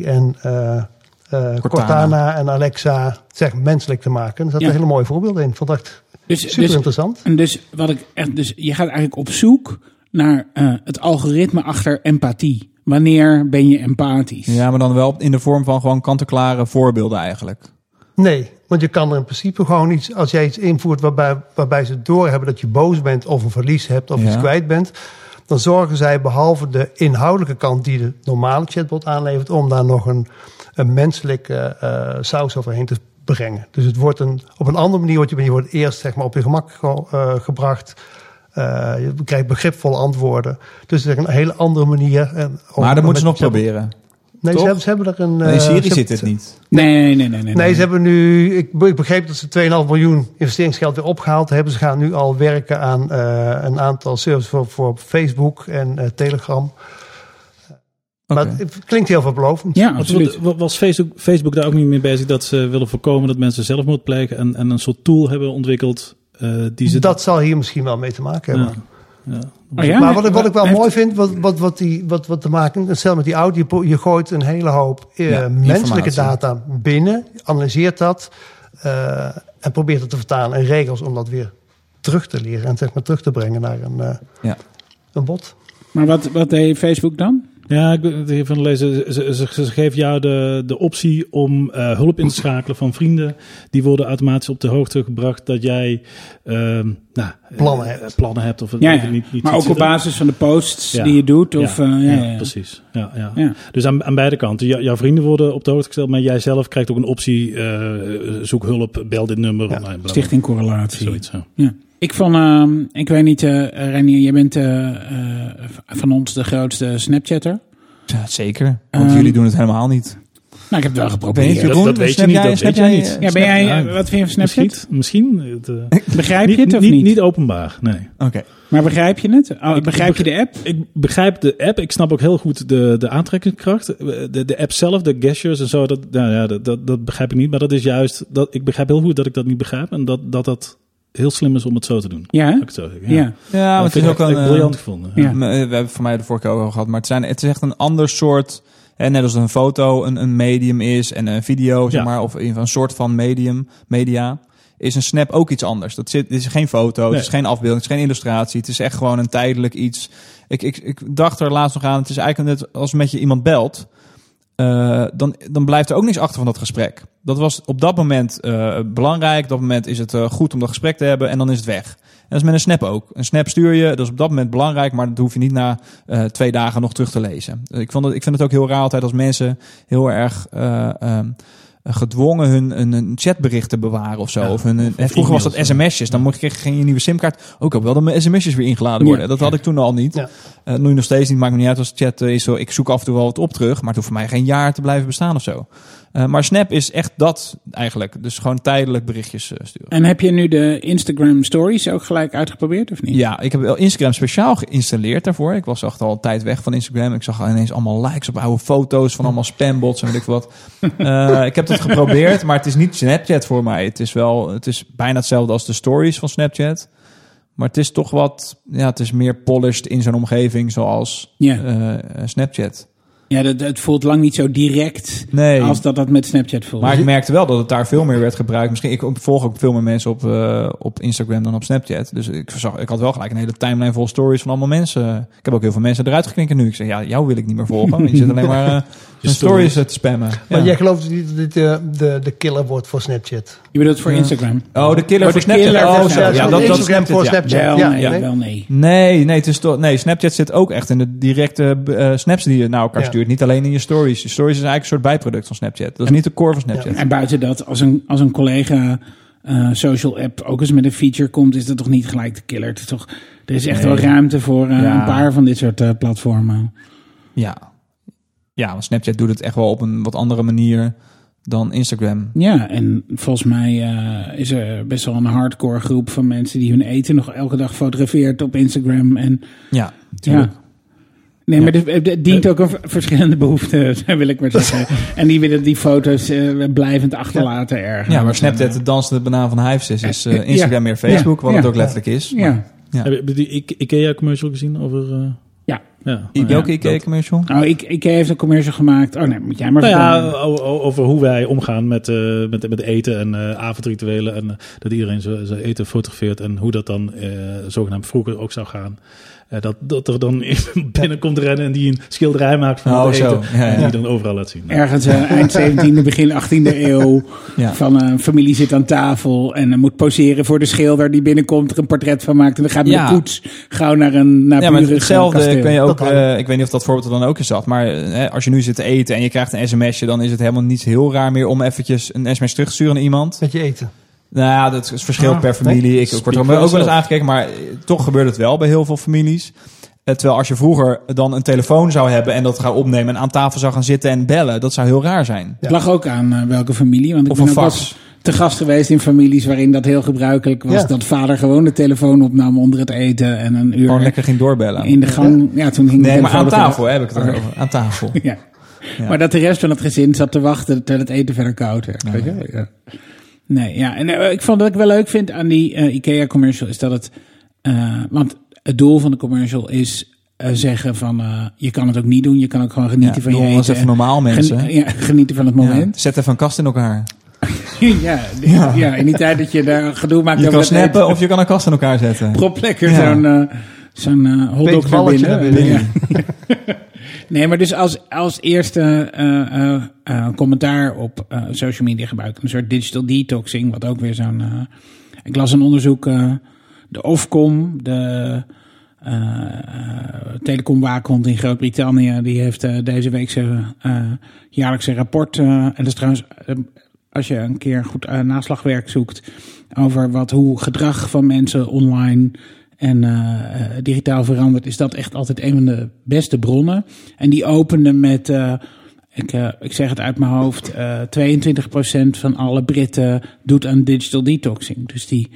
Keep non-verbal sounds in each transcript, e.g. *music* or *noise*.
en eh, eh, Cortana. en Alexa zeg, menselijk te maken. Er zaten Ja. hele mooie voorbeelden in. Vond het echt Dus, super dus, interessant. en dus, wat ik echt, dus je gaat eigenlijk op zoek naar eh, het algoritme achter empathie. Wanneer ben je empathisch? Ja, maar dan wel in de vorm van gewoon kant-en-klare voorbeelden eigenlijk. Nee, want je kan er in principe gewoon iets, als jij iets invoert waarbij, waarbij ze doorhebben dat je boos bent of een verlies hebt of Ja. iets kwijt bent, dan zorgen zij behalve de inhoudelijke kant die de normale chatbot aanlevert, om daar nog een, een menselijke eh, saus overheen te brengen. Dus het wordt een, op een andere manier, wordt je, je wordt eerst zeg maar, op je gemak ge- eh, gebracht. Eh, je krijgt begripvolle antwoorden. Dus het is een hele andere manier. En om- Maar dat moeten ze nog proberen. Nee, ze hebben, ze hebben er een. Nee, eh, in ze hebben- zit het niet. Nee, nee, nee, nee. Nee, ze hebben nu, ik, ik begreep dat ze 2,5 miljoen investeringsgeld weer opgehaald hebben. Ze gaan nu al werken aan eh, een aantal services voor, voor Facebook en eh, Telegram. Maar Oké. het klinkt heel veelbelovend. Ja, Was, absoluut. was Facebook, Facebook daar ook niet mee bezig dat ze willen voorkomen dat mensen zelfmoord plegen en, en een soort tool hebben ontwikkeld eh, die ze... Dat zal hier misschien wel mee te maken hebben. ja, ja. Oh ja? Maar wat, ik- wat ik wel Heeft- mooi vind, wat, wat, wat, die, wat, wat te maken, stel met die audio, je, je gooit een hele hoop eh, Ja, menselijke informatie. data binnen, analyseert dat eh, en probeert het te vertalen in regels om dat weer terug te leren en zeg maar terug te brengen naar een, eh, Ja. een bot. Maar wat, wat deed Facebook dan? Ja, ik het hiervan lezen. Ze, ze, ze geven jou de, de optie om eh, hulp in te schakelen van vrienden. Die worden automatisch op de hoogte gebracht dat jij ehm, nou, Plannen eh, hebt. plannen hebt of het Ja, niet, niet maar ook op basis van de posts Ja. die je doet? Of, ja, eh, ja, ja, ja. precies. Ja, ja. Ja. Dus aan, aan beide kanten. Jou- jouw vrienden worden op de hoogte gesteld, maar jij zelf krijgt ook een optie. eh, zoek hulp, bel dit nummer. Stichting Correlatie. Zoiets, ja. Ja. Ik vond, ehm, ik weet niet, eh Renier, jij bent eh, eh, van ons de grootste Snapchatter. Ja, zeker. Want Ehm, jullie doen het helemaal niet. Nou, ik heb het wel je geprobeerd. dat- weet je Snap niet, jij- dat snap weet je jij- niet. Ja, ben jij, Ja. eh, wat vind je van Snapchat? Misschien, misschien. Het, eh, *laughs* Begrijp je het of niet, niet? niet openbaar, nee. Oké. Maar begrijp je het? Oh, begrijp je de app? Ik begrijp de app. Ik snap ook heel goed de, de aantrekkingskracht. De, de app zelf, de gestures en zo, dat, nou ja, dat, dat, dat begrijp ik niet. Maar dat is juist, dat, ik begrijp heel goed dat ik dat niet begrijp. En dat dat, dat heel slim is om het zo te doen. Ja, ik zo zeggen. Ja. Ja, maar Dat het is ik ook een... briljant eh, gevonden. Ja. Maar, eh, We hebben voor mij de vorige keer ook al gehad. Maar het, zijn, het is echt een ander soort... Hè, net als een foto een, een medium is en een video, zeg Ja. maar, of een, een soort van medium, media, is een snap ook iets anders. Dat zit, is geen foto, het is geen afbeelding, het is geen illustratie. Het is echt gewoon een tijdelijk iets. Ik, ik, ik dacht er laatst nog aan, het is eigenlijk net als met je iemand belt. eh, dan, dan blijft er ook niks achter van dat gesprek. Dat was op dat moment eh, belangrijk. Op dat moment is het eh, goed om dat gesprek te hebben en dan is het weg. Dat is met een snap ook. Een snap stuur je, dat is op dat moment belangrijk, maar dat hoef je niet na eh, twee dagen nog terug te lezen. Ik, vond het, ik vind het ook heel raar altijd als mensen heel erg eh, ehm, gedwongen hun een, een chatbericht te bewaren of zo. Ja, of hun, of- of vroeger was dat sms'jes. Dan mocht je geen je nieuwe simkaart. Ook al wel dat mijn sms'jes weer ingeladen worden. Ja. Dat had ik toen al niet. Ja. Eh, nu nog steeds niet. Maakt me niet uit als chat eh, is zo. Ik zoek af en toe wel wat op terug. Maar het hoeft voor mij geen jaar te blijven bestaan of zo. Eh, maar Snap is echt dat eigenlijk. Dus gewoon tijdelijk berichtjes eh, sturen. En heb je nu de Instagram Stories ook gelijk uitgeprobeerd of niet? Ja, ik heb wel Instagram speciaal geïnstalleerd daarvoor. Ik was echt al een tijd weg van Instagram. Ik zag ineens allemaal likes op oude foto's van allemaal spambots en weet ik wat. *laughs* Eh, ik heb dat geprobeerd, maar het is niet Snapchat voor mij. Het is wel, het is bijna hetzelfde als de stories van Snapchat. Maar het is toch wat, ja, het is meer polished in zo'n omgeving zoals Snapchat. Ja, dat, het voelt lang niet zo direct Nee. als dat dat met Snapchat voelt. Maar ik merkte wel dat het daar veel meer werd gebruikt. Misschien, ik volg ook veel meer mensen op, eh, op Instagram dan op Snapchat. Dus ik, zag, ik had wel gelijk een hele timeline vol stories van allemaal mensen. Ik heb ook heel veel mensen eruit geknikken nu. Ik zeg, ja, jou wil ik niet meer volgen. Want je zit alleen maar *laughs* eh mijn stories eh, te spammen. Maar Ja. jij gelooft niet dat dit eh, de, de killer wordt voor Snapchat? Je bedoelt voor Instagram? Oh, de killer Oh, voor Snapchat. killer oh, voor zo. Snapchat. Ja, Ja, dat, dat Instagram Snapchat, voor. Snapchat. Wel Ja, nee, nee. wel nee. Nee, nee, het is toch, nee, Snapchat zit ook echt in de directe eh, snaps die je naar elkaar Ja. stuurt. Niet alleen in je stories. Je stories is eigenlijk een soort bijproduct van Snapchat. Dat is niet de core van Snapchat. En buiten dat, als een, als een collega eh, social app ook eens met een feature komt, is dat toch niet gelijk de killer. Het is toch, er is echt Nee. wel ruimte voor Ja. een paar van dit soort platformen. Ja. Ja, want Snapchat doet het echt wel op een wat andere manier dan Instagram. Ja, en volgens mij eh, is er best wel een hardcore groep van mensen die hun eten nog elke dag fotografeert op Instagram. En Ja, tuurlijk. ja. Nee, maar het- het dient ook een verschillende behoeften, *laughs* wil ik maar zeggen. *laughs* en die willen die foto's eh, blijvend achterlaten ergens. Ja, maar Snapchat, de dansende banaan van Hives is, is eh, Ja. Instagram meer Facebook, wat Ja. het ook letterlijk is. Ja. Ja. Heb je die I- IKEA commercial gezien over... Ja. Ja, Welke IKEA-commercial? Nou, ik, ik heeft een commercial gemaakt. Oh nee, moet jij maar Nou ja, over hoe wij omgaan met, eh, met, met eten en eh, avondrituelen. En eh, dat iedereen zijn zijn eten fotografeert. En hoe dat dan eh, zogenaamd vroeger ook zou gaan. Eh, dat, dat er dan *laughs* binnenkomt rennen en die een schilderij maakt van Oh, het zo. eten. Ja, ja. En die dan overal laat zien. Ergens eh, eind *laughs* 17e, begin 18e eeuw. Ja. Van een familie zit aan tafel en moet poseren voor de schilder die binnenkomt, er een portret van maakt. En dan gaat met Ja. de koets gauw naar een naar Ja, maar hetzelfde kun je ook. Eh, ik weet niet of dat voorbeeld er dan ook in zat. Maar eh, hè, als je nu zit te eten en je krijgt een sms'je, dan is het helemaal niet heel raar meer om eventjes een sms terug te sturen naar iemand. Met je eten. Nou ja, dat is verschilt Ah, per familie. Ik, ik word er ook wel eens aangekeken, maar eh, toch gebeurt het wel bij heel veel families. Eh, terwijl als je vroeger dan een telefoon zou hebben en dat gaan opnemen en aan tafel zou gaan zitten en bellen, dat zou heel raar zijn. Het lag ook aan eh, welke familie. Want ik Of ben een ook fax. te gast geweest in families waarin dat heel gebruikelijk was. Ja. Dat vader gewoon de telefoon opnam onder het eten en een uur Gewoon lekker ging doorbellen. in de gang. Ja, toen ging de Nee, maar aan tafel heb ik het over. Aan tafel. *laughs* Ja. Ja. Maar dat de rest van het gezin zat te wachten terwijl het eten verder koud werd. weet je? Ja. Nee, ja. En eh, ik vond dat ik wel leuk vind aan die eh, IKEA-commercial is dat het... eh, want het doel van de commercial is zeggen van... je kan het ook niet doen, je kan ook gewoon genieten Ja, van je eten. eens even normaal, mensen. Ja, *laughs* genieten van het Ja, moment. zet even een kast in elkaar. *laughs* Ja, ja. ja, in die tijd dat je daar gedoe maakt Je kan snappen eten, of je kan een kast in elkaar zetten. prop lekker zo'n zo'n hotdog naar binnen. naar binnen. *laughs* Nee, maar dus als, als eerste eh, eh, eh, commentaar op social media gebruiken. Een soort digital detoxing, wat ook weer zo'n... ik las een onderzoek, de Ofcom, de telecomwaakhond in Groot-Brittannië... die heeft deze week zijn jaarlijkse rapport... en dat is trouwens... als je een keer goed naslagwerk zoekt over wat, hoe gedrag van mensen online en eh, eh, digitaal verandert, is dat echt altijd een van de beste bronnen. En die opende met, eh, ik, eh, ik zeg het uit mijn hoofd, eh 22% van alle Britten doet aan digital detoxing. Dus die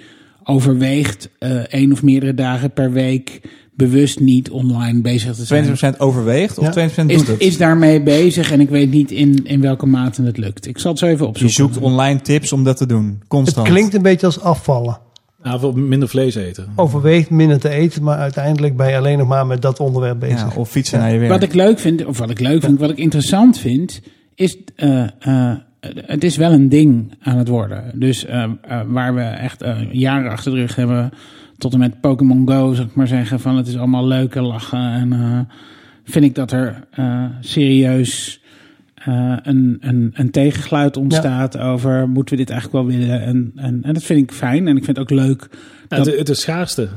overweegt eh één of meerdere dagen per week bewust niet online bezig te zijn. 20% overweegt of Ja. 20% Is, doet het? is daarmee bezig en ik weet niet in, in welke mate het lukt. Ik zal het zo even Je opzoeken. zoekt online tips om dat te doen. Het Constant. klinkt een beetje als afvallen. Ja, veel minder vlees eten. Overweegt minder te eten, maar uiteindelijk ben je alleen nog maar met dat onderwerp bezig. ja, of fietsen naar je werk. Wat ik leuk vind, of wat ik leuk vind, wat ik interessant vind, is. eh, eh, het is wel een ding aan het worden. Dus eh, eh, waar we echt eh, jaren achter de rug hebben, tot en met Pokémon Go, zou ik maar zeggen, van het is allemaal leuk en lachen. En eh, vind ik dat er eh, serieus eh, een, een, een tegengeluid ontstaat over moeten we dit eigenlijk wel willen. En, en, en dat vind ik fijn en ik vind het ook leuk. Ja, dat- het, het is schaarste.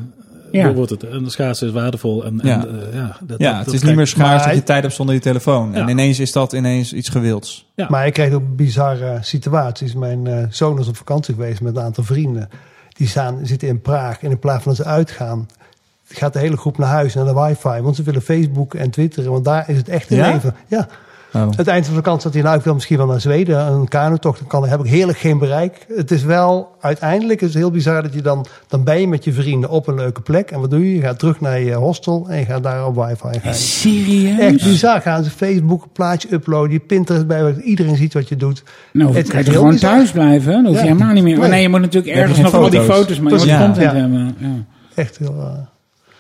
Ja. Wordt het. En de schaarste is waardevol. En, Ja. en, eh, ja, dat, ja, dat- het dat is niet meer schaars Maar- dat je tijd hebt zonder je telefoon. En ineens is dat ineens iets gewilds. Ja. Maar je krijgt ook bizarre situaties. Mijn eh, zoon is op vakantie geweest met een aantal vrienden. Die staan, zitten in Praag. En in plaats van dat ze uitgaan, gaat de hele groep naar huis, naar de wifi. Want ze willen Facebook en Twitter. Want daar is het echt in Ja? leven. Ja. Oh. Het eind van de vakantie zat hij nou, ik wil misschien wel naar Zweden. Een kanotocht, dan kan, heb ik heerlijk geen bereik. Het is wel, uiteindelijk is het heel bizar dat je dan, dan ben je met je vrienden op een leuke plek. En wat doe je? Je gaat terug naar je hostel en je gaat daar op wifi gaan. Serieus? Echt bizar. Gaan ze Facebook een plaatje uploaden, je Pinterest bij, iedereen ziet wat je doet. Nou, Het het is kan je gewoon bizar. thuis blijven. Dan hoef je Ja. helemaal niet meer. Oh, Nee. je moet natuurlijk ergens nog al die foto's. foto's, maar je moet Precies. content Ja. hebben. Ja. Echt heel... eh,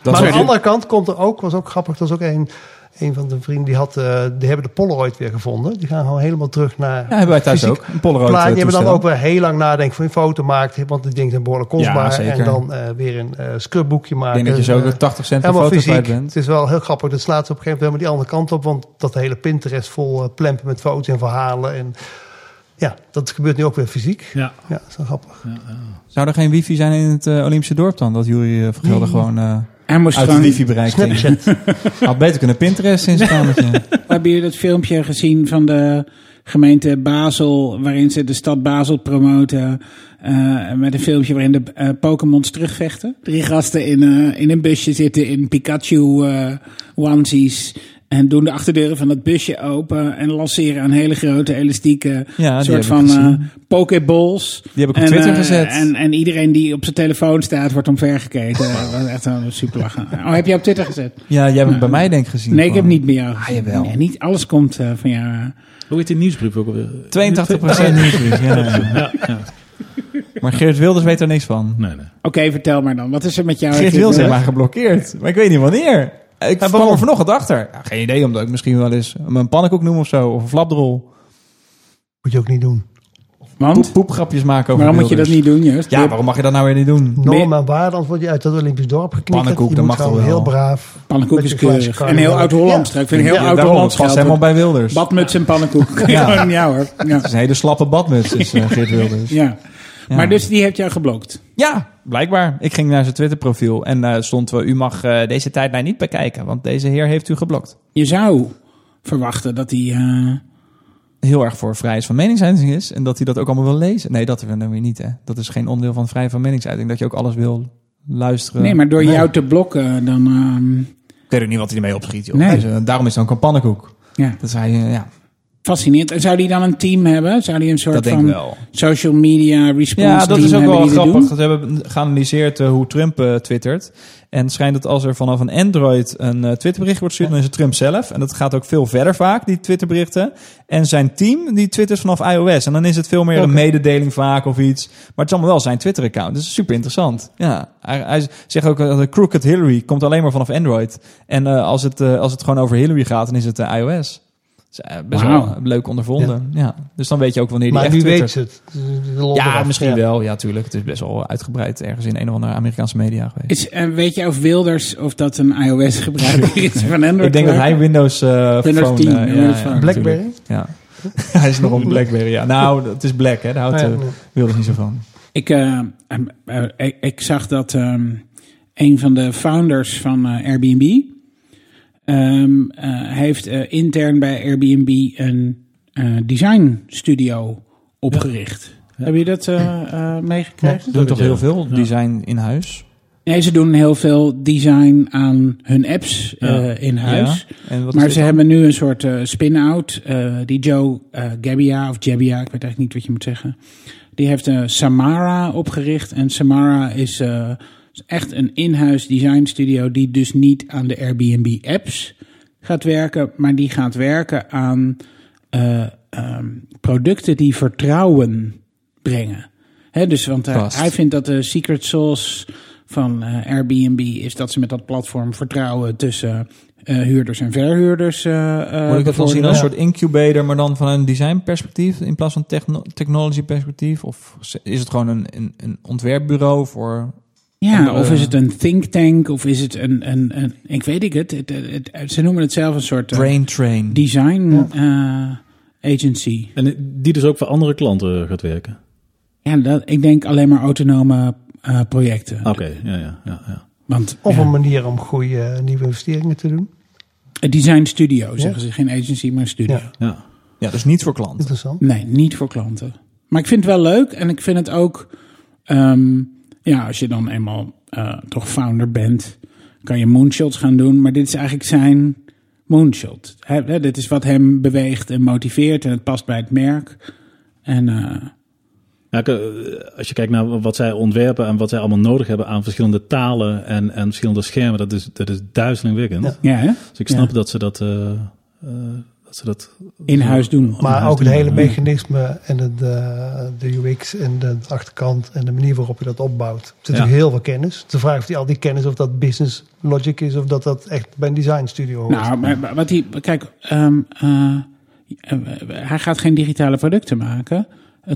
Dat maar is aan de andere kant komt er ook, was ook grappig, dat was ook een, een van de vrienden die had, eh, die hebben de Polaroid weer gevonden. Die gaan gewoon helemaal terug naar. Ja, hebben wij thuis ook. Een Polaroid plaat. eh, Die hebben dan ook weer heel lang nadenken voor je een foto maakt, want die dingen zijn behoorlijk kostbaar. Ja, en dan eh, weer een eh scrubboekje Ik maken. denk dat je zo ook 80 cent per Helemaal foto kwijt fysiek. bent. Het is wel heel grappig. Dat slaat ze op een gegeven moment helemaal die andere kant op. Want dat hele Pinterest vol plempen met foto's en verhalen. En ja, dat gebeurt nu ook weer fysiek. Ja. Ja, dat is wel grappig. Zou er geen wifi zijn in het Olympische dorp dan? Dat Jury uh, Vergelder Nee. gewoon eh, uit gewoon... wifi bereik ging. Snapchat. *laughs* Had beter kunnen Pinterest in zijn kamertje. *laughs* Hebben jullie dat filmpje gezien van de gemeente Basel, waarin ze de stad Basel promoten? eh, met een filmpje waarin de eh Pokémons terugvechten. Drie gasten in, eh, in een busje zitten in Pikachu eh onesies. En doen de achterdeuren van het busje open. En lanceren een hele grote elastieke Ja, soort van eh Pokéballs. Die heb ik op En, Twitter eh, gezet. En, en iedereen die op zijn telefoon staat, wordt omvergekeken. *laughs* Dat was echt een super lachen. Oh, heb je op Twitter gezet? ja, jij hebt het bij mij denk ik gezien. Nee, ik heb niet bij jou. gezien. jawel. Nee, niet alles komt eh, van jou. Hoe heet die nieuwsbrief ook alweer? 82% *laughs* nieuwsbrief. Ja, ja. Ja, ja. Maar Geert Wilders weet er niks van. Nee, nee. Oké, vertel maar dan. Wat is er met jou? Geert Wilders heeft mij geblokkeerd. Maar ik weet niet wanneer. Ik kwam waarom? er vanochtend achter. Ja, geen idee, omdat ik misschien wel eens een pannenkoek noem of zo. Of een flapdrol. Moet je ook niet doen. Want? Poep, poepgrapjes maken over Waarom moet je dat niet doen, juist? Ja, waarom mag je dat nou weer niet doen? Norm en waarde, anders word je uit dat Olympisch dorp geknikkerd. Pannenkoek, dat mag wel? heel braaf. Pannenkoek is keurig. En heel oud-Hollands. Ja. Ik vind heel Ja, oud-Hollands. past helemaal bij Wilders. Badmuts en pannenkoek. Ja. ja. *laughs* ja hoor. Ja. Het is een hele slappe badmuts, is eh, *laughs* Geert Wilders. ja. Ja. Maar dus die heeft jou geblokt. Ja, blijkbaar. Ik ging naar zijn Twitter-profiel en daar stond wel... U mag eh, deze tijdlijn niet bekijken, want deze heer heeft u geblokt. Je zou verwachten dat hij... eh, Heel erg voor vrijheid van meningsuiting is en dat hij dat ook allemaal wil lezen. Nee, dat willen we weer niet, hè. Dat is geen onderdeel van vrijheid van meningsuiting. Dat je ook alles wil luisteren. nee, maar door jou te blokken, dan... ehm, Ik weet ook niet wat hij ermee opschiet, joh. Nee. Dus, eh, daarom is het ook een ja, Dat hij, eh, ja, fascinerend. En zou die dan een team hebben? Zou die een soort dat van social media response Ja, dat team is ook wel grappig. Ze hebben geanalyseerd eh, hoe Trump eh, twittert. En het schijnt dat als er vanaf een Android een eh, Twitterbericht wordt gestuurd, dan is het Trump zelf. En dat gaat ook veel verder vaak, die Twitterberichten. En zijn team, die twittert vanaf iOS. En dan is het veel meer een mededeling vaak of iets. Maar het is allemaal wel zijn Twitter-account. Dus super interessant. Ja, hij, hij zegt ook dat de Crooked Hillary komt alleen maar vanaf Android. En eh, als, het, eh, als het gewoon over Hillary gaat, dan is het iOS. Dus, eh, best wel leuk ondervonden. Ja. Dus dan weet je ook wanneer die Maar echt nu twittert. weet ze het. De- de lol Ja, misschien Ja. wel. Ja, tuurlijk. Het is best wel uitgebreid ergens in een of andere Amerikaanse media geweest. Is, eh, weet je of Wilders of dat een iOS-gebruiker *laughs* is van Android? ik denk dat hij Windows, eh Windows phone... 10, eh, ja, Windows ja, Phone. Blackberry? natuurlijk. Ja. *laughs* hij is nog op *laughs* Blackberry, ja. Nou, het is Black, hè. Daar houdt. Wilders niet zo van. Ik, ik, ik zag dat ehm, een van de founders van eh, Airbnb ehm, eh, heeft eh, intern bij Airbnb een eh, design studio opgericht. Heb je dat eh, eh, meegekregen? Ze doen toch heel veel Ja. design in huis? Nee, ze doen heel veel design aan hun apps eh, Ja. in huis. Ja. En wat is Maar ze dan? hebben nu een soort eh, spin-out. eh, die Joe eh Gebbia of Jebbia, ik weet eigenlijk niet wat je moet zeggen. Die heeft eh, Samara opgericht. En Samara is eh, is echt een in-huis design studio die dus niet aan de Airbnb apps gaat werken, maar die gaat werken aan eh, ehm, producten die vertrouwen brengen. Hè, dus want hij, Past. hij vindt dat de secret sauce van eh, Airbnb is dat ze met dat platform vertrouwen tussen eh, huurders en verhuurders. eh eh, Moet ik dat dan zien als een soort incubator, maar dan van een designperspectief in plaats van techno technology perspectief? Of is het gewoon een, een, een ontwerpbureau voor... Ja, of is het een think tank, of is het een, een, een ik weet ik het, het, het- het- ze noemen het zelf een soort eh, Brain train? design eh, agency. En die dus ook voor andere klanten gaat werken. Ja, dat, ik denk alleen maar autonome eh, projecten. Oké, ja, ja, ja, ja. Want Of ja, een manier om goede eh, nieuwe investeringen te doen. een design studio zeggen ze, geen agency, maar een studio. Ja. ja. Ja, dus niet voor klanten. Interessant. Nee, niet voor klanten. Maar ik vind het wel leuk en ik vind het ook, ehm, ja, als je dan eenmaal eh, toch founder bent, kan je moonshots gaan doen. Maar dit is eigenlijk zijn moonshot. Dit is wat hem beweegt en motiveert en het past bij het merk. En eh, Ja, k- als je kijkt naar wat zij ontwerpen en wat zij allemaal nodig hebben aan verschillende talen en, en verschillende schermen, dat is, dat is duizelingwekkend. Ja. ja, hè? Dus ik snap Ja. dat ze dat, eh, eh, dat ze dat in huis doen. Maar huis ook het hele mechanisme en het, eh, de UX en de achterkant en de manier waarop je dat opbouwt. Er zit Ja. natuurlijk heel veel kennis. De vraag of die, al die kennis of dat business logic is of dat dat echt bij een design studio hoort. Nou, maar maar wat hij, kijk, ehm, eh, eh, hij gaat geen digitale producten maken.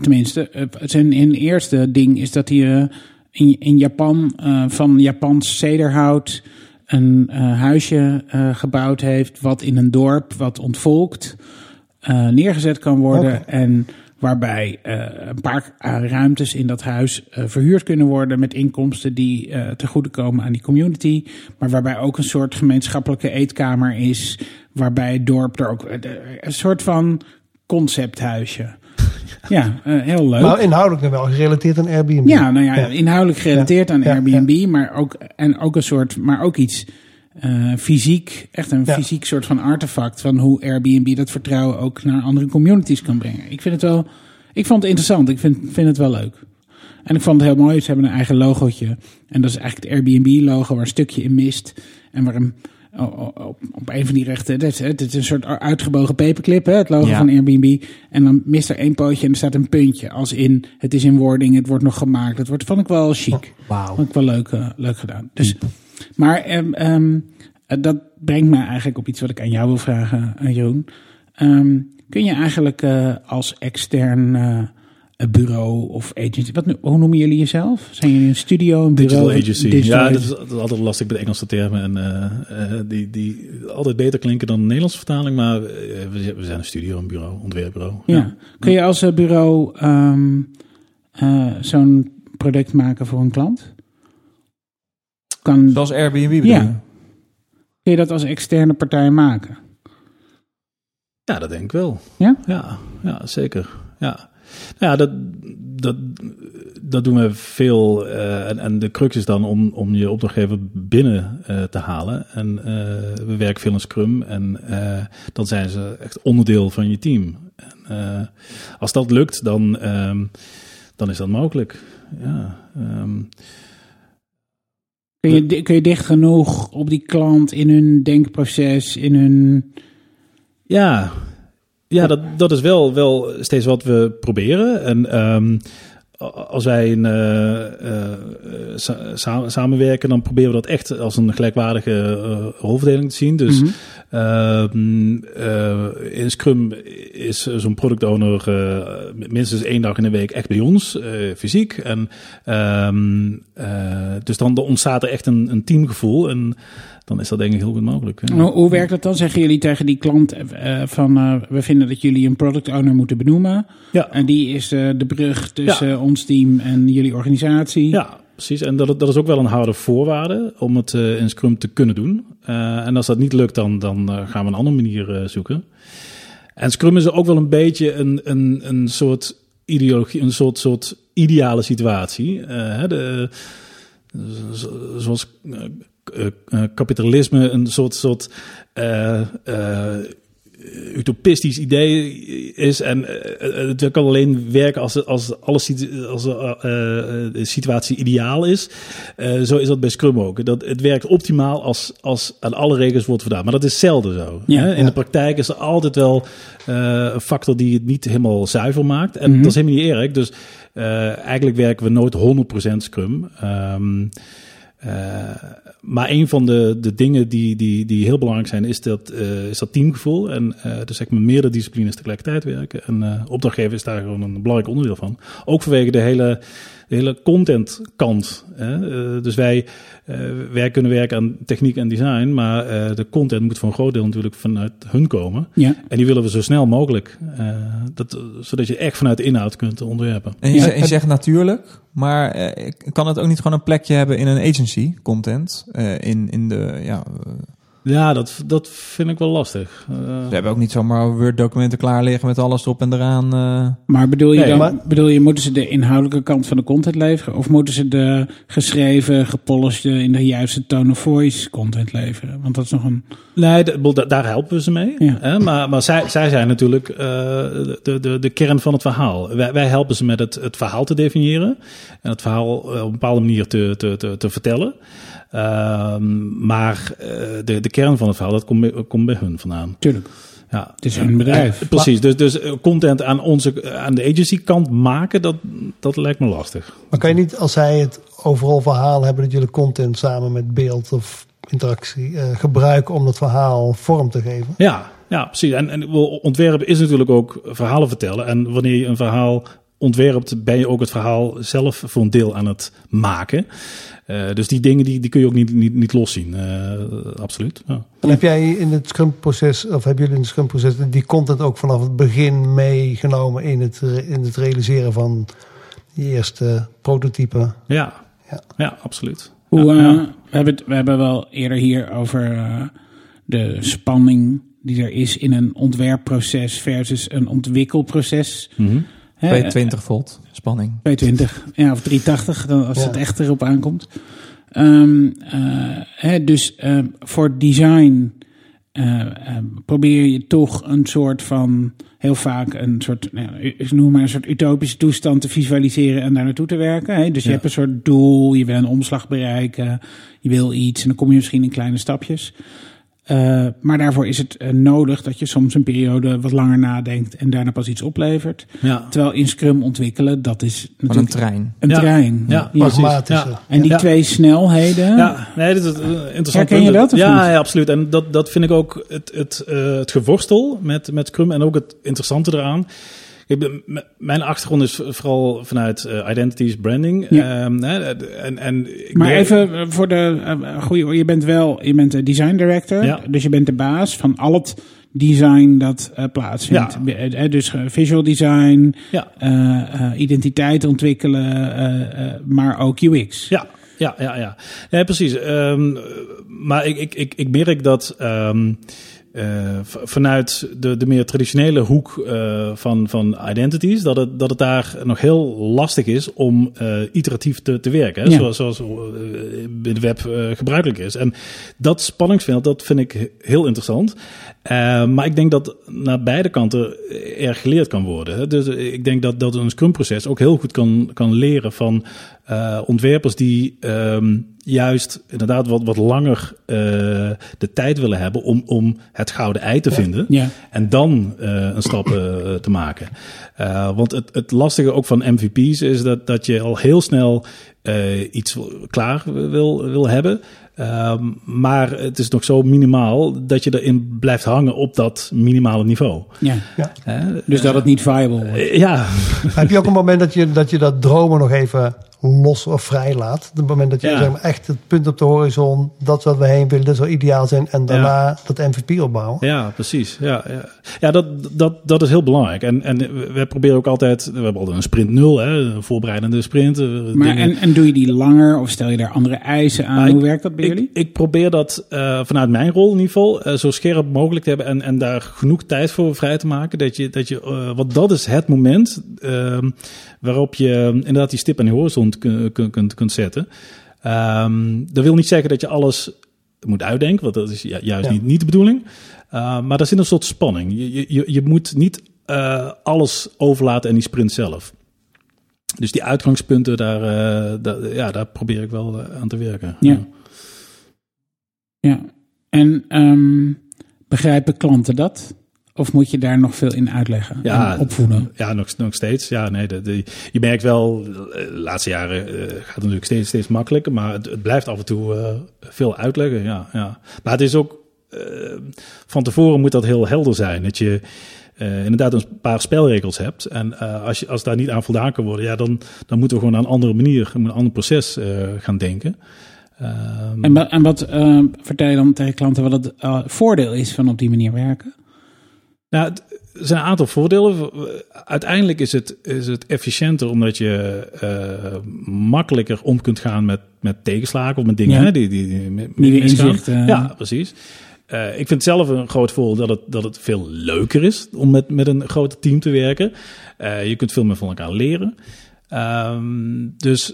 Tenminste, zijn in eerste ding is dat hij eh, in, in Japan eh, van Japans cederhout een eh, huisje eh, gebouwd heeft, wat in een dorp wat ontvolkt eh, neergezet kan worden en waarbij een paar ruimtes in dat huis verhuurd kunnen worden met inkomsten die te goede komen aan die community, maar waarbij ook een soort gemeenschappelijke eetkamer is, waarbij het dorp er ook een soort van concepthuisje. Ja, eh, heel leuk. Maar inhoudelijk dan wel gerelateerd aan Airbnb. Ja, nou ja, inhoudelijk gerelateerd aan Airbnb, maar ook en ook een soort, maar ook iets eh, fysiek, echt een Ja. fysiek soort van artefact van hoe Airbnb dat vertrouwen ook naar andere communities kan brengen. Ik vind het wel, ik vond het interessant. Ik vind, vind het wel leuk. En ik vond het heel mooi. Ze hebben een eigen logootje. En dat is eigenlijk het Airbnb-logo waar een stukje in mist. En waar een, op, op een van die rechten, dit is, dit is een soort uitgebogen paperclip, hè, het logo Ja. van Airbnb. En dan mist er één pootje en er staat een puntje. Als in, het is in wording, het wordt nog gemaakt. Dat wordt, vond ik wel chic. Wauw. Vond ik wel leuk, eh, leuk gedaan. Dus, maar ehm, ehm, eh, dat brengt mij eigenlijk op iets wat ik aan jou wil vragen, eh, Jeroen. Ehm, kun je eigenlijk als extern bureau of agency, wat, nu- hoe noemen jullie jezelf? Zijn jullie een studio, een bureau? Digital agency. Digital ja, dat is, dat is altijd lastig bij de Engelse termen. En, eh, eh, die, die altijd beter klinken dan de Nederlandse vertaling. Maar eh, we, zijn een studio, een bureau, ontwerpbureau. Ja. Kun je als bureau ehm, eh, zo'n product maken voor een klant? Kan, Zoals Airbnb bedoel Ja. kun je dat als externe partij maken? Ja, dat denk ik wel. Ja? Ja, ja zeker. Ja, nou ja dat, dat, dat doen we veel. eh, en, en de crux is dan om, om je opdrachtgever binnen eh, te halen. En eh, we werken veel in Scrum. En dan zijn ze echt onderdeel van je team. En, als dat lukt, dan, ehm, dan is dat mogelijk. Ja, ehm, Kun je, kun je dicht genoeg op die klant in hun denkproces, in hun... Ja, ja dat, dat is wel, wel steeds wat we proberen. En ehm, als wij een, eh, eh, sa- sa- samenwerken, dan proberen we dat echt als een gelijkwaardige eh, rolverdeling te zien. Dus Mhm. In Scrum is zo'n product owner eh, minstens één dag in de week echt bij ons, eh, fysiek. En, ehm, eh, dus dan ontstaat er echt een, een teamgevoel. En dan is dat denk ik heel goed mogelijk. ja. Hoe, werkt dat dan? Zeggen jullie tegen die klant eh, van eh, we vinden dat jullie een product owner moeten benoemen. Ja. En die is eh, de brug tussen Ja. ons team en jullie organisatie. Ja, precies. En dat, is ook wel een harde voorwaarde om het eh, in Scrum te kunnen doen. Eh, en als dat niet lukt, dan, dan eh, gaan we een andere manier zoeken. En Scrum is ook wel een beetje een, een, een soort ideologie, een soort, soort ideale situatie. De, zo- zoals kapitalisme een soort, soort eh, utopistisch idee is. En eh, het kan alleen werken als, als alle situ- als, eh, eh, de situatie ideaal is. Eh, zo is dat bij Scrum ook. Dat, het werkt optimaal als, als aan alle regels wordt voldaan. Maar dat is zelden zo. Ja, hè? In ja. de praktijk is er altijd wel eh, een factor die het niet helemaal zuiver maakt. En Mhm. dat is helemaal niet erg. Dus eh, eigenlijk werken we nooit 100% Scrum. Eh, maar een van de, de dingen die, die, die heel belangrijk zijn, is dat, eh, is dat teamgevoel. En eh dus zeg met meerdere disciplines tegelijkertijd werken. En eh opdrachtgever is daar gewoon een belangrijk onderdeel van. Ook vanwege de hele, de hele content kant. Hè? Dus wij, wij kunnen werken aan techniek en design, maar eh, de content moet voor een groot deel natuurlijk vanuit hun komen. Ja. En die willen we zo snel mogelijk, eh, dat, zodat je echt vanuit de inhoud kunt ontwerpen. En je, Ja, je zegt natuurlijk, maar eh, kan het ook niet gewoon een plekje hebben in een agency, content, eh, in, in de, ja, eh, Ja, dat, dat vind ik wel lastig. Eh, ze hebben ook niet zomaar Word-documenten klaar liggen met alles erop en eraan. eh. Maar bedoel je Nee, dan, maar- bedoel je, moeten ze de inhoudelijke kant van de content leveren? Of moeten ze de geschreven, gepolished, in de juiste tone of voice content leveren? Want dat is nog een... Nee, daar helpen we ze mee. Ja. Hè? Maar, maar zij, zij zijn natuurlijk eh, de, de, de kern van het verhaal. Wij, wij helpen ze met het, het verhaal te definiëren. En het verhaal eh, op een bepaalde manier te, te, te, te vertellen. Ehm, maar eh, de, de kern van het verhaal, dat komt bij, komt bij hun vandaan. Tuurlijk, Ja. het is hun bedrijf. Precies, dus, dus eh, content aan, onze, aan de agency kant maken, dat, dat lijkt me lastig. Maar kan je niet, als zij het overal verhaal hebben, dat jullie content samen met beeld of interactie eh, gebruiken om dat verhaal vorm te geven? Ja, ja precies. En, en ontwerpen is natuurlijk ook verhalen vertellen. En wanneer je een verhaal ontwerpt, ben je ook het verhaal zelf voor een deel aan het maken. Eh, dus die dingen die, die kun je ook niet, niet, niet loszien. Eh, absoluut. Ja. En heb jij in het Scrum-proces, of hebben jullie in het Scrum-proces die content ook vanaf het begin meegenomen in het, in het realiseren van die eerste prototype? Ja, Ja. ja. absoluut. Hoe, Ja, eh, we, hebben het, we hebben wel eerder hier over eh, de spanning die er is in een ontwerpproces versus een ontwikkelproces. Mhm. 220 volt, spanning. 220, ja, of 380, dan, als Ja. het echt erop aankomt. Ehm, eh, hè, dus eh, voor design eh, eh, probeer je toch een soort van, heel vaak een soort, nou, noem maar een soort utopische toestand te visualiseren en daar naartoe te werken. Hè? Dus je Ja. hebt een soort doel, je wil een omslag bereiken, je wil iets en dan kom je misschien in kleine stapjes. Eh, maar daarvoor is het eh, nodig dat je soms een periode wat langer nadenkt en daarna pas iets oplevert. Ja. Terwijl in Scrum ontwikkelen, dat is Van een natuurlijk trein. een Ja. trein. Ja, precies. Ja. En die Ja. twee snelheden, Ja, nee, dat is een interessant Herken je punt. dat, of ja, niet? ja, absoluut. En dat, dat vind ik ook het, het, eh, het geworstel met, met Scrum en ook het interessante eraan. Mijn achtergrond is vooral vanuit eh, identities, branding. Ja. Ehm, en, en ik Maar even eh, voor de uh, goede, je bent wel, je bent de design director, Ja. dus je bent de baas van al het design dat eh, plaatsvindt. Eh, Dus eh, visual design, Ja. eh, eh, identiteit ontwikkelen, eh, eh, maar ook UX. Ja, ja, ja, ja. ja precies. Ehm, maar ik, ik, ik, ik merk dat ehm, eh, vanuit de, de meer traditionele hoek eh, van, van identities, dat het, dat het daar nog heel lastig is om eh, iteratief te, te werken. Hè? Ja. Zoals, zoals in de web gebruikelijk is. En dat spanningsveld, dat vind ik heel interessant. Maar ik denk dat naar beide kanten erg geleerd kan worden. Hè. Dus ik denk dat, dat een Scrum-proces ook heel goed kan, kan leren van eh, ontwerpers die ehm, juist inderdaad wat, wat langer eh, de tijd willen hebben om, om het gouden ei te vinden. Ja. En dan eh, een stap te maken. Eh, want het, het lastige ook van MVP's is dat, dat je al heel snel eh, iets klaar wil, wil hebben. Ehm, maar het is nog zo minimaal dat je erin blijft hangen op dat minimale niveau. Ja. Dus dat het niet viable wordt. Ja, Heb je ook een moment dat je dat, je dat dromen nog even los of vrij laat? Het moment dat je Ja. zeg maar, echt het punt op de horizon, dat is wat we heen willen, dat zou ideaal zijn. En daarna dat MVP opbouwen. Ja, precies. Ja, ja. ja dat, dat, dat is heel belangrijk. En, en we proberen ook altijd, we hebben altijd een sprint nul, hè, een voorbereidende sprint. eh, Maar en, en doe je die langer of stel je daar andere eisen aan? Nou, Hoe ik- werkt dat bij ik, jullie? Ik probeer dat eh, vanuit mijn rol in ieder geval zo scherp mogelijk te hebben en, en daar genoeg tijd voor vrij te maken. Dat je, dat je, eh, want dat is het moment ehm, waarop je inderdaad die stip aan de horizon kun- kun- kunt, kunt zetten. Ehm, dat wil niet zeggen dat je alles moet uitdenken, want dat is ju- juist Ja. niet, niet de bedoeling. Uh, maar er zit een soort spanning. Je, je, je moet niet uh, alles overlaten aan die sprint zelf. Dus die uitgangspunten, daar, uh, daar, ja, daar probeer ik wel uh, aan te werken. Ja. Ja. En um, begrijpen klanten dat? Of moet je daar nog veel in uitleggen ja, en opvoeden? Ja, nog, nog steeds. Ja, nee, de, de, je merkt wel, de laatste jaren uh, gaat het natuurlijk steeds, steeds makkelijker, maar het, het blijft af en toe uh, veel uitleggen. Ja, ja. Maar het is ook, uh, van tevoren moet dat heel helder zijn. Dat je uh, inderdaad een paar spelregels hebt. En uh, als, je, als daar niet aan voldaan kan worden, ja, dan, dan moeten we gewoon aan een andere manier, een ander proces uh, gaan denken. Um, en, en, wat vertel je dan tegen klanten wat het voordeel is van op die manier werken? Nou, er zijn een aantal voordelen. Uiteindelijk is het, is het efficiënter omdat je uh, makkelijker om kunt gaan met, met tegenslagen of met dingen ja. hè, die, die, die met, Nieuwe inzichten. Ja, precies. Uh, ik vind zelf een groot voordeel dat het, dat het veel leuker is om met, met een groot team te werken. Je kunt veel meer van elkaar leren. Um, dus,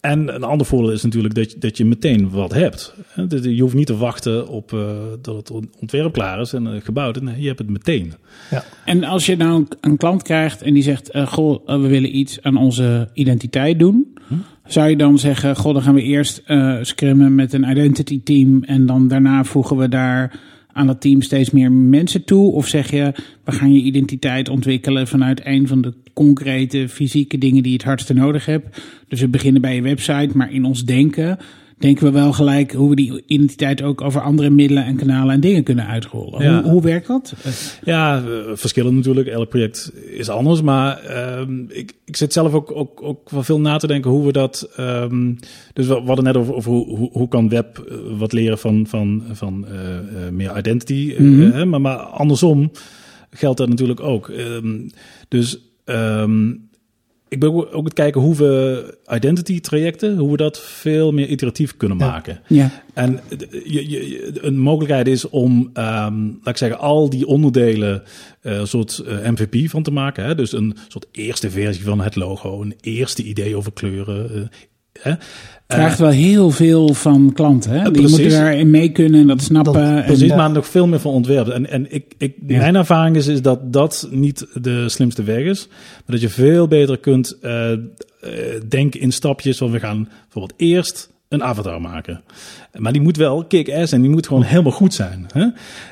en een ander voordeel is natuurlijk dat je, dat je meteen wat hebt. Je hoeft niet te wachten op uh, dat het ontwerp klaar is en uh, gebouwd. Nee, je hebt het meteen. Ja. En als je nou een klant krijgt en die zegt: uh, Goh, we willen iets aan onze identiteit doen. Hm? Zou je dan zeggen: Goh, dan gaan we eerst uh, scrummen met een identity team. En dan daarna voegen we daar aan dat team steeds meer mensen toe? Of zeg je: we gaan je identiteit ontwikkelen vanuit een van de concrete fysieke dingen die je het hardste nodig hebt? Dus we beginnen bij je website, maar in ons denken denken we wel gelijk hoe we die identiteit ook over andere middelen en kanalen en dingen kunnen uitrollen. Ja. Hoe, hoe, werkt dat? Ja, verschillend natuurlijk. Elk project is anders. Maar um, ik, ik zit zelf ook, ook, ook wel veel na te denken hoe we dat. Um, dus we hadden net over, over hoe, hoe, hoe, kan web wat leren van, van, van uh, uh, meer identity. Mm -hmm. uh, maar, maar andersom geldt dat natuurlijk ook. Um, dus. Ik ben ook het kijken hoe we identity trajecten, hoe we dat veel meer iteratief kunnen maken. Ja. En je, je, een mogelijkheid is om, um, laat ik zeggen, al die onderdelen uh, een soort uh, MVP van te maken. Hè? Dus een soort eerste versie van het logo, een eerste idee over kleuren. Uh, hè? Vraagt wel heel veel van klanten. Hè? Die moeten daarin mee kunnen en dat snappen. Dat, precies, en, maar nog veel meer van ontwerpen. En, en ik, ik, ja. mijn ervaring is, is dat dat niet de slimste weg is. Maar dat je veel beter kunt uh, uh, denken in stapjes. Van we gaan bijvoorbeeld eerst een avatar maken. Maar die moet wel kick-ass en die moet gewoon helemaal goed zijn. Hè?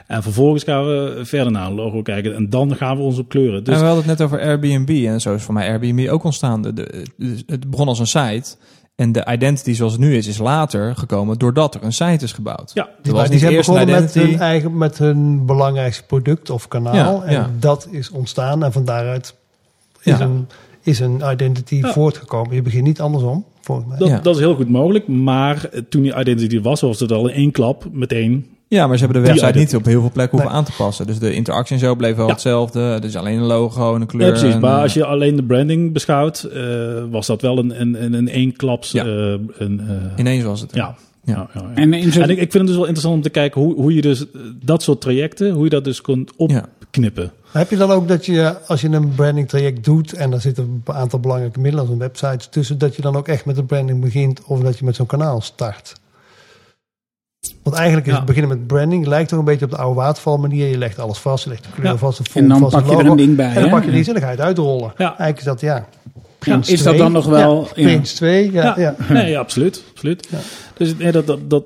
En vervolgens gaan we verder naar een logo kijken en dan gaan we ons op kleuren. Dus en we hadden het net over Airbnb en zo is voor mij Airbnb ook ontstaan. De, de- de- het begon als een site en de identity zoals het nu is, is later gekomen doordat er een site is gebouwd. ja, Maar was die niet zijn begonnen met hun, eigen, met hun belangrijkste product of kanaal. Ja, en ja. dat is ontstaan. En van daaruit is, Ja. een, is een identity Ja. voortgekomen. Je begint niet andersom, volgens mij. dat, Ja. dat is heel goed mogelijk. Maar toen die identity was, was het al in één klap meteen. Ja, maar ze hebben de website niet op heel veel plekken hoeven Nee. aan te passen. Dus de interactie en zo bleef wel Ja. hetzelfde. Dus alleen een logo en een kleur. Ja, precies. en, Maar eh, als je alleen de branding beschouwt, eh, was dat wel een, een, een, een. Ja. eh, een, eh, Ineens was het. ja. Ja. Ja, ja, ja. En En ik, ik vind het dus wel interessant om te kijken hoe, hoe je dus dat soort trajecten, hoe je dat dus kunt Ja. opknippen. Heb je dan ook dat je, als je een branding traject doet en daar zitten een aantal belangrijke middelen als een website tussen, dat je dan ook echt met de branding begint of dat je met zo'n kanaal start? Want eigenlijk is Ja. het beginnen met branding lijkt toch een beetje op de oude waterval manier. Je legt alles vast, je legt de kleur Ja. vast, de en font dan vast, pak het je er een ding bij. En dan hè? pak je die en dan ga je het uitrollen. Ja. Eigenlijk is dat ja. Prins is dat 2. dan nog wel... Ja. Prins 2, ja. ja. Nee, ja, absoluut. absoluut. Ja. Dus nee, dat, dat, dat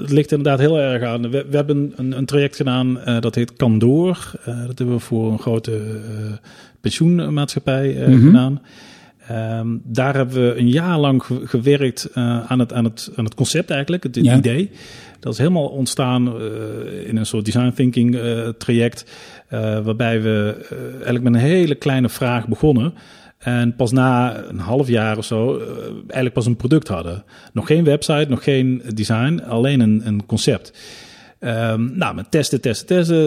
het ligt inderdaad heel erg aan. We, we hebben een, een traject gedaan eh, dat heet Candoor. Eh, dat hebben we voor een grote eh, pensioenmaatschappij eh, Mhm. gedaan. Ehm, daar hebben we een jaar lang ge- gewerkt eh, aan, het, aan, het, aan het concept eigenlijk, het Ja. idee. Dat is helemaal ontstaan eh, in een soort design thinking eh, traject. eh, waarbij we eigenlijk met een hele kleine vraag begonnen. En pas na een half jaar of zo eigenlijk pas een product hadden. Nog geen website, nog geen design, alleen een, een concept. Ehm, nou, met testen, testen, testen,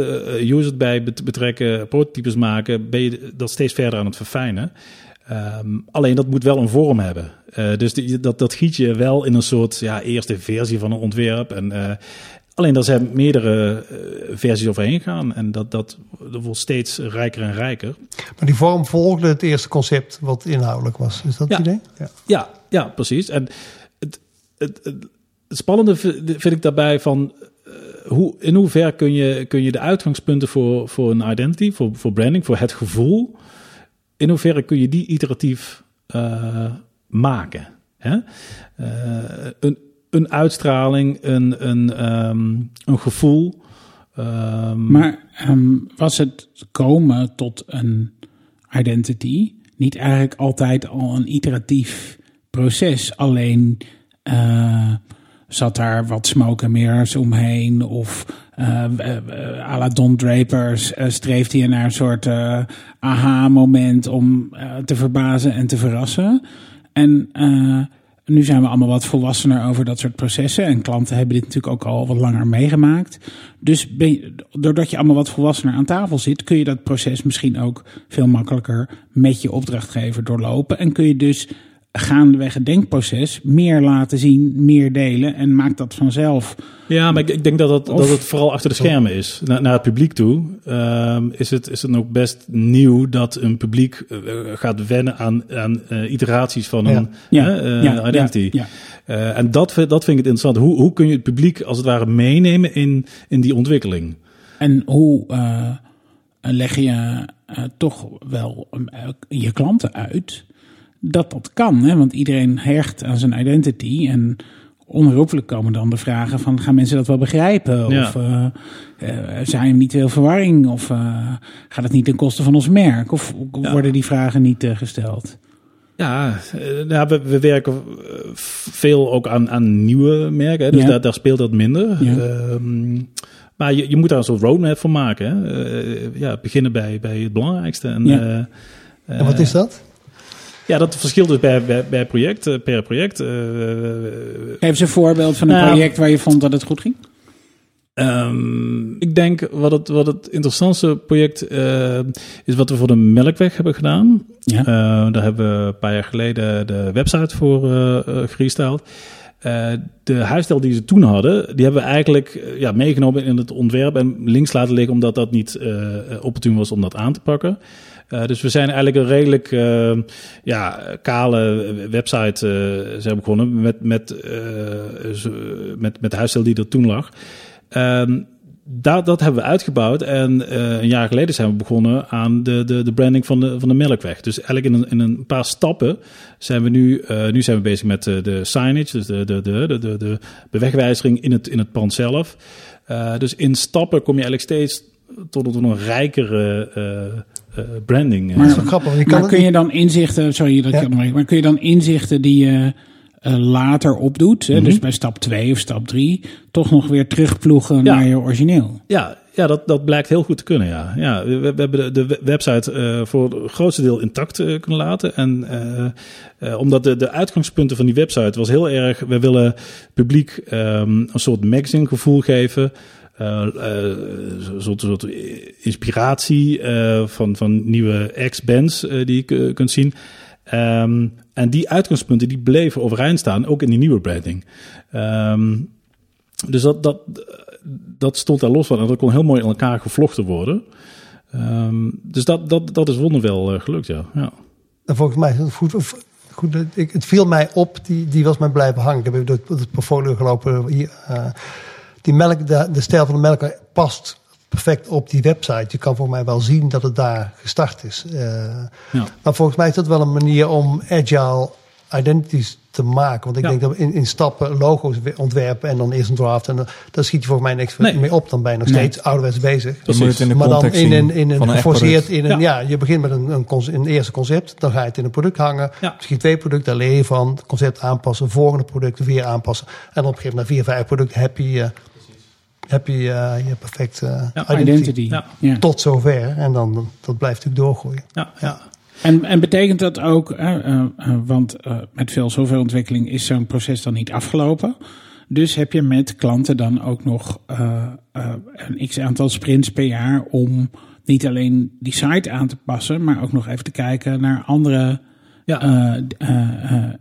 users bij bet- betrekken, prototypes maken, ben je dat steeds verder aan het verfijnen. Ehm, alleen dat moet wel een vorm hebben. Eh, dus die, dat, dat giet je wel in een soort ja, eerste versie van een ontwerp. En, eh, alleen daar zijn meerdere eh, versies overheen gaan. En dat, dat, dat wordt steeds rijker en rijker. Maar die vorm volgde het eerste concept wat inhoudelijk was. Is dat Ja. het idee? Ja. Ja, ja precies. En het, het, het, het spannende vind ik daarbij van hoe, in hoever kun je, kun je de uitgangspunten voor, voor een identity, voor, voor branding, voor het gevoel, in hoeverre kun je die iteratief eh, maken? Eh, een, een uitstraling, een, een, ehm, een gevoel. ehm, Maar ehm, was het komen tot een identity niet eigenlijk altijd al een iteratief proces? Alleen eh, zat daar wat smoke en mirrors omheen? Of eh, à la Don eh, streeft hij naar een soort aha-moment om te verbazen en te verrassen? En nu zijn we allemaal wat volwassener over dat soort processen. En klanten hebben dit natuurlijk ook al wat langer meegemaakt. Dus doordat je allemaal wat volwassener aan tafel zit, kun je dat proces misschien ook veel makkelijker met je opdrachtgever doorlopen. En kun je dus gaandeweg het denkproces meer laten zien, meer delen. En maakt dat vanzelf. Ja, maar ik, ik denk dat het, Of- dat het vooral achter de schermen is. Na, naar het publiek toe ehm, is, het, is het ook best nieuw dat een publiek eh, gaat wennen aan, aan eh, iteraties van een Ja, eh, ja, identity. ja, en dat, vind- dat vind ik het interessant. Hoe, hoe kun je het publiek als het ware meenemen in, in die ontwikkeling? En hoe leg je toch wel je klanten uit dat dat kan? Hè? Want iedereen hecht aan zijn identity. En onherroepelijk komen dan de vragen van... gaan mensen dat wel begrijpen? Ja. Of eh eh, zijn er niet veel verwarring? Of eh, gaat het niet ten koste van ons merk? Of Ja. worden die vragen niet gesteld? Ja, eh, nou, we, we werken veel ook aan, aan nieuwe merken. Hè? Dus Ja. daar, daar speelt dat minder. Ja. Ehm, maar je, je moet daar een soort roadmap voor maken. Hè? Ja, beginnen bij, bij het belangrijkste. En, Ja. En wat is dat? Ja, dat verschilt dus bij, bij, bij project, eh, per project. Eh, Geef eens een voorbeeld van een Nou, project waar je vond dat het goed ging. Ehm, ik denk wat het, wat het interessantste project eh, is wat we voor de Melkweg hebben gedaan. Ja. Eh, daar hebben we een paar jaar geleden de website voor eh eh, gerestyled. Eh, de huisstijl die ze toen hadden, die hebben we eigenlijk eh, ja, meegenomen in het ontwerp en links laten liggen, omdat dat niet eh opportun was om dat aan te pakken. Eh, dus we zijn eigenlijk een redelijk eh, ja, kale website eh, zijn begonnen met, met, met, met de huisstijl die er toen lag. Ehm, dat, dat hebben we uitgebouwd. En een jaar geleden zijn we begonnen aan de, de, de branding van de, van de Melkweg. Dus eigenlijk in een, in een paar stappen zijn we nu, nu zijn we bezig met de, signage, dus de, de, de, de, de, bewegwijzering in het, in het pand zelf. Dus in stappen kom je eigenlijk steeds tot, een rijkere uh, branding. Maar, grappig, je kan maar kun je dan inzichten, sorry dat ja. ik maar kun je dan inzichten die je uh, later opdoet, mm -hmm. dus bij stap 2 of stap 3, toch nog weer terugploegen ja. naar je origineel. Ja, ja dat, dat blijkt heel goed te kunnen. Ja. Ja, we, we hebben de, de website uh, voor het grootste deel intact uh, kunnen laten. En uh, omdat de, de uitgangspunten van die website was heel erg, we willen publiek um, een soort magazine gevoel geven. Uh, soort, soort inspiratie uh, van, van nieuwe ex-bands die je kunt zien. Um, en die uitgangspunten die bleven overeind staan, ook in die nieuwe branding. Um, dus dat, dat, dat stond daar los van en dat kon heel mooi in elkaar gevlochten worden. Um, dus dat, dat, dat is wonderwel gelukt, ja. ja. En volgens mij is het goed. goed ik, het viel mij op, die, die was mij blijven hangen. Ik heb door het portfolio gelopen. Hier, die melk, de, de stijl van de melk past perfect op die website. Je kan voor mij wel zien dat het daar gestart is. Uh, ja. Maar volgens mij is dat wel een manier om agile identities te maken. Want ik ja. denk dat we in, in stappen logo's ontwerpen en dan eerst een draft. En dan, dan schiet je volgens mij niks nee. meer op. Dan ben je nog steeds nee. ouderwets bezig. Dat moet in de maar dan in een, in een geforceerd, in een, ja. ja. je begint met een, een, een, eerste concept. Dan ga je het in een product hangen. Ja. Misschien twee producten, daar leer je van. Het concept aanpassen, volgende producten weer aanpassen. En op een gegeven moment na vier, vijf producten heb je... Uh, heb je uh, je perfecte ja, identity. Ja. Tot zover. En dan dat blijft natuurlijk doorgroeien. Ja, ja. En, en betekent dat ook, uh, uh, want met veel zoveel ontwikkeling is zo'n proces dan niet afgelopen. Dus heb je met klanten dan ook nog een x aantal sprints per jaar om niet alleen die site aan te passen, maar ook nog even te kijken naar andere ja.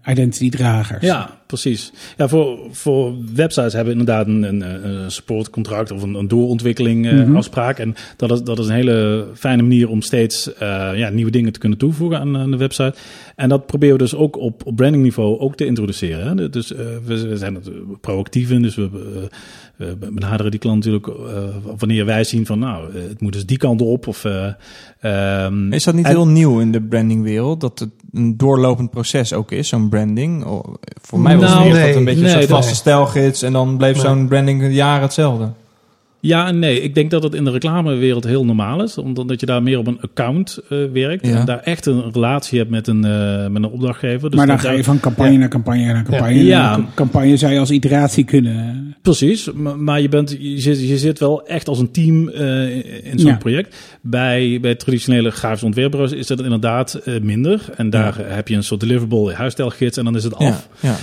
identity-dragers. Ja, precies. Ja, voor, voor websites hebben we inderdaad een, een, een supportcontract of een, een doorontwikkeling uh, mm-hmm. afspraak. En dat is, dat is een hele fijne manier om steeds uh, ja, nieuwe dingen te kunnen toevoegen aan, aan, de website. En dat proberen we dus ook op, op brandingniveau ook te introduceren. Hè. Dus uh, we, we, zijn proactief in, dus we, we benaderen die klant natuurlijk wanneer wij zien van nou, het moet dus die kant op. Of, um, is dat niet en, heel nieuw in de brandingwereld? Dat het een doorlopend proces ook is, zo'n branding? Voor mij was nou, nee, dat een beetje nee, een soort vaste stijlgids en dan bleef nee. zo'n branding jaren hetzelfde. Ja en nee. Ik denk dat het in de reclamewereld heel normaal is. Omdat je daar meer op een account uh, werkt. Ja. En daar echt een relatie hebt met een, uh, met een opdrachtgever. Dus maar dan ga je van campagne ja. naar campagne naar campagne. Ja. Naar campagne zou je als iteratie kunnen. Precies. Maar, maar je, bent, je, zit, je zit wel echt als een team uh, in zo'n project. Bij, bij traditionele grafische ontwerpbureaus is dat inderdaad minder. En daar heb je een soort deliverable huisstijlgids en dan is het af. Ja.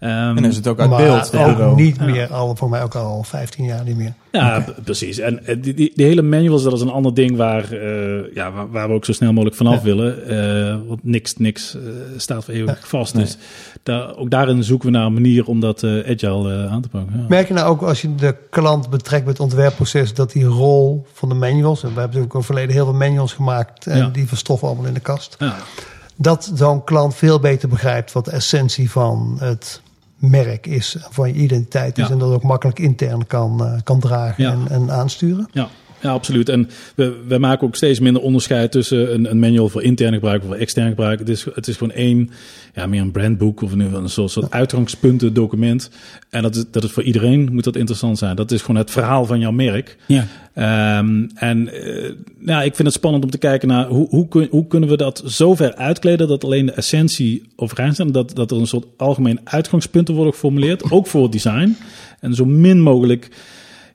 Um, en is het ook uit maar beeld. Ook niet meer, al, voor mij ook al 15 jaar niet meer. Ja, okay. precies. En die, die, die, hele manuals, dat is een ander ding waar, uh, ja, waar, waar, we ook zo snel mogelijk vanaf ja. willen. Uh, want niks, niks uh, staat voor eeuwig ja. vast. Nee. Dus daar, ook daarin zoeken we naar een manier om dat agile aan te pakken. Ja. Merk je nou ook als je de klant betrekt met het ontwerpproces, dat die rol van de manuals, en we hebben natuurlijk ook verleden heel veel manuals gemaakt en die verstoffen allemaal in de kast. Dat zo'n klant veel beter begrijpt wat de essentie van het merk is, van je identiteit is ja. en dat ook makkelijk intern kan, uh, kan dragen ja. en, en aansturen. Ja. Ja, absoluut. En we, we maken ook steeds minder onderscheid tussen een, een manual voor interne gebruik of voor externe gebruik. Het is, het is gewoon één, ja, meer een brandboek of een, een soort, soort uitgangspunten document. En dat is, dat is voor iedereen moet dat interessant zijn. Dat is gewoon het verhaal van jouw merk. Ja. Um, en uh, ja, ik vind het spannend om te kijken naar hoe, hoe, kun, hoe kunnen we dat zo ver uitkleden dat alleen de essentie overeenstemt. Dat, dat er een soort algemeen uitgangspunten worden geformuleerd, ook voor het design. En zo min mogelijk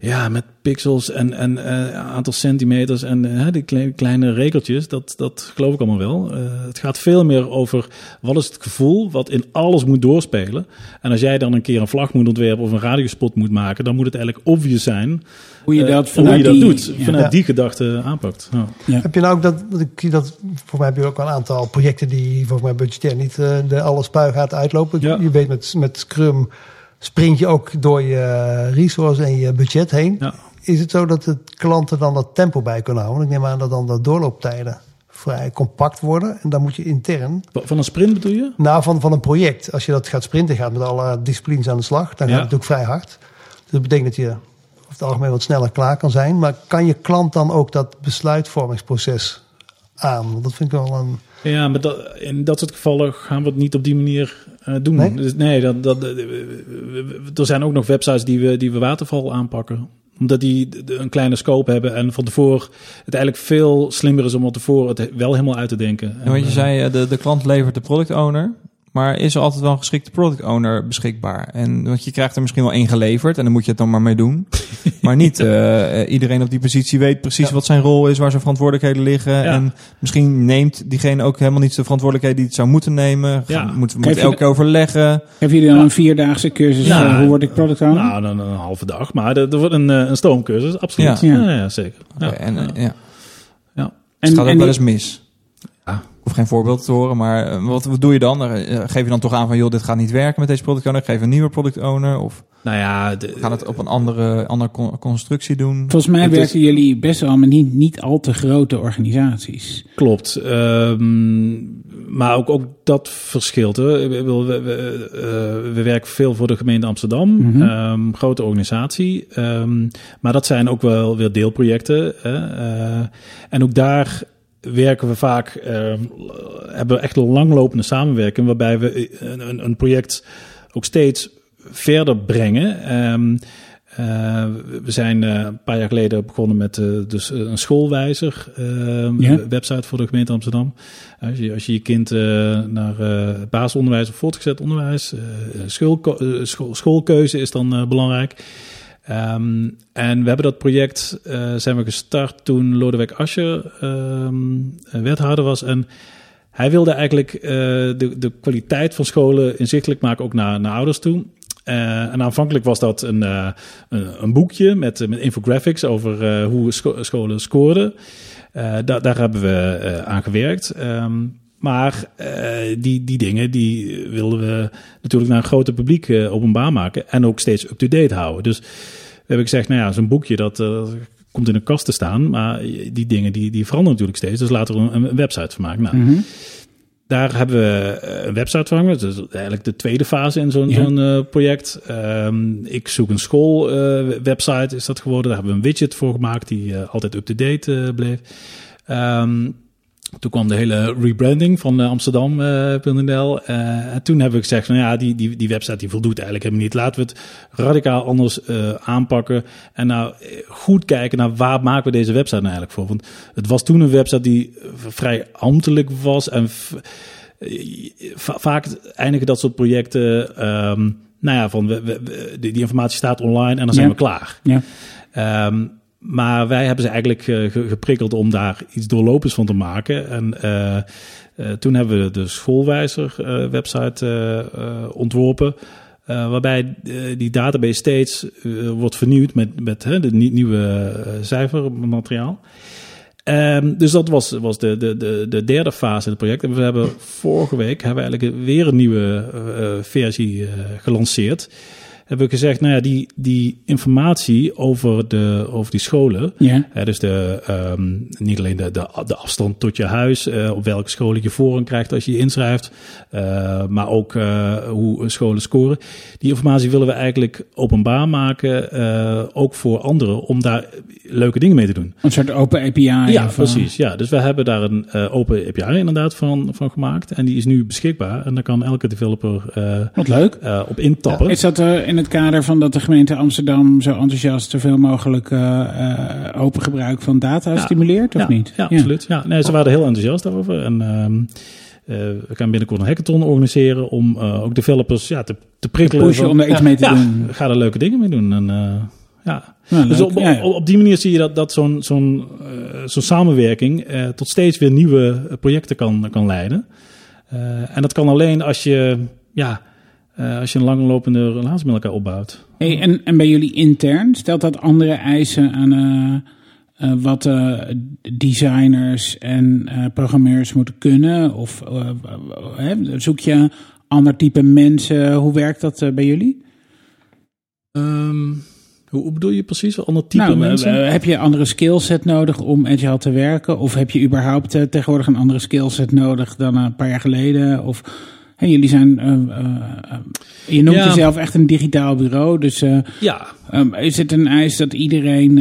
ja, met pixels en, en uh, aantal centimeters en uh, die kleine, kleine regeltjes, dat, dat geloof ik allemaal wel. Uh, het gaat veel meer over wat is het gevoel wat in alles moet doorspelen. En als jij dan een keer een vlag moet ontwerpen of een radiospot moet maken, dan moet het eigenlijk obvious zijn hoe je dat, hoe je dat die, doet, ja. vanuit die gedachte aanpakt. Ja. Ja. Heb je nou ook dat, dat, dat, voor mij heb je ook wel een aantal projecten die volgens mij budgetair niet de alle spuigaten uitlopen. Je weet met, met Scrum sprint je ook door je resource en je budget heen. Ja. Is het zo dat de klanten dan dat tempo bij kunnen houden? Ik neem aan dat dan de doorlooptijden vrij compact worden. En dan moet je intern... Van een sprint bedoel je? Nou, van, van een project. Als je dat gaat sprinten, gaat met alle disciplines aan de slag. Dan gaat ja. het natuurlijk vrij hard. Dus dat betekent dat je over het algemeen wat sneller klaar kan zijn. Maar kan je klant dan ook dat besluitvormingsproces aan? Want dat vind ik wel een. Ja, maar dat, in dat soort gevallen gaan we het niet op die manier eh, doen. Nee? Dus nee, dat, dat, eh, er zijn ook nog websites die we, die we waterval aanpakken. Omdat die een kleine scope hebben en van tevoren het eigenlijk veel slimmer is om van tevoren het wel helemaal uit te denken. Want je En, zei, eh, de, de klant levert de product owner. Maar is er altijd wel een geschikte product owner beschikbaar? En, want je krijgt er misschien wel één geleverd en dan moet je het dan maar mee doen. *laughs* maar niet eh, eh, iedereen op die positie weet precies Ja. wat zijn rol is, waar zijn verantwoordelijkheden liggen. Ja. En misschien neemt diegene ook helemaal niet de verantwoordelijkheid die het zou moeten nemen. Ja. Moeten je elke keer overleggen. Hebben jullie dan een vierdaagse cursus Nou, hoe word ik product owner? Nou, dan een halve dag. Maar er, wordt een, een stoomcursus, absoluut. Ja. Ja, ja, zeker. Ja. Oké, en, ja. Ja. het En- gaat ook en wel eens mis. Hoef geen voorbeeld te horen, maar eh, wat, wat doe je dan? Eh, Geef je dan toch aan van, joh, dit gaat niet werken met deze product owner. Geef een nieuwe product owner of Nou ja, de, gaan het op een andere, andere con- constructie doen? Volgens mij Het is- werken jullie best wel met niet, niet al te grote organisaties. Klopt. Ehm, maar ook, ook dat verschilt. Hè. We, we, eh, we werken veel voor de gemeente Amsterdam. Mhm. Ehm, grote organisatie. Ehm, maar dat zijn ook wel weer deelprojecten. Hè. Eh, en ook daar werken we vaak, ehm, hebben we echt een langlopende samenwerking. Waarbij we een, een, een project ook steeds verder brengen. Ehm, eh, we zijn eh, een paar jaar geleden begonnen met eh, dus een schoolwijzer ehm, Ja. website voor de gemeente Amsterdam. Als je als je, je kind eh, naar eh, basisonderwijs of voortgezet onderwijs, eh, eh, school, schoolkeuze is dan eh, belangrijk. Ehm, en we hebben dat project eh, zijn we gestart toen Lodewijk Asscher ehm, wethouder was en hij wilde eigenlijk eh, de, de kwaliteit van scholen inzichtelijk maken, ook naar, naar ouders toe. Eh, en aanvankelijk was dat een, een, boekje met, met infographics over hoe scho- scholen scoorden. Da- daar hebben we aan gewerkt. Ehm, maar eh, die, die dingen die wilden we natuurlijk naar een groter publiek eh, openbaar maken. En ook steeds up-to-date houden. Dus we hebben gezegd, nou ja, zo'n boekje dat eh, komt in een kast te staan. Maar die dingen die, die veranderen natuurlijk steeds. Dus laten we een, een website van maken. Nou, Mhm. daar hebben we een website van gemaakt. Dus eigenlijk de tweede fase in zo'n Ja. project. Ehm, ik zoek een school website is dat geworden. Daar hebben we een widget voor gemaakt die altijd up-to-date bleef. Ehm, toen kwam de hele rebranding van eh, Amsterdam.nl. Eh, en toen hebben we gezegd van ja, die, die, die website die voldoet eigenlijk helemaal niet. Laten we het radicaal anders eh, aanpakken. En nou eh, goed kijken naar waar maken we deze website nou eigenlijk voor. Want het was toen een website die eh, vrij ambtelijk was. En eh, va- vaak eindigen dat soort projecten... ehm, nou ja, van we, die, die informatie staat online en dan zijn Ja. we klaar. Ja. Ehm, maar wij hebben ze eigenlijk eh, ge- geprikkeld om daar iets doorlopends van te maken. En eh, eh, toen hebben we de schoolwijzer website eh, ontworpen. waarbij die database steeds wordt vernieuwd met, met hè, nie- nieuwe cijfermateriaal. Ehm, dus dat was, was de, de, de, de derde fase in het project. En we hebben vorige week hebben we eigenlijk weer een nieuwe versie gelanceerd. Hebben we gezegd, nou ja, die, die informatie over, de, over die scholen. Ja. Hè, dus de, ehm, niet alleen de, de, de afstand tot je huis, eh, op welke scholen je voorrang krijgt als je je inschrijft, eh, maar ook eh, hoe scholen scoren. Die informatie willen we eigenlijk openbaar maken, ook voor anderen, om daar leuke dingen mee te doen. Een soort open API. Ja, of, precies. Ja, dus we hebben daar een open API inderdaad van, van gemaakt. En die is nu beschikbaar. En daar kan elke developer Wat leuk. op intappen. Is dat in het kader van dat de gemeente Amsterdam zo enthousiast zoveel mogelijk eh, eh, open gebruik van data stimuleert, of niet? Ja, absoluut. Ja, nee, ze waren er heel enthousiast over. En ehm, eh, we gaan binnenkort een hackathon organiseren om eh, ook developers ja, te, te prikkelen. Pushen om er iets Ja. mee te ja, doen. ga er leuke dingen mee doen. En, ja. Nou, Dus op, op, op die manier zie je dat, dat zo'n zo'n zo'n samenwerking tot steeds weer nieuwe projecten kan, kan leiden. En dat kan alleen als je, ja, eh, als je een langlopende relatie met elkaar opbouwt. Hey, en, en bij jullie intern, stelt dat andere eisen aan eh, eh, wat eh, designers en eh, programmeurs moeten kunnen? Of hè, zoek je ander type mensen? Hoe werkt dat bij jullie? Ehm, hoe, bedoel je precies? Wat ander type nou, mensen? heb je een andere skillset nodig om agile te werken? Of heb je überhaupt tegenwoordig een andere skillset nodig dan een paar jaar geleden? Of Hè, jullie zijn, eh, eh, eh, je noemt Ja. jezelf echt een digitaal bureau. Dus Ja, ehm, is het een eis dat iedereen,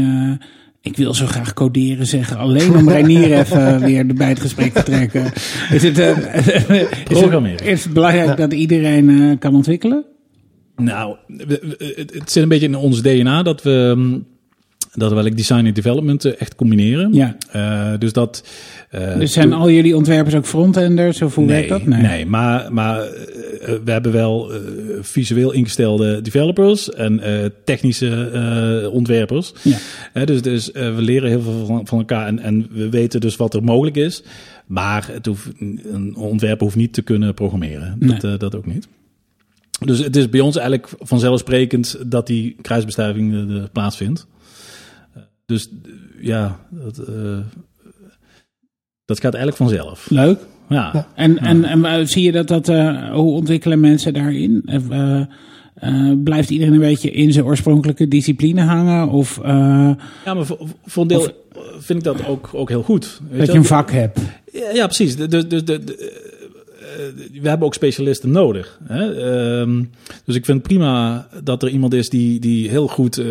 ik wil zo graag coderen zeggen, alleen om Reinier *laughs* even weer bij het gesprek te trekken. Is het, *laughs* is het, is het belangrijk dat iedereen kan ontwikkelen? Nou, het, zit een beetje in ons DNA dat we, mm, dat we eigenlijk design en development eh, echt combineren. Ja. Eh, dus dat. eh, Dus zijn al jullie ontwerpers ook frontenders of hoe nee, werkt dat? Nee, maar, maar eh, we hebben wel visueel ingestelde developers en technische ontwerpers. Ja. Dus dus we leren heel veel van, van elkaar en, en we weten dus wat er mogelijk is. Maar het hoeft, een ontwerper hoeft niet te kunnen programmeren. Dat, dat ook niet. Dus het is bij ons eigenlijk vanzelfsprekend dat die kruisbestuiving plaatsvindt. Dus ja, dat, eh, dat gaat eigenlijk vanzelf. Leuk. Ja. Ja. En, en, en eh, zie je dat dat, eh, hoe ontwikkelen mensen daarin? Blijft iedereen een beetje in zijn oorspronkelijke discipline hangen? Of Ja, maar voor, voor een deel vind ik dat ook, ook heel goed. Weet dat je een vak hebt? Ja, ja, precies. Dus de, de, de, de- we hebben ook specialisten nodig. Hè? Ehm, dus ik vind prima dat er iemand is die, die heel goed eh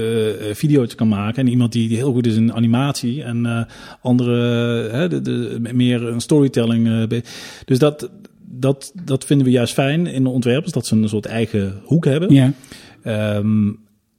video's kan maken. En iemand die, die heel goed is in animatie. En eh, andere, de, de, meer een storytelling. eh, dus dat, dat, dat vinden we juist fijn in de ontwerpers. Dat ze een soort eigen hoek hebben. Ja. Ehm,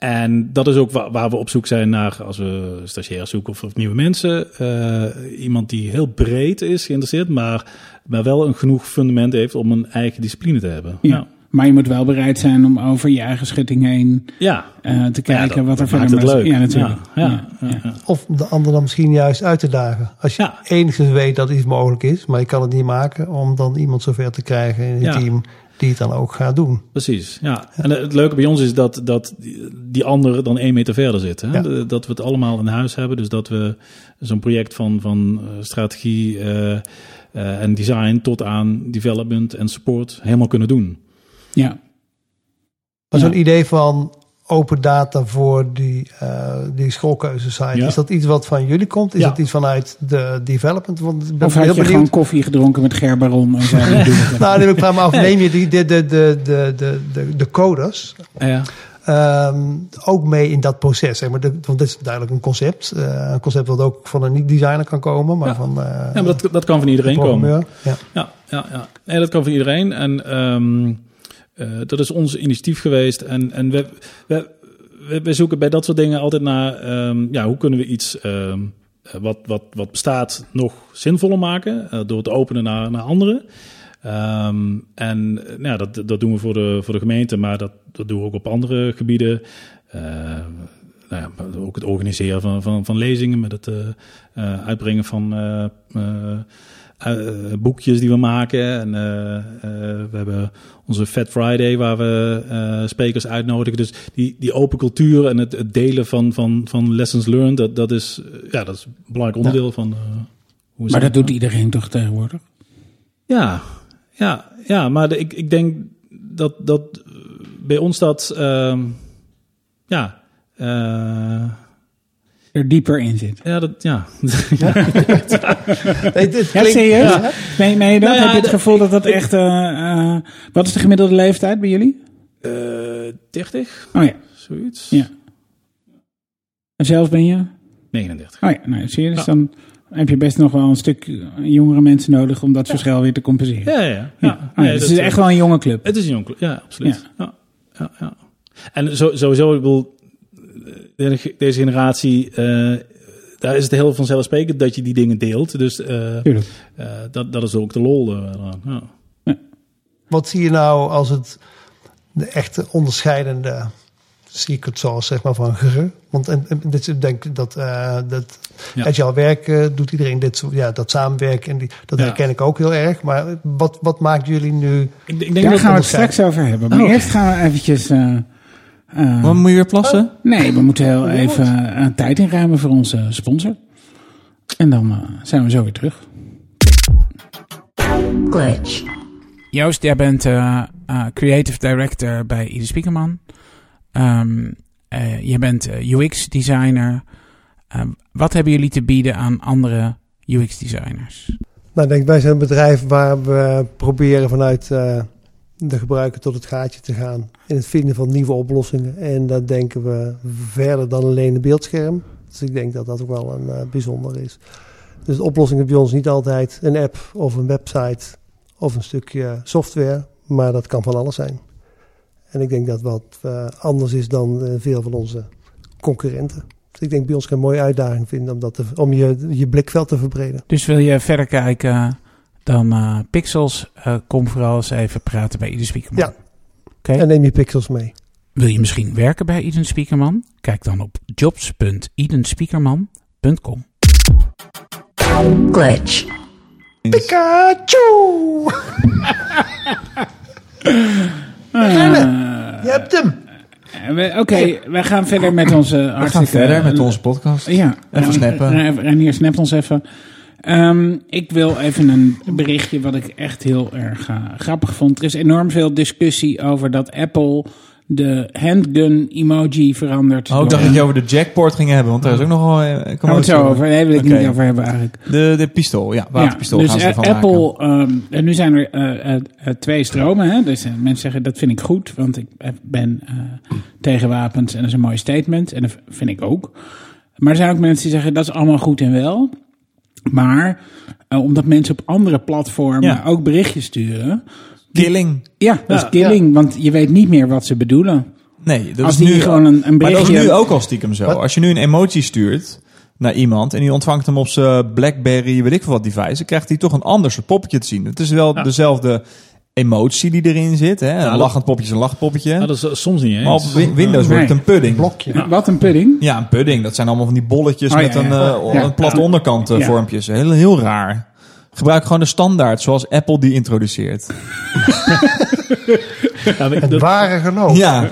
en dat is ook wa- waar we op zoek zijn naar als we stagiairs zoeken of, of nieuwe mensen. Eh, iemand die heel breed is geïnteresseerd, maar, maar wel een genoeg fundament heeft om een eigen discipline te hebben. Ja. Maar je moet wel bereid zijn om over je eigen schutting heen ja. eh, te kijken dat- wat er verder maakt het leuk. Ja, natuurlijk. Ja, ja, Ja, ja, ja. ja. Of de ander dan misschien juist uit te dagen. Als je Ja. enigszins weet dat iets mogelijk is, maar je kan het niet maken, om dan iemand zover te krijgen in het Ja. team die het dan ook gaat doen. Precies, ja. En het leuke bij ons is dat, dat die- die ander dan één meter verder zit. Hè? Ja. Dat we het allemaal in huis hebben. Dus dat we zo'n project van, van eh, strategie eh, eh, en design tot aan development en support helemaal kunnen doen. Ja. Maar Ja. zo'n idee van open data voor die, eh die schoolkeuzesite, Ja. is dat iets wat van jullie komt? Is Ja. dat iets vanuit de development? Want ik ben Of heel je gewoon koffie gedronken met Gerbaron en zei, *laughs* "Ik doe het even." Nou, neem ik vraag me af, neem je die, de, de, de, de, de, de, de coders Ja. ehm, ook mee in dat proces? Zeg maar de, want dit is duidelijk een concept. eh, een concept dat ook van een niet-designer kan komen, maar van eh Ja, maar dat, dat kan van iedereen komen. Ja. Ja, ja, ja. Nee, dat kan van iedereen. En ehm, eh, dat is ons initiatief geweest. En, en we, we, we, zoeken bij dat soort dingen altijd naar... ehm, ja, hoe kunnen we iets ehm, wat, wat, wat bestaat nog zinvoller maken... eh, door het openen naar, naar anderen. Ehm, en eh, nou, dat, dat doen we voor de, voor de gemeente, maar dat, dat doen we ook op andere gebieden. Eh, nou ja, ook het organiseren van, van, van lezingen, met het eh, eh, uitbrengen van eh, boekjes die we maken. En eh, eh, we hebben onze Fat Friday, waar we sprekers uitnodigen. Dus die, die open cultuur en het, het delen van, van, van lessons learned, dat, dat, is, ja, dat is een belangrijk onderdeel van. hoe Maar dat doet iedereen toch tegenwoordig? Ja, ja, ja maar de- ik, ik denk dat, dat bij ons dat, ehm, ja, Er dieper in zit. ja, dat, ja. *laughs* *laughs* Nee, dit Ja, serieus? Ja. Nee, nee, dat Nou ja, heb je het gevoel dat dat echt... eh, eh, wat is de gemiddelde leeftijd bij jullie? Eh 30, Oh ja, zoiets. Ja. en zelf ben je? 39. Oh ja, nou, zie je, dus Ja. dan heb je best nog wel een stuk jongere mensen nodig om dat verschil weer te compenseren. Ja, ja, ja. Ja. ja. Oh ja, Nee, dus het is echt wel een jonge club. Het is een jong, club. ja, absoluut. Ja. Ja, ja, En zo, sowieso, ik bedoel, deze generatie, eh, daar is het heel vanzelfsprekend dat je die dingen deelt. Dus eh, eh, dat, dat is ook de lol. eraan. ja. Wat zie je nou als het de echte onderscheidende secret sauce zeg maar, van Gere? Want en, en dit, ik denk dat, eh dat Ja. agile werken doet iedereen dit, soort- ja, dat samenwerken en die, dat Ja. herken ik ook heel erg. Maar wat, wat maakt jullie nu? Ik, ik denk Daar dat gaan we het straks over hebben. Maar Oh. eerst gaan we eventjes... eh, eh, Wat moet je weer plassen? nee, we moeten heel even eh, tijd inruimen voor onze sponsor. En dan eh, zijn we zo weer terug. Glitch. Joost, jij bent eh, eh, creative director bij Ieder Spiekerman. Ehm eh, je bent eh, UX-designer. Ehm, wat hebben jullie te bieden aan andere UX-designers? Nou, ik denk, wij zijn een bedrijf waar we proberen vanuit eh, de gebruiker tot het gaatje te gaan in het vinden van nieuwe oplossingen. En dat denken we verder dan alleen een beeldscherm. Dus ik denk dat dat ook wel een eh, bijzonder is. Dus de oplossing is bij ons niet altijd een app of een website of een stukje software, maar dat kan van alles zijn. En ik denk dat wat eh, anders is dan eh, veel van onze concurrenten. Dus ik denk bij ons een mooie uitdaging vinden om, dat om je, je blikveld te verbreden. Dus wil je verder kijken dan eh, Pixels, eh, kom vooral eens even praten bij Eden Speakerman. Ja. Oké. En neem je pixels mee. Wil je misschien werken bij Eden Speakerman? Kijk dan op jobs.edenspeakerman.com. Glitch. Pikachu! *laughs* Rennen! Je hebt hem! Eh, we- Oké, wij gaan verder met onze We gaan verder met onze podcast. Ja. Even snappen. En Renier snapt ons even. Ehm, ik wil even een berichtje wat ik echt heel erg eh, grappig vond. Er is enorm veel discussie over dat Apple de handgun emoji verandert. Oh, ik dacht dat je over de jackport ging hebben, want daar is ook nogal... Gaan we het zo over? Nee, wil ik Oké. niet over hebben eigenlijk. De, de pistool, ja. Waterpistool Ja, gaan dus ze ervan eh, maken. Apple, ehm, en nu zijn er eh, eh, twee stromen. Hè? Dus mensen zeggen dat vind ik goed, want ik ben tegen wapens en dat is een mooi statement. En dat vind ik ook. Maar er zijn ook mensen die zeggen dat is allemaal goed en wel. Maar eh, omdat mensen op andere platformen Ja. ook berichtjes sturen. Killing. Ja, dat Ja, is killing, want je weet niet meer wat ze bedoelen. Nee, dat Als is nu gewoon een- een Maar dat is berichtje- nu ook al stiekem zo. Wat? Als je nu een emoji stuurt naar iemand en die ontvangt hem op zijn BlackBerry, weet ik veel wat device, dan krijgt hij toch een ander soort poppetje te zien. Het is wel dezelfde emotie die erin zit. Hè? Een dat- lachend poppetje is een lachpoppetje. Nou, dat is eh, soms niet eens. maar op Win- Windows wordt het een pudding. Blokje. Wat een pudding. Ja, een pudding. Dat zijn allemaal van die bolletjes Oh, ja, met een, ja. eh, Ja. een platte onderkant eh, Ja. vormpjes. Heel, heel raar. Gebruik gewoon de standaard zoals Apple die introduceert. *laughs* Het ware geloof. Ja.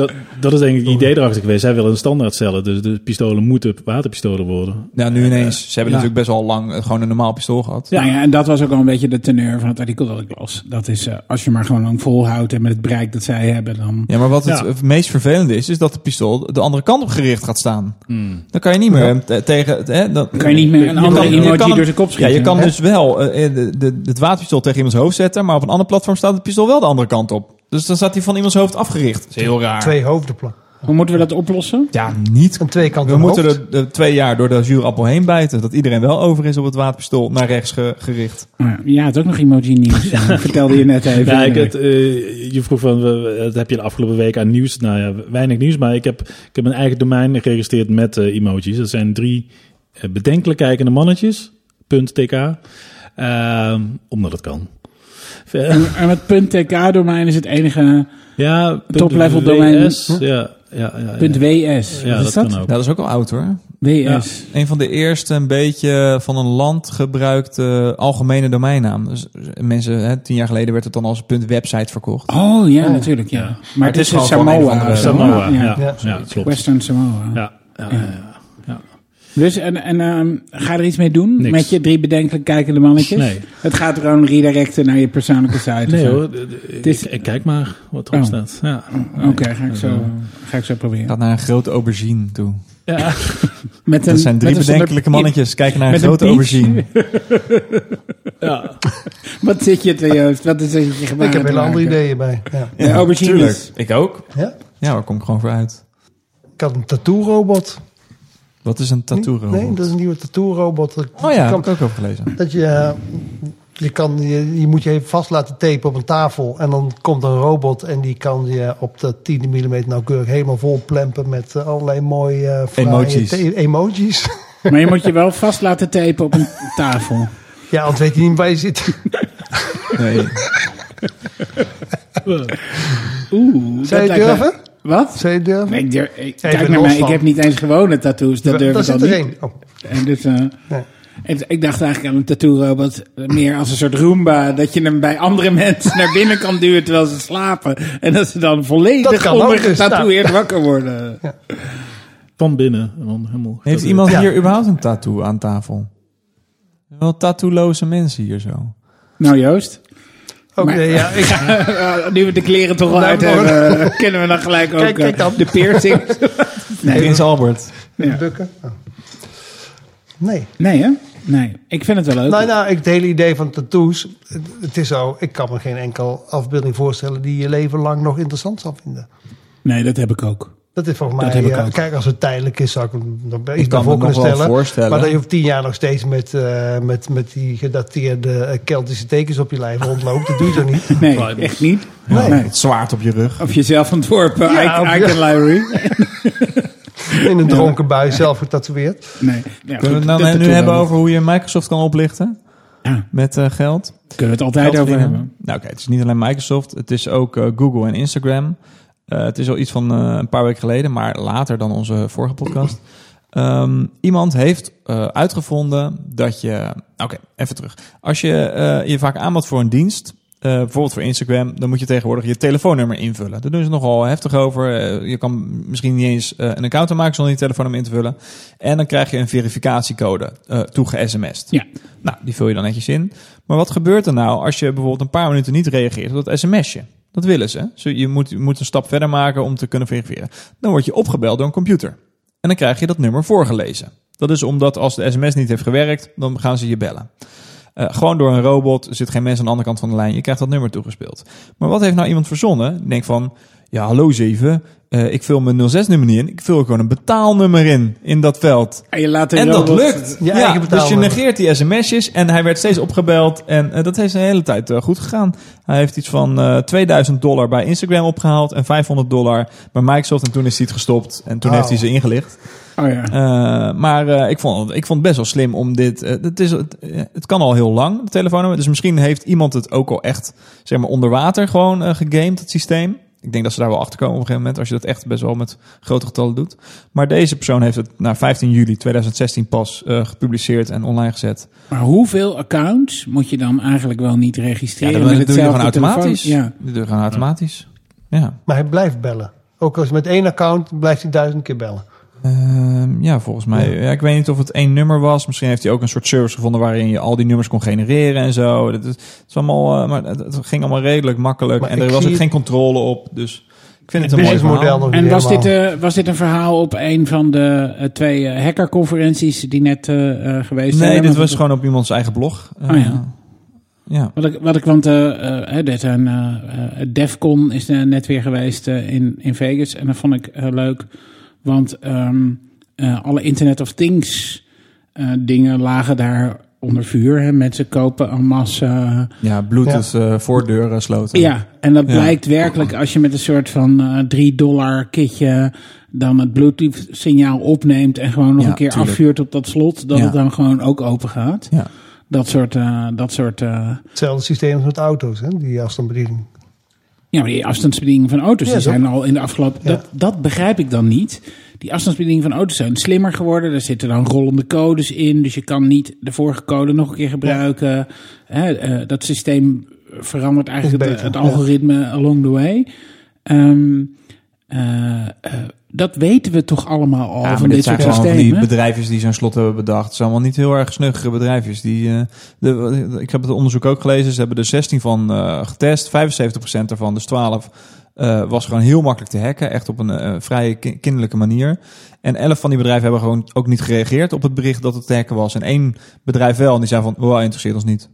Ja. Ja. dat, dat is denk ik het idee erachter geweest. Zij willen een standaard stellen, dus de pistolen moeten waterpistolen worden. Nou, nu ineens. Ze hebben ja. natuurlijk best wel lang eh, gewoon een normaal pistool gehad. Ja. Ja, en dat was ook al een beetje de teneur van het artikel dat ik las. Dat is, eh, als je maar gewoon lang volhoudt en met het bereik dat zij hebben, dan... Ja, maar wat het Ja. eh, meest vervelende is, is dat de pistool de andere kant op gericht gaat staan. Dan kan je niet meer eh, te- tegen... Hè, dan, Kan je niet meer een andere kan- emoji hem- door zijn kop Ja, schieten. je kan dus wel eh, de, de, het waterpistool tegen iemands hoofd zetten, maar op een ander platform staat het pistool wel de andere kant op. Dus dan staat hij van iemands hoofd afgericht. Dat is heel raar. Twee hoofdenplan. Hoe moeten we dat oplossen? Ja, niet. Een twee kanten We moeten er de twee jaar door de zure appel heen bijten. Dat iedereen wel over is op het waterpistool naar rechts ge- gericht. Ja, ja, het ook nog emoji nieuws. Ja. *laughs* Vertelde je net even. Ja, ik, het, eh, je vroeg van, we- wat heb je de afgelopen week aan nieuws? Nou ja, weinig nieuws, maar ik heb, ik heb een eigen domein geregistreerd met eh, emojis. Dat zijn drie eh, bedenkelijk kijkende mannetjes, punt .tk, Ehm, omdat het kan. En, en het .tk-domein is het enige ja, Top-level domein. WS, Ja, ja, ja, ja. .ws. Ja, Wat is dat dat? kan ook. Ja, dat is ook al oud hoor. WS. Een van de eerste een beetje van een land gebruikte algemene domeinnaam. Dus mensen, hè, tien jaar geleden werd het dan als een .website verkocht. Oh ja, natuurlijk. Ja. Maar, het is, Samoa. de- of zo, Samoa, hè? ja, Ja. ja, klopt. Western Samoa. Ja, ja, ja, ja. Dus en, en ehm, ga je er iets mee doen Niks. met je drie bedenkelijk kijkende mannetjes? Nee. Het gaat gewoon redirecten naar je persoonlijke site. Nee hoor, d- is- ik, ik kijk maar wat erop Oh. staat. Ja. Oké, ga, ik zo, ga ik zo proberen. Gaat naar een grote aubergine toe. Ja. *laughs* Met Dat zijn drie met een bedenkelijke mannetjes. Kijken naar een een grote aubergine. *laughs* ja. *laughs* Wat zit je te Joost? Wat is het je gemaakt? Ik heb hele andere ideeën bij. Ja. Ja, aubergines. tuurlijk. Ik ook. Ja? Ja, daar kom ik gewoon voor uit. Ik had een tattoo-robot. Wat is een tattoo robot? Nee, dat is een nieuwe tattoo-robot. Dat- Oh ja, heb kan- ik ook over gelezen. Dat je, eh, je, kan, je, je moet je even vast laten tapen op een tafel. En dan komt een robot en die kan je op de 10 mm nauwkeurig helemaal vol plempen met eh, allerlei mooie fraaie Emojis. *laughs* Maar je moet je wel vast laten tapen op een tafel. ja, anders weet je niet waar je zit. Nee. Oeh, Zou je durven? Wat? Zou je durven? Nee, ik, durf, ik, ben kijk naar mij, ik heb niet eens gewone tattoos, dat durf ik al niet. Oh, En dus, eh, nee. en ik dacht eigenlijk aan een tattoo-robot meer als een soort Roomba. Dat je hem bij andere *laughs* mensen naar binnen kan duwen terwijl ze slapen. En dat ze dan volledig dus, ondergetatoeëerd wakker worden. *laughs* Van binnen. en dan helemaal Heeft iemand Ja. hier überhaupt een tattoo aan tafel? Wel tattooloze mensen hier zo. Nou Joost, Oké, ja. Ik, *laughs* nu we de kleren toch al Nou, uit hebben, kennen we dan gelijk ook Kijk, kijk eh, dan. de piercing. *laughs* Nee, Prins Albert. Ja. bukken. Oh. Nee, nee hè? Nee, ik vind het wel leuk. Nou, nou, ik, het hele idee van tattoos. Het, het is zo, ik kan me geen enkel afbeelding voorstellen die je leven lang nog interessant zal vinden. Nee, dat heb ik ook. Dat is volgens Dat mij, heb ik ja, kijk, als het tijdelijk is, zou ik hem nog iets kan voor me nog kunnen wel stellen. voorstellen. Maar dat je op tien jaar nog steeds met, eh, met, met die gedateerde eh, Keltische tekens op je lijf rondloopt, dat doe je toch niet? *laughs* Nee, echt niet. Nee. Nee. Het zwaard op je rug. Of jezelf ontworpen, Ja, Icon Library. *laughs* In een dronken bui zelf getatoeëerd. Nee. Ja, Kunnen we het nou dat- nu hebben over hoe je Microsoft kan oplichten? Ja. Met eh, geld? Kunnen we het altijd over hebben. Nou oké, het is niet alleen Microsoft. Het is ook eh, Google en Instagram. Eh, het is al iets van eh, een paar weken geleden, maar later dan onze vorige podcast. Ehm, iemand heeft eh, uitgevonden dat je... Oké, even terug. Als je je vaak aanmeldt voor een dienst... bijvoorbeeld voor Instagram, dan moet je tegenwoordig je telefoonnummer invullen. Daar doen ze nogal heftig over. Je kan misschien niet eens een account aanmaken zonder je telefoonnummer in te vullen. En dan krijg je een verificatiecode toege-sms'd. Ja. Nou, die vul je dan netjes in. Maar wat gebeurt er nou als je bijvoorbeeld een paar minuten niet reageert op dat sms'je? Dat willen ze. Zo, je, moet, moet een stap verder maken om te kunnen verifiëren. Dan word je opgebeld door een computer. En dan krijg je dat nummer voorgelezen. Dat is omdat als de sms niet heeft gewerkt, dan gaan ze je bellen. Uh, gewoon door een robot, er zit geen mens aan de andere kant van de lijn. Je krijgt dat nummer toegespeeld. Maar wat heeft nou iemand verzonnen? Denk van, ja hallo zeven, uh, ik vul mijn 06-nummer niet in. Ik vul gewoon een betaalnummer in, in dat veld. En, je laat de en dat lukt. Je Ja, dus je negeert die sms'jes en hij werd steeds opgebeld. En uh, dat heeft een hele tijd uh, goed gegaan. Hij heeft iets van uh, 2000 dollar bij Instagram opgehaald en 500 dollar bij Microsoft. En toen is hij het gestopt en toen Oh. heeft hij ze ingelicht. Oh ja. Maar ik, vond, het- ik vond het best wel slim om dit. Het, is, het, het kan al heel lang, de telefoonnummer. Dus misschien heeft iemand het ook al echt zeg maar, onder water gewoon gegamed, het systeem. Ik denk dat ze daar wel achter komen op een gegeven moment. Als je dat echt best wel met grote getallen doet. Maar deze persoon heeft het na 15 juli 2016 pas uh, gepubliceerd en online gezet. Maar hoeveel accounts moet je dan eigenlijk wel niet Ja, registreren? dat, met dat doe je gewoon automatisch. Ja. Dat doe je gewoon automatisch. Ja. Maar hij blijft bellen. Ook als met één account blijft hij duizend keer bellen. Uh, ja, volgens mij. Ja. ik weet niet of het één nummer was. Misschien heeft hij ook een soort service gevonden waarin je al die nummers kon genereren en zo. Dat is, het is allemaal, uh, maar het, het, ging allemaal redelijk makkelijk. Maar en er was ook het- geen controle op. Dus ik vind Het het een mooi verhaal. nog En was dit, uh, was dit een verhaal op een van de uh, twee uh, hackerconferenties die net uh, uh, geweest zijn? Nee, dit was het- gewoon op iemands eigen blog. Uh, Oh ja. Ja. Wat ik, wat ik want uh, uh, dit een uh, uh, DEFCON is uh, net weer geweest uh, in, in Vegas en dat vond ik uh, leuk, want um, uh, alle Internet of Things uh, dingen lagen daar onder vuur. Hè. Mensen kopen en massa. Ja, Bluetooth uh, voordeuren sloten. Ja, en dat Ja. blijkt werkelijk als je met een soort van uh, 3 dollar kitje dan het Bluetooth signaal opneemt en gewoon nog Ja, een keer tuurlijk. afvuurt op dat slot, dat Ja. het dan gewoon ook open gaat. Ja. Dat soort, uh, dat soort uh, Hetzelfde systeem als met auto's, hè? die afstandsbediening. Ja, maar die afstandsbedieningen van auto's Ja, die zijn al in de afgelopen. Ja. Dat, dat begrijp ik dan niet. Die afstandsbedieningen van auto's zijn slimmer geworden. Er zitten dan rollende codes in. Dus je kan niet de vorige code nog een keer gebruiken. Eh, dat systeem verandert eigenlijk het, algoritme along the way. Eh, dat weten we toch allemaal al Ja, van dit, dit zijn soort van systemen. die bedrijfjes die zo'n slot hebben bedacht. Het zijn allemaal niet heel erg snuggere bedrijfjes. Die, eh, de, ik heb het onderzoek ook gelezen. Ze hebben er 16 van eh, getest. 75% daarvan, dus 12, eh, was gewoon heel makkelijk te hacken. Echt op een vrij ki- kinderlijke manier. En 11 van die bedrijven hebben gewoon ook niet gereageerd op het bericht dat het te hacken was. En één bedrijf wel. En die zei van, wow, interesseert ons niet.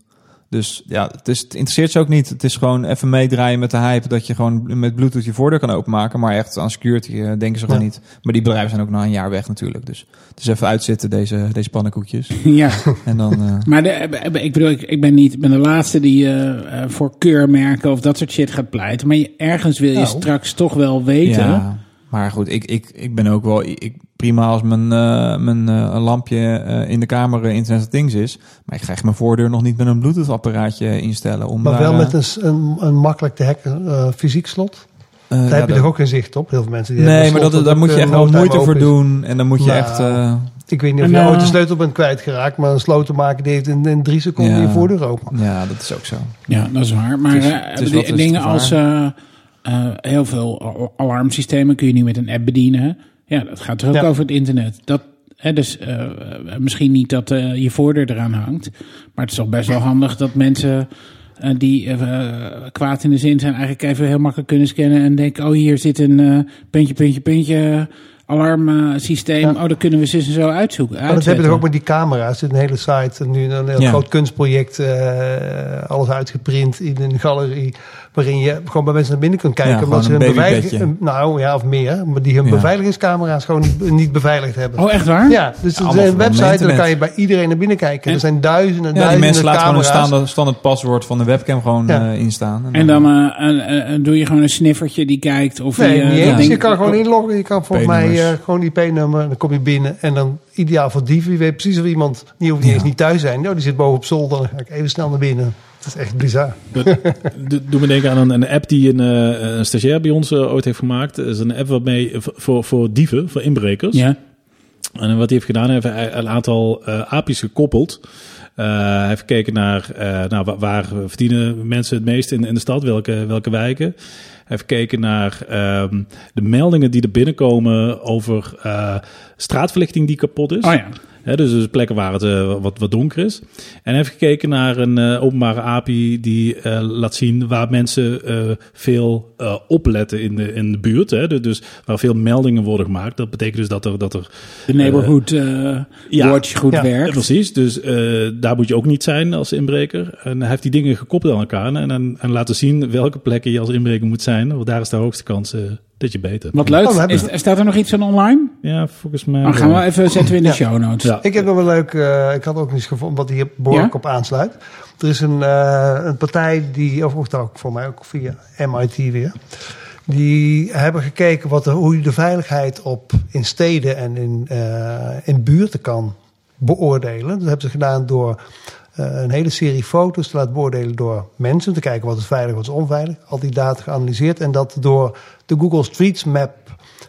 Dus ja, het, is, het interesseert ze ook niet. Het is gewoon even meedraaien met de hype dat je gewoon met Bluetooth je voordeur kan openmaken. Maar echt aan security eh, denken ze gewoon Ja. niet. Maar die bedrijven zijn ook na een jaar weg natuurlijk. Dus het is even uitzitten deze, deze pannenkoekjes. *laughs* Ja, En dan, eh, maar de, eh, ik bedoel, ik, ik ben niet ik ben de laatste die eh, voor keurmerken of dat soort shit gaat pleiten. Maar je, ergens wil je Nou. straks toch wel weten. ja, maar goed, ik, ik, ik ben ook wel ik, prima als mijn, eh, mijn eh, lampje eh, in de kamer Internet Things is. Maar ik ga echt mijn voordeur nog niet met een Bluetooth apparaatje instellen. Om Maar daar, wel met een, een, een makkelijk te hacken eh, fysiek slot. eh, Daar ja, heb je dat- toch ook geen zicht op? Heel veel mensen die Nee, hebben maar een dat, slot daar moet je echt wel moeite voor is. doen. En dan moet je Nou, echt... eh, Ik weet niet of je ooit de sleutel bent kwijtgeraakt, maar een slotenmaker die heeft in, in drie seconden Ja. je voordeur open. ja, dat is ook zo. Ja, dat is waar. Maar Het is- eh, het dingen als eh, eh, heel veel al- alarmsystemen kun je nu met een app bedienen. Ja, dat gaat er ook Ja. over het internet. Dat, hè, dus eh, eh, misschien niet dat eh, je voordeur eraan hangt. Maar het is toch best wel handig dat mensen die kwaad in de zin zijn... eigenlijk even heel makkelijk kunnen scannen en denken... oh, hier zit een puntje, puntje, puntje alarmsysteem. Ja. Oh, dan kunnen we ze zo uitzoeken. Maar dat hebben we ook met die camera's. Er een hele site, nu een heel Ja. groot kunstproject, alles uitgeprint in een galerie, waarin je gewoon bij mensen naar binnen kunt kijken. Ja, omdat ze hun nou ja, of meer, maar die hun Ja. beveiligingscamera's gewoon niet, niet beveiligd hebben. Oh, echt waar? Ja, dus er Allemaal is een van website en dan kan je bij iedereen naar binnen kijken. En- er zijn duizenden en Ja, die duizenden mensen laten gewoon een standaard, standaard paswoord van de webcam gewoon Ja. eh, instaan. En dan eh, eh, doe je gewoon een sniffertje die kijkt of Nee, niet eens. ding- Je kan gewoon inloggen. Je kan volgens mij eh, gewoon IP-nummer. Dan kom je binnen. En dan ideaal voor dieven. Je weet precies of iemand die hoeft niet Ja. eens niet thuis zijn. Nou, die zit boven op zolder. Dan ga ik even snel naar binnen. Dat is echt bizar. Dat doet me denken aan een, een app die een, eh, een stagiair bij ons eh, ooit heeft gemaakt. Dat is een app waarmee voor, voor, voor dieven, voor inbrekers. Ja. En wat hij heeft gedaan, hij heeft een aantal eh aapjes gekoppeld. Eh, hij heeft gekeken naar eh, nou, waar, waar verdienen mensen het meest in, in de stad, welke, welke wijken. Hij heeft gekeken naar ehm, de meldingen die er binnenkomen over eh, straatverlichting die kapot is. Oh ja. Dus, dus plekken waar het eh, wat, wat donker is. En heeft gekeken naar een eh, openbare API die eh, laat zien waar mensen veel opletten in de, in de buurt. Hè. Dus- Dus waar veel meldingen worden gemaakt. Dat betekent dus dat er, dat er De neighborhood ja. watch goed Ja. werkt. precies. Dus daar moet je ook niet zijn als inbreker. En hij heeft die dingen gekoppeld aan elkaar en, en, en laten zien welke plekken je als inbreker moet zijn. Want daar is de hoogste kans dat je beter. Wat leuk. Oh, hebben- Is, staat er nog iets van online? Ja, volgens mij. Dan gaan we even zetten we in de Ja. show notes. Ja. Ik heb nog wel leuk. eh, ik had ook iets gevonden wat hier behoorlijk Ja? op aansluit. Er is een, eh, een partij die, of ook, ook voor mij ook via MIT weer. Die hebben gekeken wat de, hoe je de veiligheid op in steden en in, eh, in buurten kan beoordelen. Dat hebben ze gedaan door een hele serie foto's te laten beoordelen door mensen. Te kijken wat is veilig, wat is onveilig. Al die data geanalyseerd. En dat door de Google Streets Map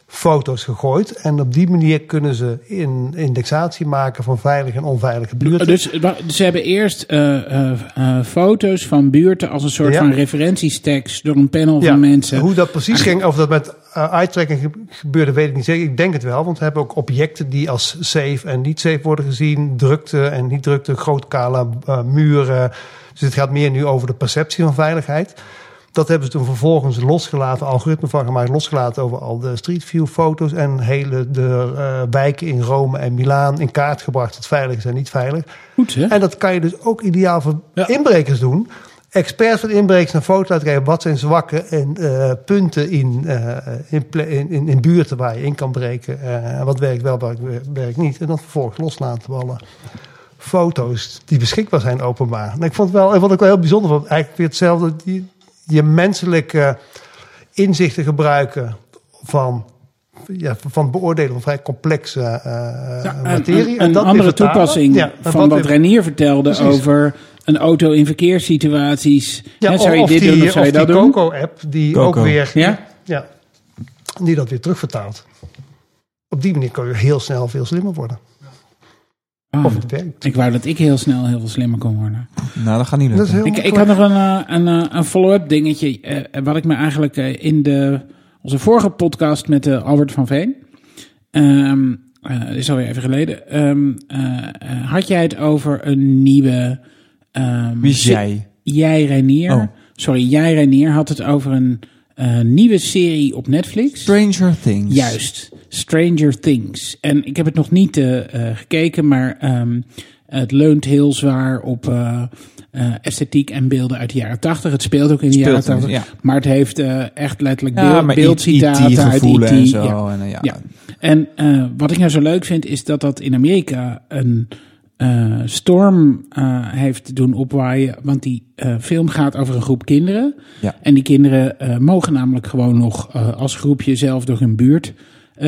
foto's gegooid. En op die manier kunnen ze een indexatie maken van veilige en onveilige buurten. Dus ze hebben eerst eh, eh, eh, foto's van buurten als een soort Ja. van referentiestacks door een panel Ja, van mensen. Hoe dat precies ging, of dat met eye-tracking ge- gebeurde, weet ik niet zeker. Ik denk het wel, want we hebben ook objecten die als safe en niet safe worden gezien. Drukte en niet drukte, groot kale eh, muren. Dus het gaat meer nu over de perceptie van veiligheid. Dat hebben ze toen vervolgens losgelaten, algoritme van gemaakt, losgelaten over al de Street View foto's en hele de eh, wijken in Rome en Milaan in kaart gebracht wat veilig is en niet veilig. Goed hè? En dat kan je dus ook ideaal voor Ja. inbrekers doen. Experts van inbrekers een foto laten kijken. Wat zijn zwakke en, eh, punten in, eh, in, in, in, buurten waar je in kan breken. wat werkt wel, wat werkt niet. En dan vervolgens loslaten op alle foto's die beschikbaar zijn openbaar. En ik vond het wel, wat ik wel heel bijzonder vond. Eigenlijk weer hetzelfde. Die, je menselijke inzichten gebruiken van... Ja, van het beoordelen van vrij complexe eh, Ja, een- materie. Een, en andere vertalen. toepassing Ja, en van wat weer- Renier vertelde Precies. over een auto in verkeerssituaties. Ja, zou je of dit die, doen of zou je of dat die doen? Coco-app, die Coco. ook weer... Ja? Ja, die dat weer terugvertaalt. Op die manier kan je heel snel veel slimmer worden. Ah, Of het werkt. ik wou dat ik heel snel heel veel slimmer kon worden. Nou, dat gaat niet lukken. Ik, ik had nog een, eh, een, eh, een follow-up dingetje. eh, wat ik me eigenlijk eh, in de, onze vorige podcast met eh, Albert van Veen. ehm eh, dat is alweer even geleden. ehm, eh, eh, had jij het over een nieuwe. ehm, Wie is jij? Jij, Reinier. Oh. Sorry, jij, Reinier had het over een eh, nieuwe serie op Netflix. Stranger Things. Juist, Stranger Things. En ik heb het nog niet eh, eh, gekeken, maar ehm, het leunt heel zwaar op eh, esthetiek en beelden uit de jaren 80. Het speelt ook in de jaren in, 80. ja. Maar het heeft echt letterlijk Ja, beeld, beeldcitaten uit IT. en zo. Ja. En, ja. En wat ik nou zo leuk vind, is dat dat in Amerika een eh, storm eh, heeft doen opwaaien. Want die eh, film gaat over een groep kinderen. Ja. En die kinderen mogen namelijk gewoon nog als groepje zelf door hun buurt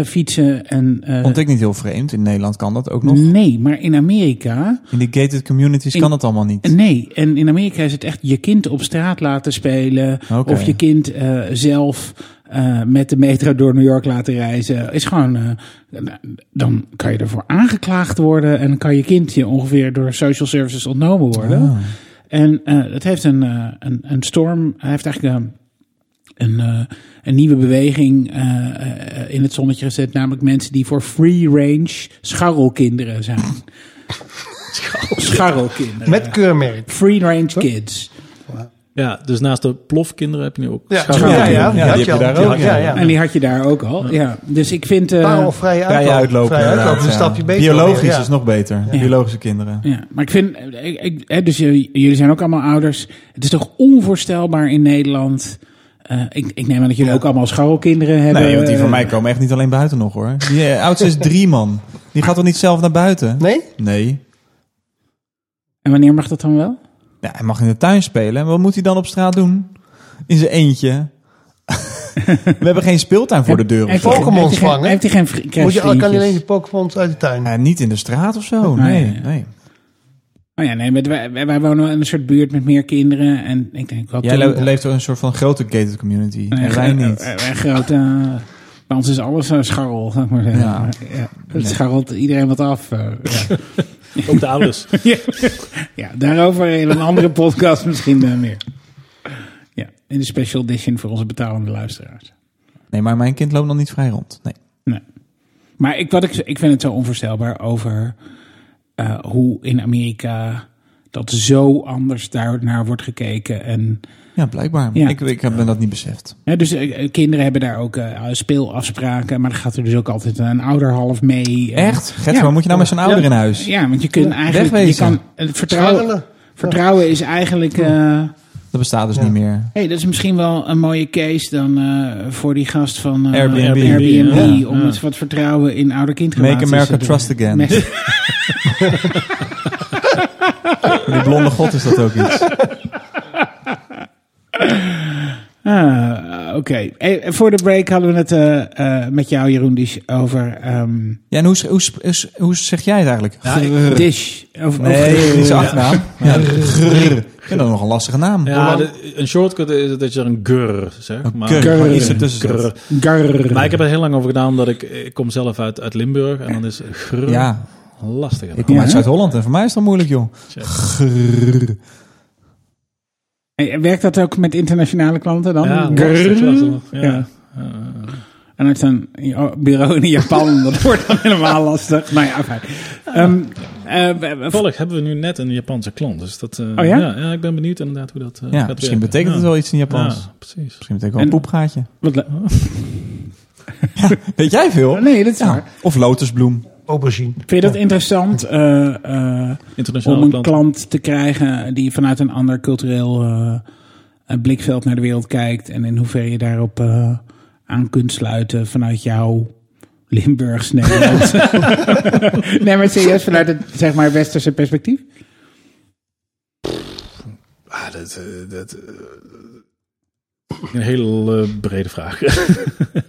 fietsen. En, Vond ik niet heel vreemd. In Nederland kan dat ook nog. Nee, maar in Amerika. In die gated communities In- kan dat allemaal niet. Nee, en in Amerika is het echt je kind op straat laten spelen. Of je kind zelf eh, met de metro door New York laten reizen. Is gewoon. eh, dan kan je ervoor aangeklaagd worden. En kan je kind je ongeveer door social services ontnomen worden. Ah. En eh, het heeft een, een, een storm. Hij heeft eigenlijk een, een, een nieuwe beweging in het zonnetje gezet. Namelijk mensen die voor free range scharrelkinderen zijn. *laughs* Scharrelkinderen. Met keurmerk. Free range kids. Ja, dus naast de plofkinderen heb je nu ook Ja, ja, ja, Ja, die die had heb je daar ook, ja. En die had je daar ook al. Ja. Dus ik vind... eh, Parel vrije uitloop. Vrije uitlopen. Inderdaad, is een stapje beter. Biologisch is nog beter. Biologische kinderen. Ja, maar ik vind, ik, ik, hè, dus jullie zijn ook allemaal ouders. Het is toch onvoorstelbaar in Nederland. Eh, ik, ik neem aan dat jullie ook allemaal scharrelkinderen hebben. Nee, want die van Eh, mij komen echt niet alleen buiten nog hoor. Die eh, oudste is drie man. Die gaat toch niet zelf naar buiten? Nee? Nee. En wanneer mag dat dan wel? Ja, hij mag in de tuin spelen. En wat moet hij dan op straat doen? In zijn eentje. *laughs* We hebben geen speeltuin voor de deur of Heeft zo. hij- Pokémon vangen? Heeft hij geen vri- Moet je, kan alleen die Pokémon uit de tuin? Ja, niet in de straat of zo. Nee. Nee, nee. Oh ja, nee, wij, wij wij wonen in een soort buurt met meer kinderen. En ik denk wat Jij le- leeft door een soort van grote gated community. En wij niet. Wij grote... eh, bij ons is alles een scharrel, zeg maar zeggen. Ja. Ja. Het scharrelt iedereen wat af. eh, ja. *laughs* Ook de ouders. *laughs* ja. ja, daarover in een andere podcast misschien meer. Ja, in de special edition voor onze betalende luisteraars. Nee, maar mijn kind loopt nog niet vrij rond. Nee. Nee. Maar ik, wat ik, ik vind het zo onvoorstelbaar over eh, hoe in Amerika dat zo anders daar naar wordt gekeken. En, Ja, blijkbaar. Ja. Ik, ik heb me dat niet beseft. hè, dus eh, kinderen hebben daar ook eh, speelafspraken, maar dan gaat er dus ook altijd een ouder half mee. Echt? Gert, Ja. waar moet je nou met zo'n ouder in huis? Ja, want je kunt eigenlijk... Je kan, het vertrouwen, vertrouwen is eigenlijk... eh, Dat bestaat dus Ja. niet meer. hey, dat is misschien wel een mooie case dan eh, voor die gast van eh, Airbnb. Airbnb Ja. om Ja. eens wat vertrouwen in ouder-kind Make America trust again. *laughs* Die blonde god is dat ook iets. *laughs* *laughs* Ah, Oké. Hey, voor de break hadden we het eh, eh, met jou, Jeroen, Dish, over ehm, Ja, en hoe, hoe, hoe, hoe zeg jij het eigenlijk? Grrr. Dish. Over, Nee, niet zijn achternaam. *laughs* Ja, grrr. Ik vind dat nog een lastige naam. Ja, de- een shortcut is dat je er een gur zegt. Maar, Gur, maar iets ertussen. Maar ik heb er heel lang over gedaan, omdat ik, ik kom zelf uit, uit Limburg. En dan is grr Ja, lastig. ik kom Ja, uit? Zuid-Holland en voor mij is dat moeilijk, joh. Check. Grrr. Werkt dat ook met internationale klanten dan? Ja, Grr. lastig, lastig. Ja. Ja. En uit een bureau in Japan, *laughs* dat wordt dan helemaal lastig. Nou ja, fijn. Ehm, eh, we- Toevallig hebben we nu net een Japanse klant. Dus dat, eh, Oh ja? ja? ik ben benieuwd inderdaad hoe dat eh, Ja, gaat misschien werken. betekent het wel iets in Japans. Ja, precies. Misschien betekent het wel een En- poepgaatje. wat *laughs* Weet jij veel? nee, dat is Ja. waar. Of lotusbloem. Aubergine. Vind je dat interessant eh, eh, om een klant. klant te krijgen die vanuit een ander cultureel eh, blikveld naar de wereld kijkt en in hoeverre je daarop eh, aan kunt sluiten vanuit jouw Limburgs Nederland? *laughs* nee, maar serieus vanuit het zeg maar westerse perspectief? Ah, dat, dat, een heel eh, brede vraag. *laughs*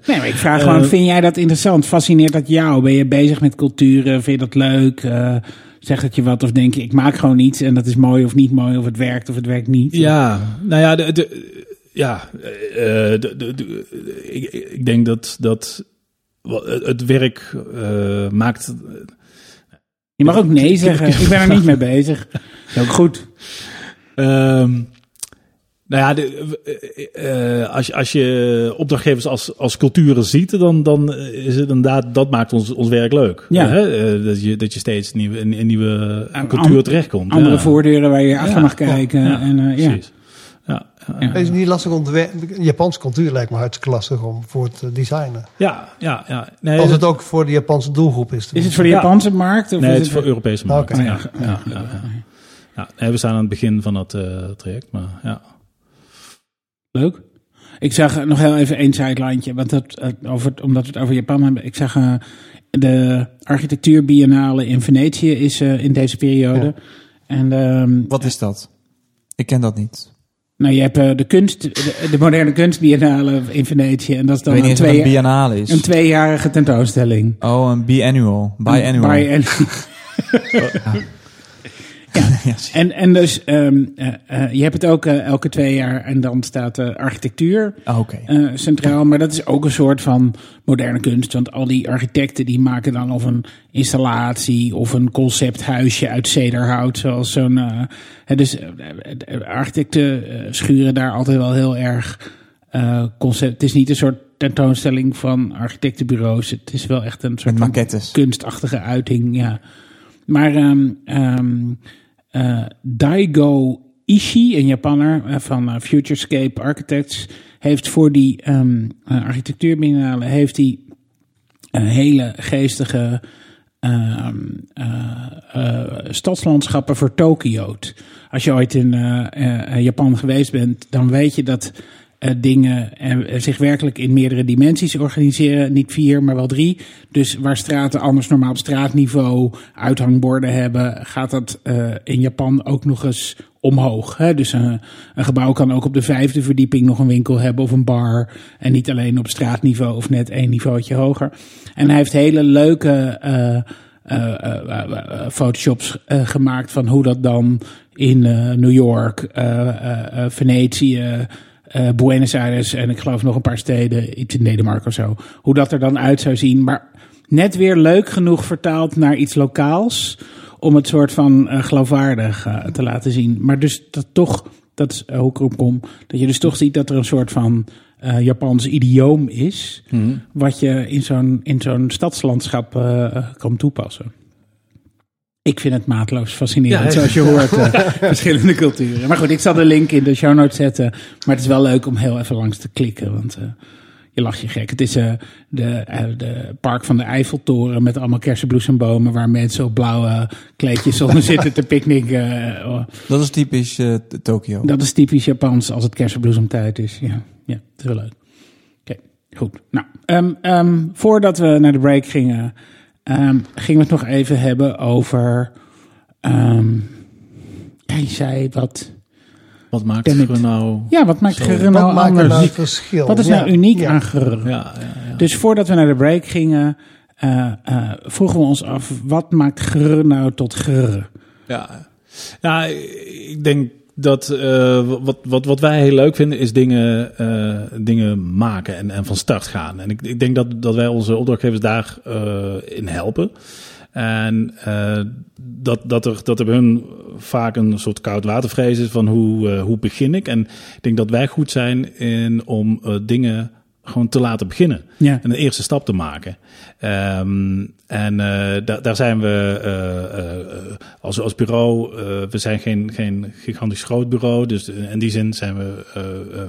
Nee, maar ik vraag gewoon, Eh, vind jij dat interessant? Fascineert dat jou? Ben je bezig met culturen? Vind je dat leuk? Eh zeg dat je wat of denk je, ik maak gewoon iets en dat is mooi of niet mooi of het werkt of het werkt niet? ja, nou ja, de, de, ja de, de, de- ik, ik denk dat, dat het werk maakt... Je mag ook nee *laughs* zeggen. Ik ben er niet mee bezig. Dat is ook goed. Ehm, nou ja, de, eh, eh, als, je, als je opdrachtgevers als, als culturen ziet, dan, dan is het inderdaad, dat maakt ons, ons werk leuk. Ja. Hè? Eh, dat, je, dat je steeds nieuwe, in een nieuwe cultuur an- terechtkomt. Andere ja. voordeuren waar je achter Ja, mag kijken. ja, en, eh, ja. Precies. Ja, ja, Ja. Het is niet lastig om te werken. Japanse cultuur lijkt me hartstikke lastig om voor te designen. ja, ja. ja. Nee, Als dat- het ook voor de Japanse doelgroep is. Is het voor de Ja. Japanse markt? Of nee, is het is voor Europese markt. Oké. Ja, ja, ja, ja, ja. nee, we staan aan het begin van dat eh, traject, maar ja. Leuk. Ik zag nog heel even één sidelandje, want dat, eh, over, omdat we het over Japan hebben. Ik zag eh, de architectuurbiennale in Venetië is eh, in deze periode. En ehm, Wat is dat? Ik ken dat niet. nou, je hebt eh, de kunst, de, de moderne kunstbiennale in Venetië. En dat is dan een, een twee, biennale is. een tweejarige tentoonstelling. Oh, een biannual. Biannual. En, *laughs* *laughs* Ja, *laughs* en, en dus, ehm, eh, eh, je hebt het ook eh, elke twee jaar en dan staat de architectuur Ah, centraal. Maar dat is ook een soort van moderne kunst. Want al die architecten die maken dan of een installatie of een concepthuisje uit cederhout. Zoals zo'n. dus architecten schuren daar altijd wel heel erg concept. Het is niet een soort tentoonstelling van architectenbureaus. Het is wel echt een soort maquettes. kunstachtige uiting, ja. Maar ehm, ehm, eh, Daigo Ishii, een Japanner eh, van eh, Futurescape Architects, heeft voor die um, heeft hij een hele geestige stadslandschappen voor Tokio. Als je ooit in Japan geweest bent, dan weet je dat uh, dingen uh, zich werkelijk in meerdere dimensies organiseren. Niet vier, maar wel drie. Dus waar straten anders normaal op straatniveau uithangborden hebben, gaat dat uh, in Japan ook nog eens omhoog. Hè? Dus een gebouw kan ook op de vijfde verdieping nog een winkel hebben of een bar. En niet alleen op straatniveau of net één niveautje hoger. En hij heeft hele leuke photoshops gemaakt van hoe dat dan in New York, Venetië, uh, Buenos Aires en ik geloof nog een paar steden, iets in Denemarken of zo. Hoe dat er dan uit zou zien. Maar net weer leuk genoeg vertaald naar iets lokaals. Om het soort van uh, geloofwaardig uh, te laten zien. Maar dus dat toch, dat is hoe ik erop kom. Dat je dus toch ziet dat er een soort van Japans idioom is. Hmm. Wat je in zo'n, in zo'n stadslandschap kan toepassen. Ik vind het maatloos fascinerend, ja, zoals je hoort. Uh, *laughs* verschillende culturen. Maar goed, ik zal de link in de show notes zetten. Maar het is wel leuk om heel even langs te klikken. Want uh, je lacht je gek. Het is uh, de, de park van de Eiffeltoren met allemaal kersenbloesembomen... waar mensen op blauwe kleedjes onder *laughs* zitten te picknicken. Oh. Dat is typisch Tokio. Dat is typisch Japans als het kersenbloesemtijd is. Ja, ja het is wel leuk. Oké, goed. Nou, um, um, voordat we naar de break gingen... Um, gingen we het nog even hebben over. Um, hij zei wat. Wat maakt Geur nou. Ja, wat maakt nou wat anders? Nou verschil? Wat is nou uniek ja. aan Geur? Ja, dus voordat we naar de break gingen, uh, uh, vroegen we ons af: wat maakt Geur nou tot Geur? Ja, ja, ik denk dat uh, wat, wat, wat wij heel leuk vinden is dingen, uh, dingen maken en, en van start gaan. En ik, ik denk dat, dat wij onze opdrachtgevers daarin uh, in helpen. En dat, dat, er, dat er bij hun vaak een soort koud watervrees is van hoe, hoe begin ik. En ik denk dat wij goed zijn in om dingen gewoon te laten beginnen. Ja. En de eerste stap te maken. Um, en uh, da daar zijn we uh, uh, als, als bureau, we zijn geen, geen gigantisch groot bureau. Dus in die zin zijn we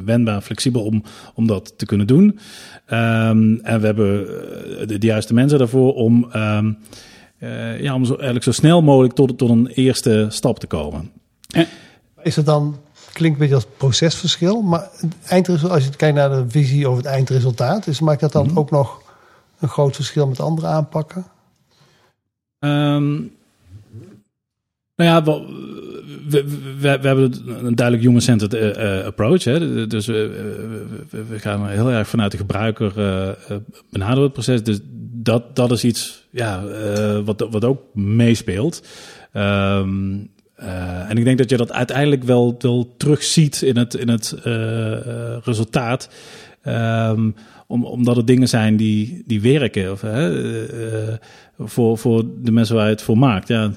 wendbaar, flexibel om, om dat te kunnen doen. Um, en we hebben de, de, juiste mensen daarvoor om, um, ja, om zo, eigenlijk zo snel mogelijk tot, tot een eerste stap te komen. Is het dan klinkt een beetje als procesverschil. Maar eindresultaat, als je kijkt naar de visie over het eindresultaat, is, maakt dat dan mm -hmm. ook nog een groot verschil met andere aanpakken? Um, nou ja, we, we, we, hebben een duidelijk human-centered uh, uh, approach. Hè? Dus we, we, gaan heel erg vanuit de gebruiker uh, benaderen het proces. Dus dat, dat is iets ja, wat, wat ook meespeelt. Um, uh, en ik denk dat je dat uiteindelijk wel, wel terugziet in het, in het uh, uh, resultaat. Om, omdat het dingen zijn die, die werken. Of, voor, voor de mensen waar je het voor maakt. Ja,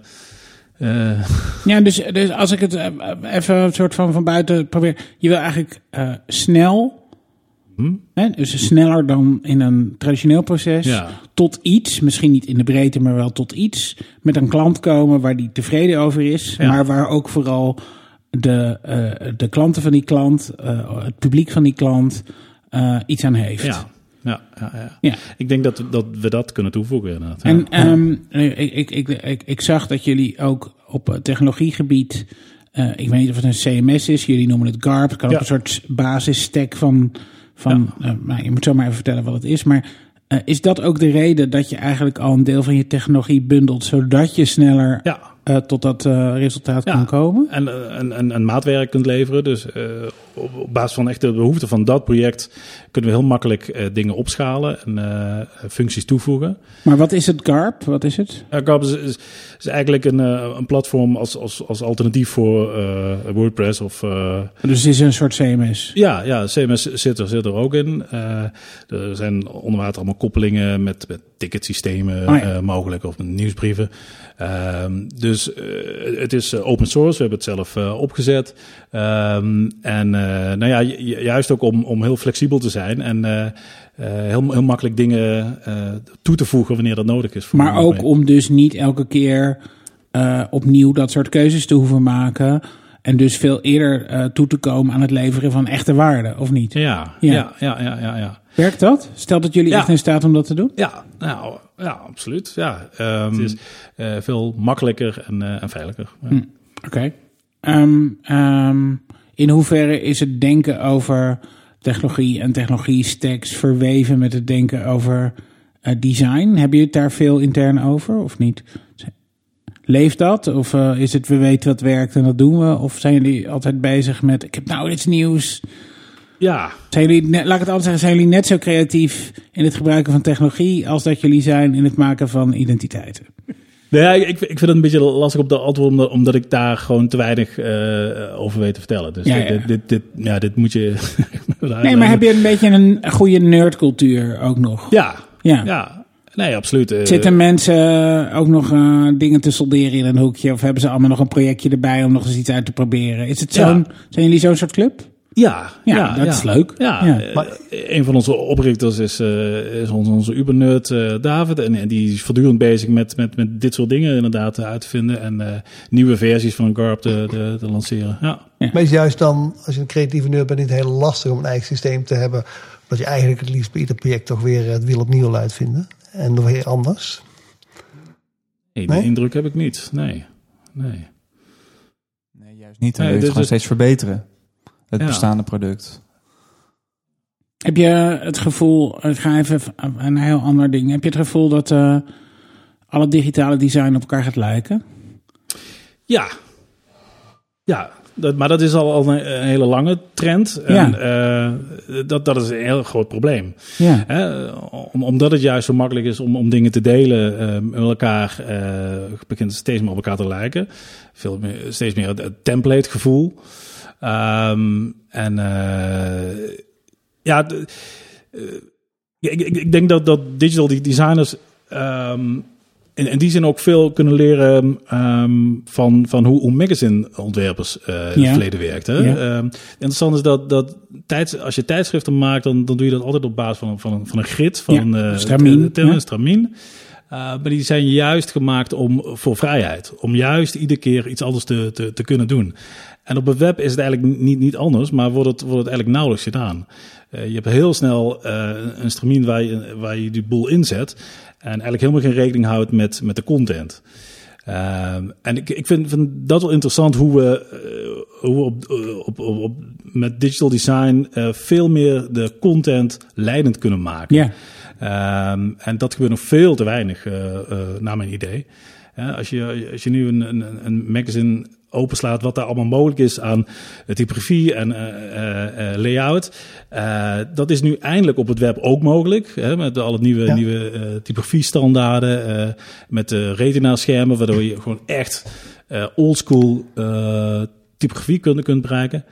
ja dus, dus als ik het even een soort van van buiten probeer. Je wil eigenlijk snel Hm? Dus sneller dan in een traditioneel proces. Ja. Tot iets, misschien niet in de breedte, maar wel tot iets. Met een klant komen waar die tevreden over is. Ja. Maar waar ook vooral de, uh, de klanten van die klant, uh, het publiek van die klant, uh, iets aan heeft. Ja. Ja, ja, ja. ja. Ik denk dat, dat we dat kunnen toevoegen inderdaad. En um, ik, ik, ik, ik, zag dat jullie ook op technologiegebied... Ik weet niet of het een CMS is, jullie noemen het GARP. Het kan ook een soort basisstack van van, ja. uh, nou, je moet zo maar even vertellen wat het is. Maar uh, is dat ook de reden dat je eigenlijk al een deel van je technologie bundelt, zodat je sneller ja. uh, tot dat resultaat ja. kan komen? En, en, en, en, maatwerk kunt leveren. Dus op, op, basis van echt de behoeften van dat project kunnen we heel makkelijk dingen opschalen en functies toevoegen. Maar wat is het GARP? Wat is het? GARP is, is, is eigenlijk een, een, platform als, als, als alternatief voor WordPress. Of, dus het is een soort CMS? Ja, ja CMS zit er, zit er ook in. er zijn onder water allemaal koppelingen met, met ticketsystemen oh ja. mogelijk of nieuwsbrieven. Um, dus uh, het is open source, we hebben het zelf opgezet. Um, en nou ja, juist ook om, om heel flexibel te zijn en heel, heel makkelijk dingen toe te voegen wanneer dat nodig is. Voor maar ook om dus niet elke keer opnieuw dat soort keuzes te hoeven maken. en dus veel eerder eh, toe te komen aan het leveren van echte waarde, of niet? Ja, Ja. ja, ja, ja, ja. ja. Werkt dat? Stelt het jullie Ja. echt in staat om dat te doen? Ja, nou, ja, absoluut. Ja, Ehm, het is eh, veel makkelijker en, en veiliger. Ja. Oké. Ehm, ehm, in hoeverre is het denken over technologie en technologie-stacks verweven met het denken over eh, design? Heb je het daar veel intern over of niet? Leeft dat? Of is het we weten wat werkt en dat doen we? Of zijn jullie altijd bezig met ik heb nou iets nieuws? Ja, Zijn jullie, net, laat ik het anders zeggen, zijn jullie net zo creatief in het gebruiken van technologie als dat jullie zijn in het maken van identiteiten? Nee, ik, ik vind het een beetje lastig op de antwoord, omdat, ik daar gewoon te weinig eh, over weet te vertellen. Dus Ja, ja. Dit, dit, dit, ja, dit moet je. *laughs* Nee, maar heb je een beetje een goede nerdcultuur ook nog? Ja, Ja. ja. Nee, absoluut. Eh, Zitten mensen ook nog eh, dingen te solderen in een hoekje? Of hebben ze allemaal nog een projectje erbij om nog eens iets uit te proberen? Is het zo'n, zijn jullie zo'n soort club? Ja, Ja, dat is leuk. Ja, Ja. eh, een van onze oprichters is, eh, is onze, onze Ubernerd eh, David. En, en die is voortdurend bezig met, met, met dit soort dingen inderdaad uit te vinden. En eh, nieuwe versies van Garp te, te, te lanceren. Ja. Maar is juist dan, als je een creatieve nerd bent, niet heel lastig om een eigen systeem te hebben. Dat je eigenlijk het liefst bij ieder project toch weer het wiel opnieuw wil uitvinden. En nog weer anders. Nee, die Nee? indruk heb ik niet. Nee. Nee. Nee, juist niet. Dan Nee, wil je het dus gewoon steeds verbeteren. Het Ja. bestaande product. Heb je het gevoel, ik ga even een heel ander ding. Heb je het gevoel dat eh, alle digitale design op elkaar gaat lijken? Ja. Ja, dat, maar dat is al, al een, een hele lange trend. En eh, dat, dat is een heel groot probleem. Ja. Hè? Om, omdat het juist zo makkelijk is om, om dingen te delen eh, met elkaar, eh begint het steeds meer op elkaar te lijken. Veel meer, steeds meer het, het template gevoel. Ehm, en eh, ja, eh, ik, ik, ik denk dat, dat digital designers ehm, in, in die zin ook veel kunnen leren ehm, van, van hoe, hoe magazine-ontwerpers eh in Ja. het verleden werkten. Ja. Interessant is dat, dat tijds, als je tijdschriften maakt, dan, dan doe je dat altijd op basis van, een- van, een, van een grid, van Ja, een eh, stramien, stramien. Uh, maar die zijn juist gemaakt om, voor vrijheid. Om juist iedere keer iets anders te, te, te kunnen doen. En op het web is het eigenlijk niet, niet anders, maar wordt het, wordt het eigenlijk nauwelijks gedaan. Uh, je hebt heel snel uh, een stramien waar je, waar je die boel inzet. En eigenlijk helemaal geen rekening houdt met, met de content. Uh, en ik, ik vind, vind dat wel interessant hoe we, hoe we op, op, op, op, met digital design veel meer de content leidend kunnen maken. Ja. En dat gebeurt nog veel te weinig, naar mijn idee. als, je, als je nu een, een, een magazine openslaat wat daar allemaal mogelijk is aan typografie en uh, uh, layout. Uh, dat is nu eindelijk op het web ook mogelijk. Hè, met alle nieuwe, ja. nieuwe typografie standaarden. met de retina schermen, waardoor je gewoon echt oldschool typografie kunt, kunt bereiken.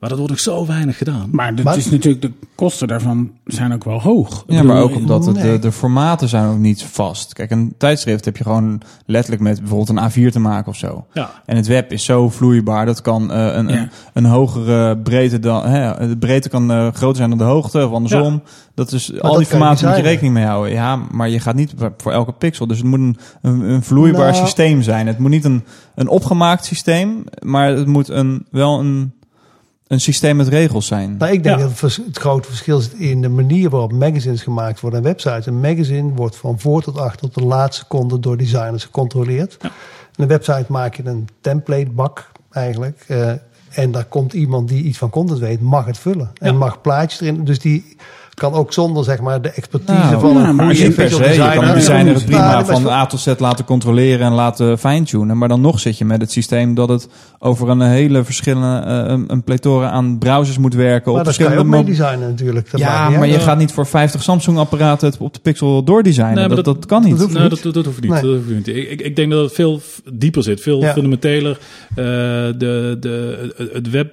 Maar dat wordt nog zo weinig gedaan. Maar het is natuurlijk, de kosten daarvan zijn ook wel hoog. Ja, maar ook omdat het, de, de formaten zijn ook niet vast. Kijk, een tijdschrift heb je gewoon letterlijk met bijvoorbeeld een A4 te maken of zo. Ja. En het web is zo vloeibaar. Dat kan uh, een, ja. een, een, hogere breedte dan... Hè, de breedte kan uh, groter zijn dan de hoogte of andersom. Ja. Dat is, al dat die formaten moet je rekening mee houden. Ja, maar je gaat niet voor elke pixel. Dus het moet een, een, een vloeibaar Nou. systeem zijn. Het moet niet een, een opgemaakt systeem, maar het moet een, wel een een systeem met regels zijn. Nou, ik denk Ja. dat het, grote verschil zit in de manier waarop magazines gemaakt worden en websites. Een magazine wordt van voor tot achter tot de laatste seconde door designers gecontroleerd. En een website maak je een templatebak eigenlijk. eh, en daar komt iemand die iets van content weet, mag het vullen. En Ja. mag plaatjes erin. Dus die kan ook zonder zeg maar, de expertise Nou, van ja, een goede je per se, je kan designer. de designer het prima dat van A tot Z laten controleren en laten fine-tunen. Maar dan nog zit je met het systeem dat het over een hele verschillende, eh, een, aan browsers moet werken. Maar op daar kan je ook verschillende mee mo- designen natuurlijk. Dat Ja, niet maar je gaat niet voor 50 Samsung-apparaten het op de Pixel doordesignen. Nee, dat, dat- dat, kan niet. dat hoeft Nee, niet. dat, dat, dat hoeft niet. Nee. Dat hoeft niet. Ik, ik, denk dat het veel dieper zit, veel Ja. fundamenteler. Eh, de, de, het web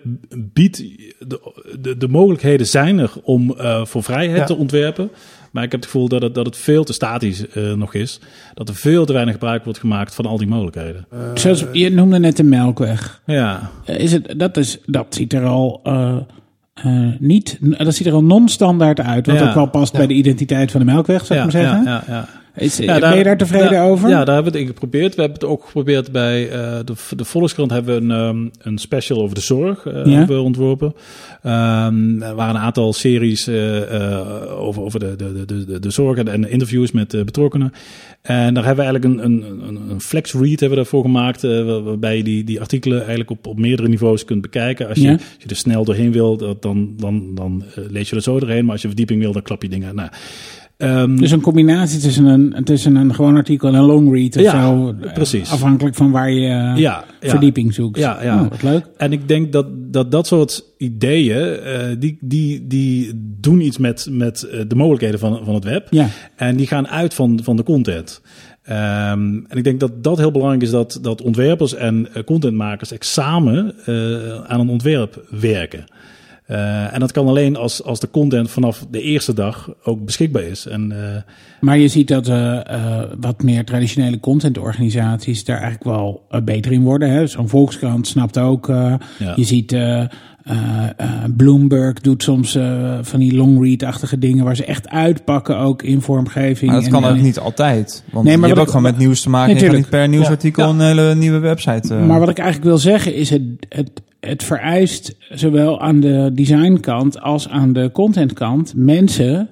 biedt, de, de, de mogelijkheden zijn er om eh, voor vrijheid Ja. te ontwerpen. Maar ik heb het gevoel dat het, dat het veel te statisch eh, nog is. Dat er veel te weinig gebruik wordt gemaakt van al die mogelijkheden. Zoals, je noemde net de melkweg. ja, Eh, Is het, dat, is, dat ziet er al eh, eh, niet, dat ziet er al non-standaard uit. Wat Ja. ook wel past bij de identiteit van de melkweg, zou ik ja, maar zeggen. ja, ja, ja. Ben je daar tevreden daar- over? Ja, daar hebben we het in geprobeerd. We hebben het ook geprobeerd bij eh, de, de Volkskrant hebben we een, ehm, een special over de zorg Ja. hebben we ontworpen. Ehm, er waren een aantal series eh, over, over de, de, de, de, de zorg en, interviews met betrokkenen. En daar hebben we eigenlijk een, een, een, flex read hebben we daarvoor gemaakt, waar- waarbij je die, die artikelen eigenlijk op, op meerdere niveaus kunt bekijken. Als je, Ja. als je er snel doorheen wil, dan, dan, dan lees je er zo doorheen. Maar als je verdieping wil, dan klap je dingen. Nou, ehm, Dus een combinatie tussen een, tussen een gewoon artikel en een long read of Ja, zo. precies. Afhankelijk van waar je eh, ja, verdieping zoekt. Ja, ja. Oh, wat leuk. En ik denk dat dat, dat soort ideeën, eh, die, die, die doen iets met, met eh, de mogelijkheden van, van het web. Ja. En die gaan uit van, van de content. Ehm, en ik denk dat dat heel belangrijk is dat, dat ontwerpers en contentmakers echt samen aan een ontwerp werken. Eh, en dat kan alleen als, als de content vanaf de eerste dag ook beschikbaar is. En, eh, Maar je ziet dat eh, eh, wat meer traditionele contentorganisaties daar eigenlijk wel beter in worden. hè. Zo'n Volkskrant snapt ook. eh, Ja. Je ziet eh, eh, eh, Bloomberg doet soms eh, van die long read-achtige dingen waar ze echt uitpakken ook in vormgeving. Maar dat en, kan ook niet altijd. Want Nee, maar je hebt ook ik- gewoon met nieuws te maken. Nee, je kan niet per nieuwsartikel Ja. een hele nieuwe website. Maar wat ik eigenlijk wil zeggen is het, het, het vereist zowel aan de designkant als aan de contentkant mensen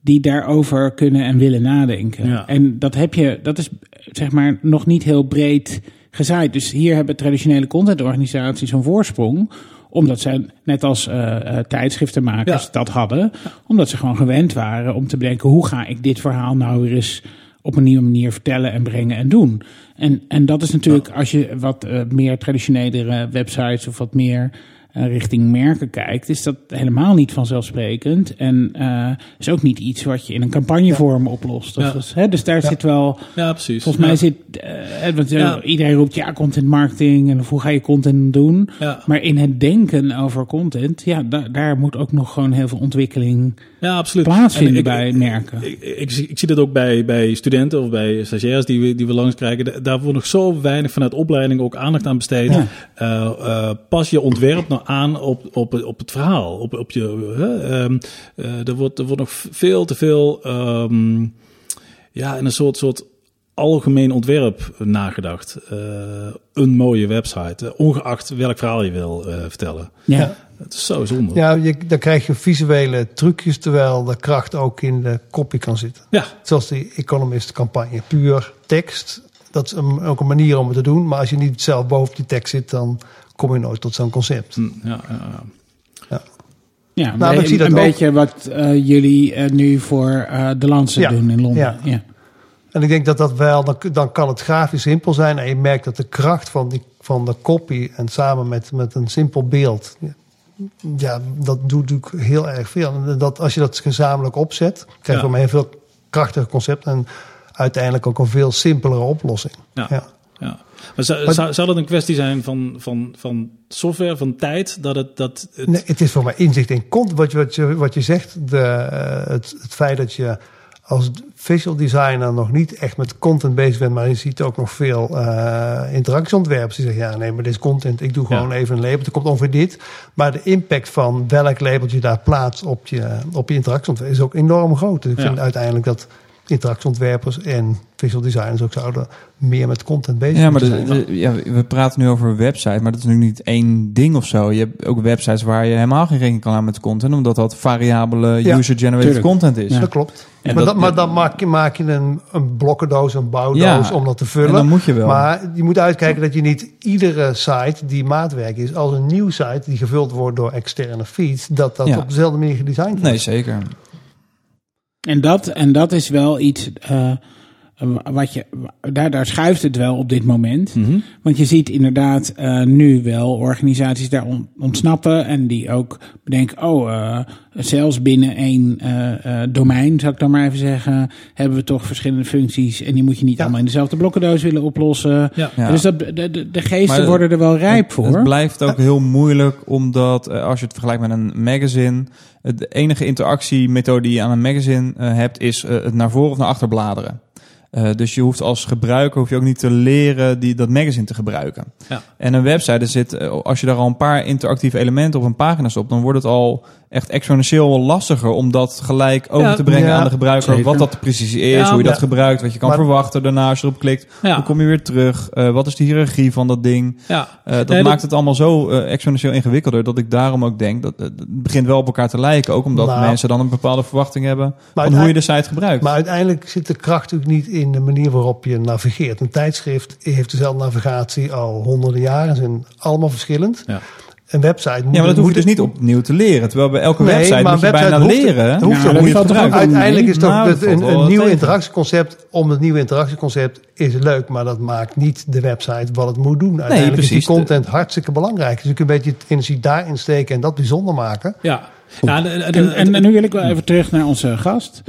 die daarover kunnen en willen nadenken. Ja. En dat heb je, dat is zeg maar nog niet heel breed gezaaid. Dus hier hebben traditionele contentorganisaties een voorsprong omdat zij, net als eh, eh, tijdschriftenmakers Ja. dat hadden, omdat ze gewoon gewend waren om te bedenken hoe ga ik dit verhaal nou weer eens op een nieuwe manier vertellen en brengen en doen. En, en dat is natuurlijk, als je wat eh, meer traditionelere websites of wat meer eh, richting merken kijkt, is dat helemaal niet vanzelfsprekend. En eh, is ook niet iets wat je in een campagnevorm oplost. Ja. dus, hè, dus daar zit wel. ja, precies. Volgens mij zit. hè, want. Iedereen roept ja, content marketing en hoe ga je content doen. Ja. Maar in het denken over content, ja, da- daar moet ook nog gewoon heel veel ontwikkeling Ja, absoluut. plaatsvinden En ik- bij merken. Ik, ik, zie- ik zie dat ook bij, bij studenten of bij stagiairs die we, die we langs krijgen. Da- Daar wordt nog zo weinig vanuit opleiding ook aandacht aan besteed. Ja. Eh, eh, pas je ontwerp nou aan op, op, op het verhaal. Op, op je, hè, ehm, eh, er, wordt, er wordt nog veel te veel ehm, ja, in een soort, soort algemeen ontwerp nagedacht. Eh, een mooie website, ongeacht welk verhaal je wil eh, vertellen. ja. Het is zo zonde. Ja, je, dan krijg je visuele trucjes, terwijl de kracht ook in de copy kan zitten. ja. Zoals die Economist campagne. Puur tekst, dat is een, ook een manier om het te doen. Maar als je niet zelf boven die tekst zit, dan kom je nooit tot zo'n concept. Hm, ja, ja, ja. Ja, Nou, een, ik zie dat een ook. beetje wat eh, jullie eh, nu voor eh, de Lancet Ja, doen in Londen. Ja. ja. En ik denk dat dat wel, dan, dan kan het grafisch simpel zijn. En je merkt dat de kracht van, die, van de copy en samen met, met een simpel beeld. Ja, dat doet natuurlijk heel erg veel. En dat, als je dat gezamenlijk opzet, krijg je Ja. een heel veel krachtiger concept. En uiteindelijk ook een veel simpelere oplossing. Ja. Ja. Ja. Maar zou, Maar- zou, zou dat een kwestie zijn van, van, van software, van tijd? Dat het, dat het, Nee, het is voor mij inzicht in content. Wat je, wat je, wat je zegt, de, eh, het, het feit dat je als visual designer nog niet echt met content bezig bent, maar je ziet ook nog veel eh interactieontwerpers die zeggen: ja, nee, maar dit is content. Ik doe gewoon Ja. even een label. Er komt ongeveer dit. Maar de impact van welk labeltje je daar plaatst op je, op je interactieontwerp is ook enorm groot. Dus ik Ja. vind uiteindelijk dat interactieontwerpers en visual designers ook zouden meer met content bezig Ja, maar de- zijn. de- ja, we praten nu over een website, maar dat is nu niet één ding of zo. Je hebt ook websites waar je helemaal geen rekening kan houden met content, omdat dat variabele Ja, user-generated content is. Ja. Dat klopt. En maar, dat- dat, maar dan maak je, maak je een, een blokkendoos, een bouwdoos Ja, om dat te En vullen. dan moet je wel. Maar je moet uitkijken dat je niet iedere site die maatwerk is, als een nieuw site die gevuld wordt door externe feeds, dat dat Ja. op dezelfde manier gedesigned wordt. nee, zeker. En, dat, en dat is wel iets eh, wat je. Daar, daar schuift het wel op dit moment. Mhm. Want je ziet inderdaad eh, nu wel organisaties daar on- ontsnappen. En die ook bedenken: oh, eh, zelfs binnen één eh, eh, domein, zou ik dan maar even zeggen. hebben we toch verschillende functies. En die moet je niet Ja. allemaal in dezelfde blokkendoos willen oplossen. Ja. Ja. Dus dat, de, de, de geesten Maar worden er wel rijp Het- voor. Het blijft ook heel moeilijk, omdat als je het vergelijkt met een magazine, de enige interactiemethode die je aan een magazine hebt, is het naar voren of naar achter bladeren. Eh, dus je hoeft als gebruiker hoef je ook niet te leren die, dat magazine te gebruiken. Ja. En een website, er zit, eh, als je daar al een paar interactieve elementen op een pagina stopt, dan wordt het al echt exponentieel lastiger om dat gelijk over Ja, te brengen ja, aan de gebruiker. zeker. Wat dat precies is, Ja, hoe je dat gebruikt, wat je kan Maar- verwachten daarna als je erop klikt. Ja. Hoe kom je weer terug? Eh, wat is de hiërarchie van dat ding? Ja, Eh, dat Nee, maakt het allemaal zo eh, exponentieel ingewikkelder dat ik daarom ook denk dat het begint wel op elkaar te lijken. Ook omdat Nou. mensen dan een bepaalde verwachting hebben van hoe je de site gebruikt. Maar uiteindelijk zit de kracht natuurlijk niet in de manier waarop je navigeert. Een tijdschrift heeft dezelfde navigatie al honderden jaren. Ze zijn allemaal verschillend. Ja. Een website moet... ja, maar dat hoef je dus niet opnieuw te leren. Terwijl bij elke Nee, website maar moet je bijna hoeft- leren dat hoeft Ja, ook wel Uiteindelijk is toch Nou, dat een, nieuw tegen. interactieconcept. Om het nieuwe interactieconcept is leuk, maar dat maakt niet de website wat het moet doen. Uiteindelijk precies. is die content hartstikke belangrijk. Dus je kunt een beetje het energie daarin steken en dat bijzonder maken. ja. ja de- de- En, de- en, en nu wil ik wel even terug naar onze gast.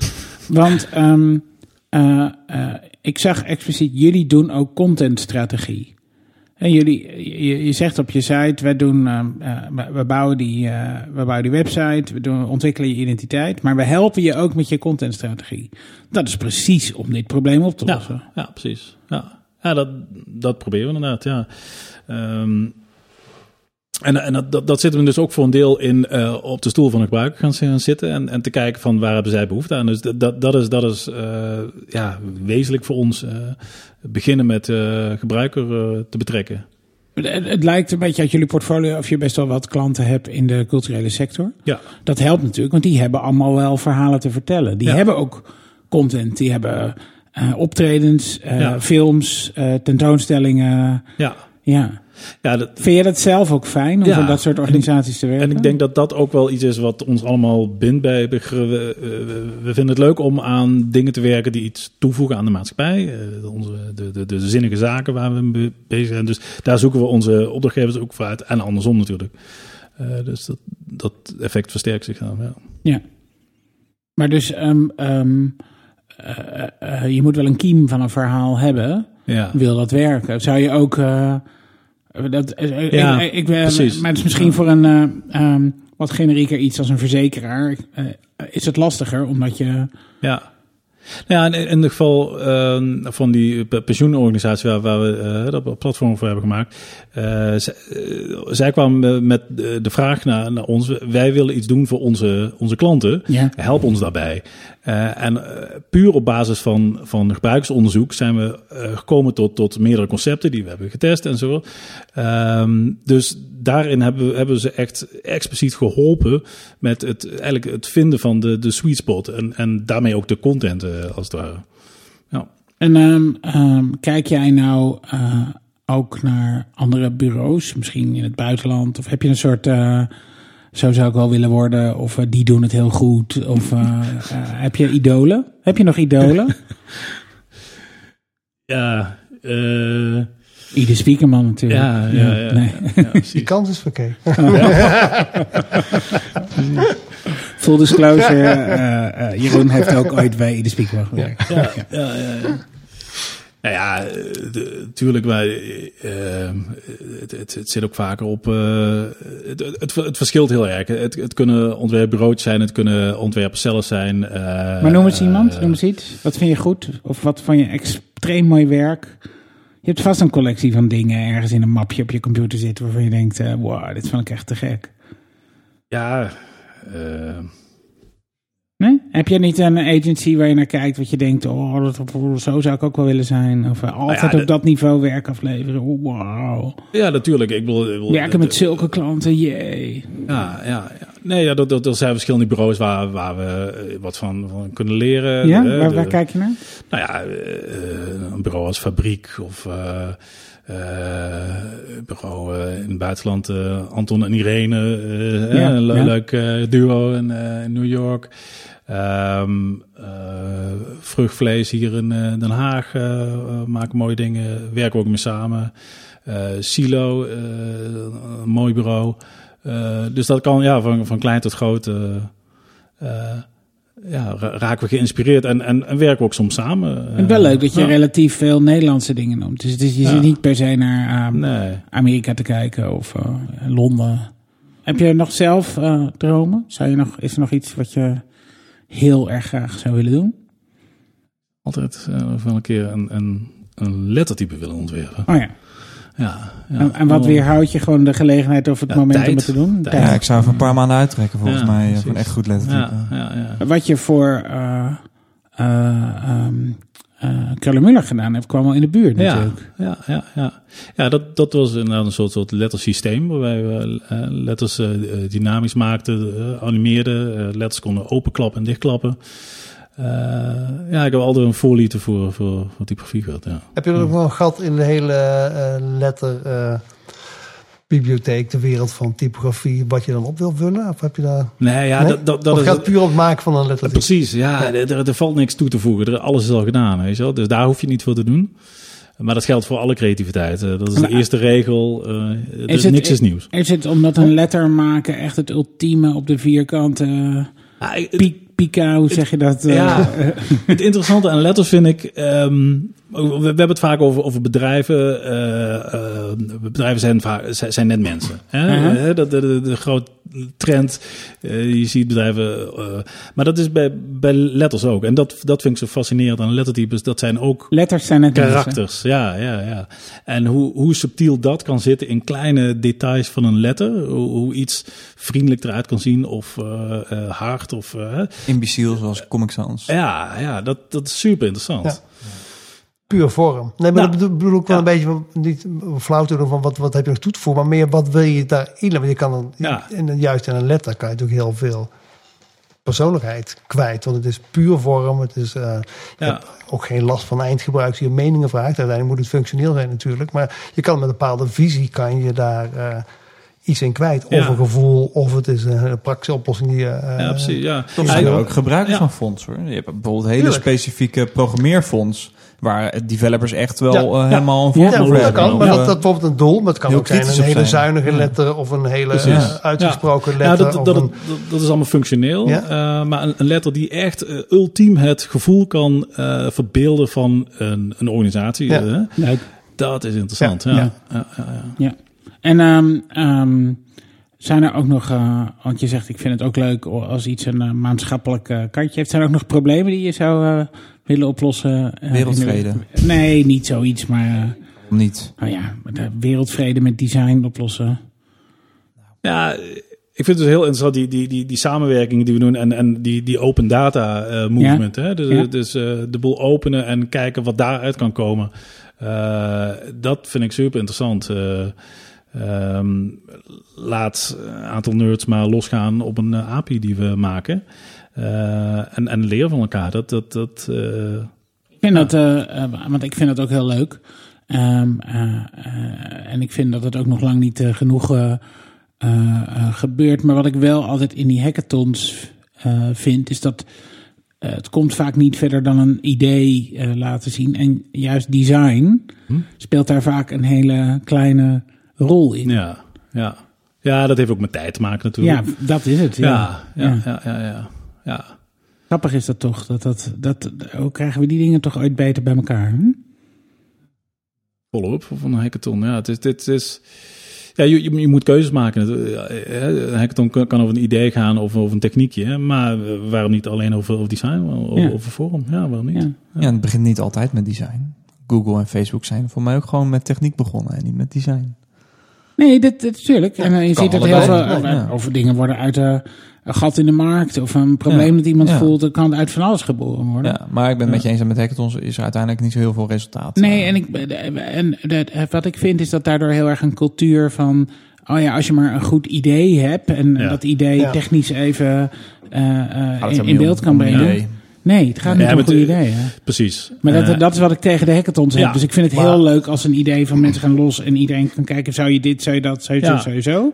Want ehm, eh, eh, ik zag expliciet, jullie doen ook contentstrategie. En jullie, je, je zegt op je site, we, doen, ehm, eh, we, we bouwen die, eh, we bouwen die website, we doen, ontwikkelen je identiteit, maar we helpen je ook met je contentstrategie. Dat is precies om dit probleem op te lossen. ja precies. Ja, ja dat, dat proberen we inderdaad. Ja. Ehm, en en dat, dat, dat zit hem dus ook voor een deel in eh, op de stoel van de gebruiker gaan zi- zitten en, en te kijken van waar hebben zij behoefte aan. Dus dat, dat, is, dat is eh, ja, wezenlijk voor ons. eh, beginnen met gebruiker te betrekken. Het, lijkt een beetje uit jullie portfolio of je best wel wat klanten hebt in de culturele sector. Ja, Dat helpt natuurlijk, want die hebben allemaal wel verhalen te vertellen. Die Ja. hebben ook content, die hebben optredens, Ja. films, tentoonstellingen. ja. Ja. ja dat, Vind je dat zelf ook fijn om Ja. dat soort organisaties te werken? En ik denk dat dat ook wel iets is wat ons allemaal bindt bij. We, vinden het leuk om aan dingen te werken die iets toevoegen aan de maatschappij. Eh, onze, de, de, de zinnige zaken waar we mee bezig zijn. Dus daar zoeken we onze opdrachtgevers ook voor uit. En andersom natuurlijk. Eh, dus dat, dat effect versterkt zich dan. Ja. Ja. Maar dus ehm, ehm, eh, eh, je moet wel een kiem van een verhaal hebben. Ja. Wil dat werken? Zou je ook. eh, dat, eh, Ja, ik, ik, eh, precies. Maar het is misschien voor een eh, ehm, wat generieker iets als een verzekeraar. eh, is het lastiger omdat je. Ja. Nou Ja, in, in het geval eh, van die pe- pensioenorganisatie waar, waar we eh, dat platform voor hebben gemaakt. eh, eh, zij kwamen met de vraag naar, naar ons. Wij willen iets doen voor onze, onze klanten. Ja. Help ons daarbij. En puur op basis van, van gebruiksonderzoek zijn we gekomen tot, tot meerdere concepten die we hebben getest en zo. Ehm, dus daarin hebben, hebben ze echt expliciet geholpen met het, eigenlijk het vinden van de, de sweet spot. En, en daarmee ook de content als het ware. Ja. En ehm, ehm, kijk jij nou eh, ook naar andere bureaus, misschien in het buitenland? Of heb je een soort. eh, zo zou ik wel willen worden, of eh, die doen het heel goed. Of eh, eh, heb je idolen? Heb je nog idolen? *laughs* Ja, eh, Ieder Spiekerman natuurlijk. ja, ja, ja, nee. ja. Die kans is verkeerd. *laughs* *laughs* Full disclosure, *laughs* eh, eh, Jeroen heeft ook ooit bij Ieder Spiekerman gewerkt. Ja, ja, ja. ja. Nou ja, natuurlijk, maar eh, het, het, het zit ook vaker op. eh, het, het, het verschilt heel erg. Het, het kunnen ontwerpbureaus zijn, het kunnen ontwerpers zelf zijn. eh, Maar noem eens iemand, noem eens iets. Wat vind je goed? Of wat van je extreem mooi werk? Je hebt vast een collectie van dingen ergens in een mapje op je computer zitten waarvan je denkt, wow, dit vond ik echt te gek. Ja, Nee? Heb je niet een agency waar je naar kijkt wat je denkt, oh, dat, zo zou ik ook wel willen zijn? Of eh, altijd Nou ja, op dat niveau werk afleveren? Oh, wow. ja, natuurlijk. Ik ik bedoel, Werken met zulke klanten, jee. Ja, ja, ja. Nee, ja, dat, dat, er zijn verschillende bureaus waar, waar we eh, wat van, van kunnen leren. Ja, Eh, waar, de- waar kijk je naar? Nou ja, eh, een bureau als Fabriek of eh, eh, bureau eh, in het buitenland, eh, Anton en Irene, eh, Ja, eh, een ja. leuk eh, duo in, eh, in New York. Eh, vruchtvlees hier in eh, Den Haag eh, eh, maken mooie dingen, werken ook mee samen. Eh, Silo, eh, een mooi bureau. Eh, dus dat kan ja, van, van klein tot groot. eh, eh, ja, ra- raken we geïnspireerd en, en, en werken we ook soms samen. Wel leuk dat je Ja. relatief veel Nederlandse dingen noemt. Dus je Ja. zit niet per se naar ehm, Nee. Amerika te kijken of eh, Londen. Heb je nog zelf eh, dromen? Zou je nog, is er nog iets wat je heel erg graag zou willen doen? Altijd eh, wel een keer een, een, een lettertype willen ontwerpen. Oh ja. Ja, ja. En, en wat weerhoudt je gewoon de gelegenheid of het Ja, moment om het te doen? Tijd. Ja, ik zou even een paar maanden uittrekken volgens Ja, mij. eh, precies. Van echt goed lettertype. Ja, ja, ja. Wat je voor eh eh ehm eh, Keller Muller gedaan hebt, kwam al in de buurt Ja, natuurlijk. ja, ja, ja. ja dat, dat was inderdaad een soort, soort lettersysteem waarbij we eh, letters eh, eh, dynamisch maakten, eh, animeerden, eh, letters konden openklappen en dichtklappen. Eh, ja, ik heb altijd een voorliefde voor, voor, voor typografie gehad. Ja. Heb je er ook nog een gat in de hele eh, letter eh, bibliotheek, de wereld van typografie, wat je dan op wil vullen? Of heb je daar... Nee, ja, Nee? dat, dat, gaat puur op het maken van een letter? Precies, ja, Er, er, er valt niks toe te voegen. Er, alles is al gedaan, weet je wel. Dus daar hoef je niet voor te doen. Maar dat geldt voor alle creativiteit. Dat is de Maar- eerste regel. eh dus het- niks is nieuws. Is het omdat een letter maken echt het ultieme op de vierkante pi- pika, hoe zeg je dat? eh, Ja, *laughs* het interessante aan letters vind ik. ehm, we, we hebben het vaak over, over bedrijven. eh, eh, bedrijven zijn, vaak, zijn net mensen. Hè? Mhm. Eh, dat, de, de, de grote trend. eh, je ziet bedrijven. eh, maar dat is bij, bij letters ook. En dat, dat vind ik zo fascinerend aan lettertypes. Dat zijn ook Letters zijn het mensen. karakters. Ja, ja, ja. En hoe, hoe subtiel dat kan zitten in kleine details van een letter. Hoe, hoe iets vriendelijk eruit kan zien of eh, eh, hard. Of, eh, Imbeciel zoals Comic Sans. ja, ja dat, dat is super interessant. Ja. Puur vorm. Nee, maar Nou, dat bedoel, ik wel ja. een beetje van, niet flauw te doen van wat, wat heb je nog toe te voegen, maar meer wat wil je daarin? Want je kan dan, Ja. in, juist in een letter kan je natuurlijk heel veel persoonlijkheid kwijt. Want het is puur vorm. Het is, eh, je Ja. hebt ook geen last van eindgebruik die je meningen vraagt. Uiteindelijk moet het functioneel zijn natuurlijk. Maar je kan met een bepaalde visie kan je daar eh, iets in kwijt. Of Ja. een gevoel, of het is een praktische oplossing die je... eh, Ja, precies. Ja. Er zijn ook gebruikers Ja. van fonts hoor. Je hebt bijvoorbeeld hele Tuurlijk. specifieke programmeerfonts. Waar developers echt wel Ja. eh, helemaal een Ja, font Ja, voor dat hebben. kan, maar Of, dat, eh, dat bijvoorbeeld een doel. Maar het kan heel ook zijn een hele zijn. zuinige Ja. letter of een hele eh, uitgesproken Ja, letter. dat, of dat, een- dat, dat is allemaal functioneel. Ja. Eh, maar een, een letter die echt eh, ultiem het gevoel kan eh, verbeelden van een, een organisatie. Eh, dat is interessant. Ja. Ja, Ja. ja. Ja, ja, ja. Ja. En ehm, ehm, zijn er ook nog, eh, want je zegt ik vind het ook leuk als iets een eh, maatschappelijk eh, kantje heeft. Zijn er ook nog problemen die je zou eh, willen oplossen? eh, Wereldvrede. de- nee, niet zoiets, maar eh, niet? nou ja, de wereldvrede met design oplossen. Ja, ik vind het dus heel interessant, die, die, die, die samenwerking die we doen en, en die, die open data eh, movement. Hè? Dus, Ja. dus eh, de boel openen en kijken wat daaruit kan komen. Eh, dat vind ik super interessant. Eh, ehm, laat een aantal nerds maar losgaan op een API die we maken. Eh, en, en leren van elkaar. Dat, dat, dat, eh, Ik vind dat, eh, want ik vind dat ook heel leuk. Ehm, eh, eh, en ik vind dat het ook nog lang niet genoeg gebeurt. Maar wat ik wel altijd in die hackathons vind, is dat het komt vaak niet verder dan een idee laten zien. En juist design Hm? speelt daar vaak een hele kleine rol in. ja, ja. ja, dat heeft ook met tijd te maken Ja, natuurlijk. dat is het. Ja. ja, ja, Ja. ja, ja, ja. Grappig is dat toch. Dat, dat, dat, hoe krijgen we die dingen toch ooit beter bij elkaar? Hm? follow-up van een hackathon. Ja, het is, dit is, ja je, je, je moet keuzes maken. Het, eh, Een hackathon kan, kan over een idee gaan of over een techniekje. hè, Maar eh, waarom niet alleen over, over design, over, Ja. over vorm? Ja, waarom niet? Ja. Ja, het begint niet altijd met design. Google en Facebook zijn voor mij ook gewoon met techniek begonnen en niet met design. Nee, dat, dat natuurlijk. en eh, je ziet dat heel veel eh, over dingen worden uit eh, een gat in de markt of een probleem Ja. dat iemand Ja. voelt, dat kan uit van alles geboren worden. Ja, maar ik ben het met je eens dat met hackathons is er uiteindelijk niet zo heel veel resultaat. Nee, eh. en, ik, en dat, wat ik vind is dat daardoor heel erg een cultuur van, oh ja, als je maar een goed idee hebt en Ja. dat idee Ja. technisch even eh, eh, in, beeld kan brengen. Nee, het gaat Ja, niet om een maar goed het- idee. Hè? Precies. Maar dat, Eh, dat is wat ik tegen de hackathons heb. ja, dus ik vind het maar- heel leuk als een idee van mensen gaan los en iedereen kan kijken, zou je dit, zou je dat, zou je Ja. zo, zou je zo.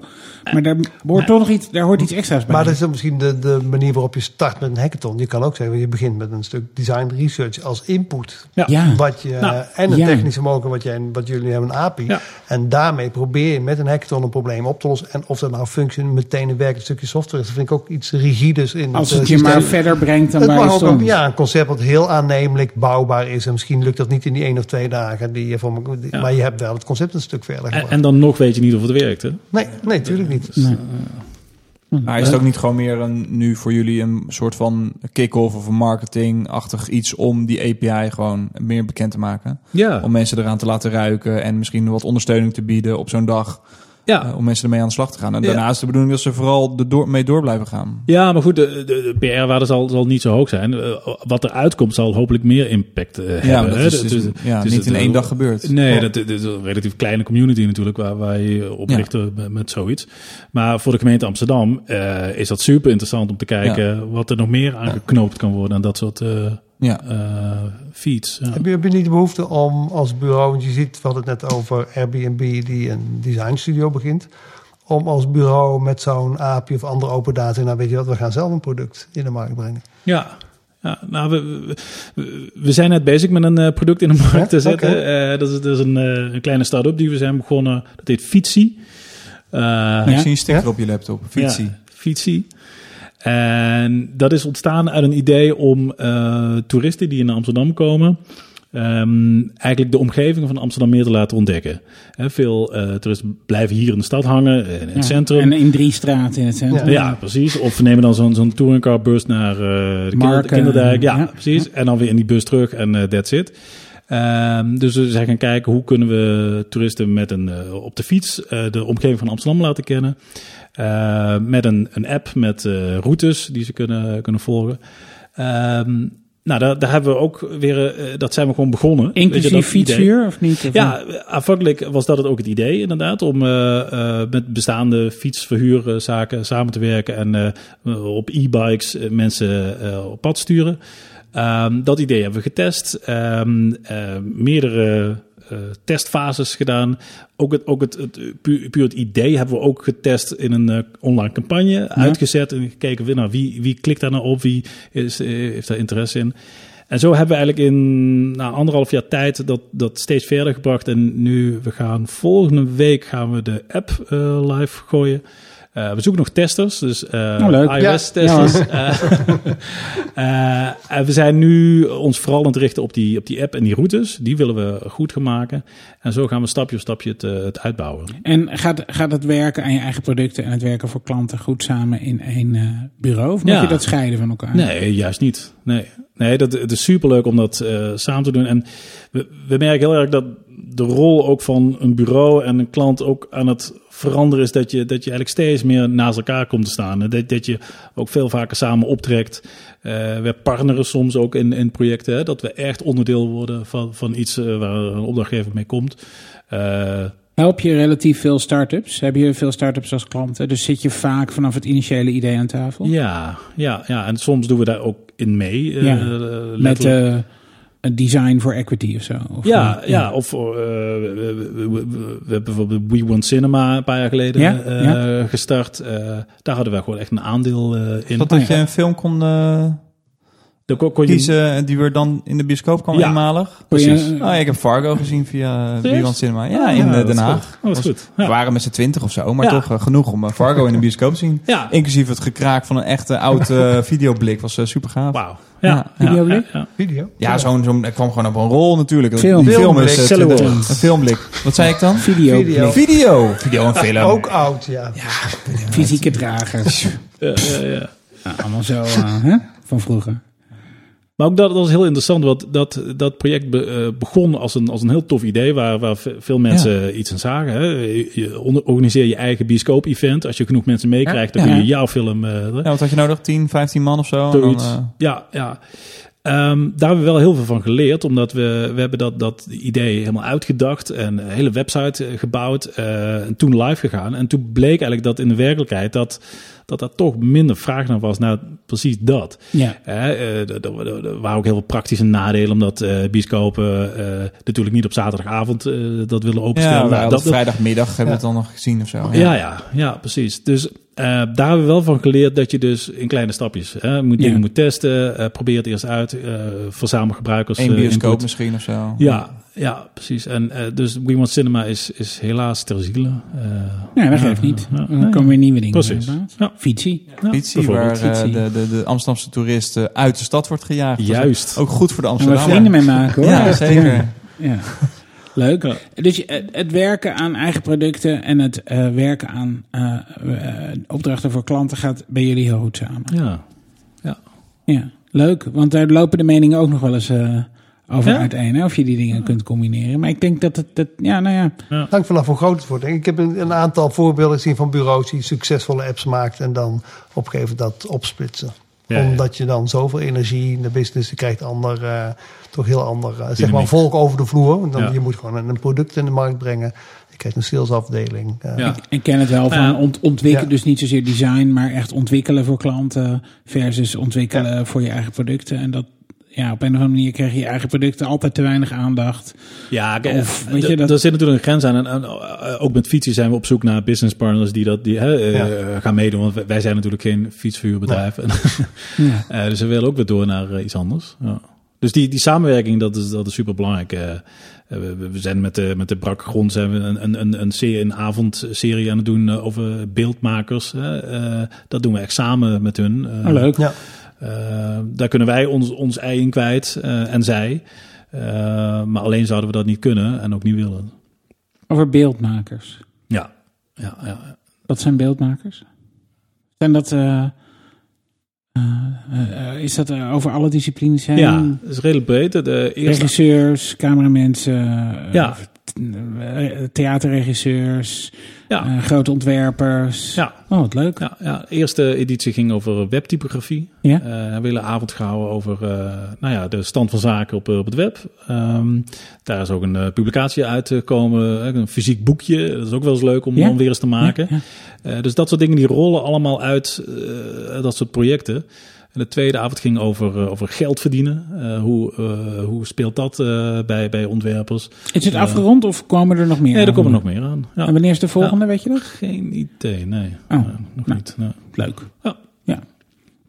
Maar daar hoort toch nog iets, daar hoort iets extra's bij. Maar dat is dan misschien de, de manier waarop je start met een hackathon. Je kan ook zeggen, je begint met een stuk design research als input. ja. Wat je, Nou, en een ja. technische mogelijk wat, jij, wat jullie hebben, een API. Ja. En daarmee probeer je met een hackathon een probleem op te lossen. En of dat nou functie meteen een werkend stukje software is, dat vind ik ook iets rigides in als het, het eh, je maar verder brengt dan Het waar je stond. Ja, een concept wat heel aannemelijk bouwbaar is. En misschien lukt dat niet in die één of twee dagen. Die je voor me, die- Ja. Maar je hebt wel het concept een stuk verder En, dan nog weet je niet of het werkt. Hè? nee, nee, natuurlijk niet. Nee. Maar is het ook niet gewoon meer een, nu voor jullie een soort van kick-off of een marketing-achtig iets om die API gewoon meer bekend te maken? Ja, Om mensen eraan te laten ruiken en misschien wat ondersteuning te bieden op zo'n dag. Ja. eh, om mensen ermee aan de slag te gaan. En Ja. daarnaast de bedoeling dat ze vooral er door, mee door blijven gaan. Ja, maar goed, de, de, de PR-waarde zal, zal niet zo hoog zijn. Eh, wat er uitkomt zal hopelijk meer impact eh, Ja, hebben. maar dat hè. is, Dus- dus- ja, dus niet in één dag gebeurd. Nee, Ja. dat, dat is een relatief kleine community natuurlijk waar, waar je op Ja. richten met, met zoiets. Maar voor de gemeente Amsterdam is dat super interessant om te kijken wat er nog meer aangeknoopt kan worden aan dat soort ja. eh, feeds. Ja. Heb je, heb je niet de behoefte om als bureau, want je ziet, we hadden het net over Airbnb die een designstudio begint, om als bureau met zo'n API of andere open data, nou weet je wat, we gaan zelf een product in de markt brengen. Ja. Ja, nou, we, we, we zijn net bezig met een eh, product in de markt Ja? te zetten. Oké. Eh, dat is, dat is een, eh, een kleine start-up die we zijn begonnen. Dat heet Fietsie. Eh, Ja, Ik zie een sticker Ja? op je laptop. Fietsie. Ja, Fietsie. En dat is ontstaan uit een idee om eh, toeristen die in Amsterdam komen... ehm, eigenlijk de omgeving van Amsterdam meer te laten ontdekken. Hè, veel eh, toeristen blijven hier in de stad hangen, in het Ja. centrum. En in drie straten in het centrum. Ja, precies. Of we nemen dan zo'n zo'n touringcarbus naar eh, de Marken. Kinderdijk. Ja, Ja. precies. En dan weer in die bus terug en eh, that's it. Ehm, dus we zijn gaan kijken hoe kunnen we toeristen met een, eh, op de fiets eh, de omgeving van Amsterdam laten kennen. Eh, met een, een app met eh, routes die ze kunnen, kunnen volgen. Ehm, nou, daar, daar hebben we ook weer, eh, dat zijn we gewoon begonnen. Inclusief fietshuur of niet? Of Ja, aanvankelijk was dat het ook het idee inderdaad, om met bestaande fietsverhuurzaken samen te werken en op e-bikes mensen op pad sturen. Ehm, dat idee hebben we getest, Ehm, eh, meerdere eh, testfases gedaan. Ook het, ook het, het puur, puur het idee hebben we ook getest in een eh, online campagne, uitgezet en gekeken nou, wie, wie klikt daar nou op, wie is, eh, heeft daar interesse in. En zo hebben we eigenlijk in nou, anderhalf jaar tijd dat, dat steeds verder gebracht. En nu, we gaan volgende week gaan we de app live gooien. Eh, we zoeken nog testers, dus eh Oh, leuk. iOS-testers. Eh, *laughs* eh, en we zijn nu ons vooral aan het richten op die, op die app en die routes. Die willen we goed gaan maken. En zo gaan we stapje voor stapje het, het uitbouwen. En gaat, gaat het werken aan je eigen producten en het werken voor klanten goed samen in één bureau? Of moet Ja. je dat scheiden van elkaar? Nee, juist niet. Nee, nee dat, het is superleuk om dat samen te doen. En we, we merken heel erg dat de rol ook van een bureau en een klant ook aan het veranderen is. Dat je, dat je eigenlijk steeds meer naast elkaar komt te staan. Dat, dat je ook veel vaker samen optrekt. Eh, we partneren soms ook in, in projecten. Hè, dat we echt onderdeel worden van, van iets eh, waar een opdrachtgever mee komt. Eh, Help je relatief veel start-ups? Heb je veel start-ups als klanten? Dus zit je vaak vanaf het initiële idee aan tafel? ja, ja, ja, en soms doen we daar ook in mee. Ja. Met een design for equity of zo? Of, Ja, ja. of eh, we, we, we- hebben bijvoorbeeld We Want Cinema een paar jaar geleden Ja, eh, ja. gestart. Eh, daar hadden we gewoon echt een aandeel in. Dat dat je een film kon eh, kon, kon je, kiezen die weer dan in de bioscoop kwam Ja. eenmalig. Precies. Oh, ik heb Fargo gezien via? Beyond Cinema. Ja, Ah, in eh, Den Haag. Oh, dat is goed. Ja. We waren met z'n twintig of zo, maar Ja. toch eh, genoeg om eh, Fargo in de bioscoop te zien. Ja. Inclusief het gekraak van een echte oude *laughs* videoblik was eh, super gaaf. Wauw. Ja. Videoblik? Ja. Video. Ja, zo'n, zo'n, ik kwam gewoon op een rol natuurlijk. Film. Een film is eh, Filmblik. 20 een filmblik. Wat zei ik dan? Video, Video. Video. Video en film. *laughs* Ook oud, ja. fysieke dragers. *laughs* Ja, ja, ja. Ja, allemaal zo eh, hè? van vroeger. Maar ook dat, dat was heel interessant, want dat, dat project be- eh, begon als een, als een heel tof idee waar, waar ve- veel mensen iets aan zagen. Hè. Je, organiseer je eigen bioscoop-event. Als je genoeg mensen meekrijgt, dan kun je jouw film... eh, Ja, wat had je nodig? 10, 15 man of zo? En dan, eh, Ja, ja. Ehm, daar hebben we wel heel veel van geleerd, omdat we, we hebben dat, dat idee helemaal uitgedacht en een hele website gebouwd en toen live gegaan. En toen bleek eigenlijk dat in de werkelijkheid dat dat er toch minder vraag naar was naar precies dat. Ja. Hè, eh, er- waren ook heel veel praktische nadelen, omdat eh bioscopen eh, natuurlijk niet op zaterdagavond eh, dat willen openstellen. ja, Nou, dat, dat- vrijdagmiddag hebben we het dan nog gezien of zo. ja, ja, ja, precies. Dus eh, daar hebben we wel van geleerd dat je dus in kleine stapjes hè, moet, dingen Ja. moet testen. eh, probeer het eerst uit. eh verzamel gebruikers. Eén bioscoop input. misschien of zo. Ja, ja, precies. En eh, dus We Want Cinema is, is helaas ter ziele. eh, Nee, dat geeft niet. Dan komen weer nieuwe dingen. Precies. Ja. Fietsie. Ja, Fietsie, waar eh, Fietsie. de, de, de Amsterdamse toeristen uit de stad wordt gejaagd. Juist. Ook goed voor de we Amsterdammer. vrienden mee maken hoor. Ja, zeker. Ja. Ja. Leuk. Ja. Dus het, het werken aan eigen producten en het eh, werken aan opdrachten voor klanten gaat bij jullie heel goed samen. Ja. ja. Ja, leuk. Want daar lopen de meningen ook nog wel eens eh, over Ja? uiteen. Hè? Of je die dingen kunt combineren. Maar ik denk dat het, dat, ja, nou ja. Hangt vanaf hoe groot het wordt. Ik heb een, een aantal voorbeelden gezien van bureaus die succesvolle apps maakt en dan op een gegeven moment dat opsplitsen. Ja, ja. Omdat je dan zoveel energie in de business, je krijgt ander, eh, toch heel ander, eh, zeg maar volk over de vloer. Want dan, Ja. Je moet gewoon een product in de markt brengen. Je krijgt een salesafdeling. eh, Ja. Ik ken het wel van ont, ontwikkelen, Ja. dus niet zozeer design, maar echt ontwikkelen voor klanten versus ontwikkelen voor je eigen producten. En dat, ja, op een of andere manier krijg je je eigen producten altijd te weinig aandacht. Ja, Of, weet je, dat- er zit natuurlijk een grens aan. En, en, eh, ook met fietsen zijn we op zoek naar business partners die dat die, hè, eh, gaan meedoen. Want wij- zijn natuurlijk geen fietsverhuurbedrijf. *laughs* Ja. Eh, dus we willen ook weer door naar eh, iets anders. Ja. Dus die, die samenwerking, dat is, dat is super belangrijk. we, we- we zijn met de, met de brakke grond zijn we een, een, een, een, serie, een avondserie aan het doen eh, over beeldmakers. hè. Eh, dat doen we echt samen met hun. Eh, Oh, leuk. ja. Eh, daar kunnen wij ons, ons ei in kwijt eh, en zij. Eh, maar alleen zouden we dat niet kunnen en ook niet willen. Over beeldmakers. Ja, ja, ja. Wat zijn beeldmakers? Zijn dat. is dat over alle disciplines heen? ja het is redelijk breed. De eerste, Regisseurs, cameramensen, Ja. theaterregisseurs, ja, eh, grote ontwerpers. ja, Oh, wat leuk. ja, ja, de eerste editie ging over webtypografie. Ja? Eh, we hebben hele avond gehouden over eh, nou ja, de stand van zaken op, op het web. Ehm, daar is ook een publicatie uitgekomen, eh, een fysiek boekje. Dat is ook wel eens leuk om, Ja? om weer eens te maken. Ja, dus dat soort dingen die rollen allemaal uit, dat soort projecten. En de tweede avond ging over, eh, over geld verdienen. Eh, hoe, eh, hoe speelt dat bij, bij ontwerpers? Is het afgerond of komen er nog meer? Nee, er komen nog meer aan. Ja. En wanneer is de volgende, weet je dat? Geen idee, nee. Oh, nog nou. niet. Leuk. Ja. ja.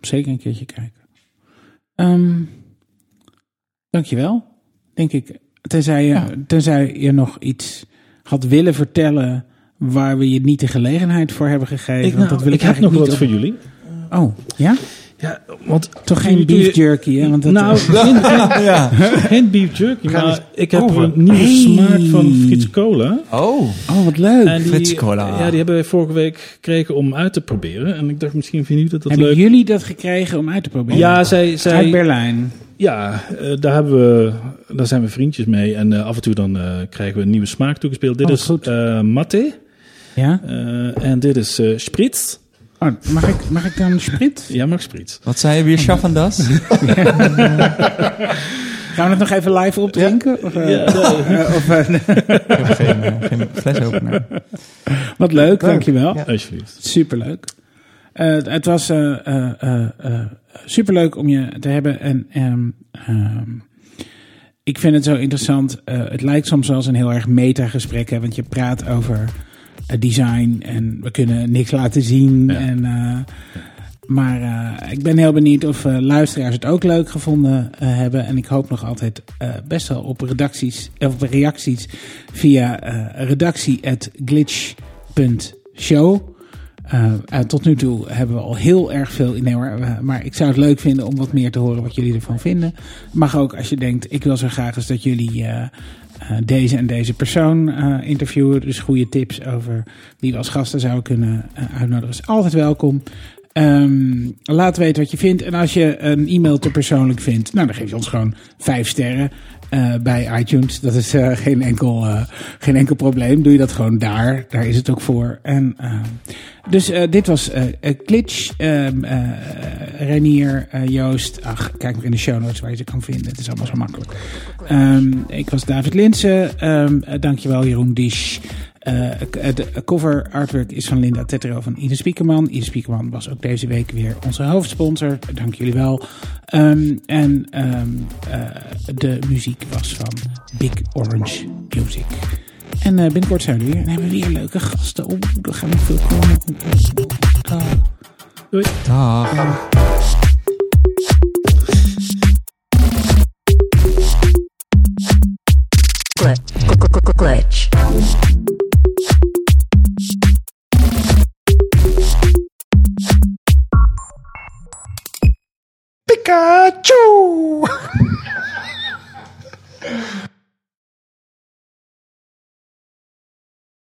Zeker een keertje kijken. Ehm dankjewel. Denk ik. Tenzij je, tenzij je nog iets had willen vertellen waar we je niet de gelegenheid voor hebben gegeven. Ik, want nou, dat wil ik, ik heb nog wat voor jullie. Oh, ja? Ja, want Toch geen beef jerky, hè? Want dat, Nou, *laughs* geen, ja. *laughs* geen beef jerky, maar eens ik heb proeven. een nieuwe Hey. smaak van Frits Cola. Oh. oh, wat leuk. En die, Frits Cola. Ja, die hebben wij vorige week gekregen om uit te proberen. En ik dacht, misschien vinden jullie dat, dat hebben leuk. jullie dat gekregen om uit te proberen? Ja, zij, Uit zij, Berlijn. ja eh, daar, hebben we, daar zijn we vriendjes mee. En eh, af en toe dan eh, krijgen we een nieuwe smaak toegespeeld. Dit Oh, is goed. eh matte. Ja? eh, en dit is eh spritz. Oh, mag, ik, mag ik dan sprit? Ja, mag spritz. Wat zei je weer, Schaffen das? *laughs* Gaan we het nog even live opdrinken? Of, eh, Ja, *laughs* eh, of, eh, Ik heb geen, geen flesopener. wat leuk, dankjewel. Ja. Alsjeblieft. Superleuk. Eh, het was eh, eh, eh, eh, superleuk om je te hebben. En ehm, ehm, ik vind het zo interessant. Eh, het lijkt soms wel eens een heel erg meta-gesprek. Hè, want je praat over eh, design en we kunnen niks laten zien. Ja. En, eh, maar eh, ik ben heel benieuwd of eh, luisteraars het ook leuk gevonden hebben. En ik hoop nog altijd best wel op redacties, of op reacties via redactie.glitch.show. Eh, tot nu toe hebben we al heel erg veel. Nee, hoor, eh, maar ik zou het leuk vinden om wat meer te horen wat jullie ervan vinden. Mag ook als je denkt, ik wil zo graag eens dat jullie eh, deze en deze persoon eh, interviewen. Dus goede tips over wie we als gasten zouden kunnen eh, uitnodigen. Is altijd welkom. Ehm, laat weten wat je vindt. En als je een e-mail te persoonlijk vindt, nou, dan geef je ons gewoon vijf sterren eh, bij iTunes. Dat is eh, geen, enkel, eh, geen enkel probleem. Doe je dat gewoon daar. Daar is het ook voor. En, ehm, dus eh, dit was Glitch, ehm, eh, Renier, Joost. Ach, kijk maar in de show notes waar je ze kan vinden. Het is allemaal zo makkelijk. Ehm, ik was David Linsen. Ehm eh, dankjewel Jeroen Disch. Eh, de cover artwork is van Linda Tetero van Ine Spiekerman. Ine Spiekerman was ook deze week weer onze hoofdsponsor. Dank jullie wel. Ehm, en ehm, eh, de muziek was van Big Orange Music. En eh, binnenkort zijn we er weer en hebben we weer leuke gasten. Oeh, er gaan nog veel komen. Dag. Doei. Dag. Glitch. Glitch. Pikachu! *laughs*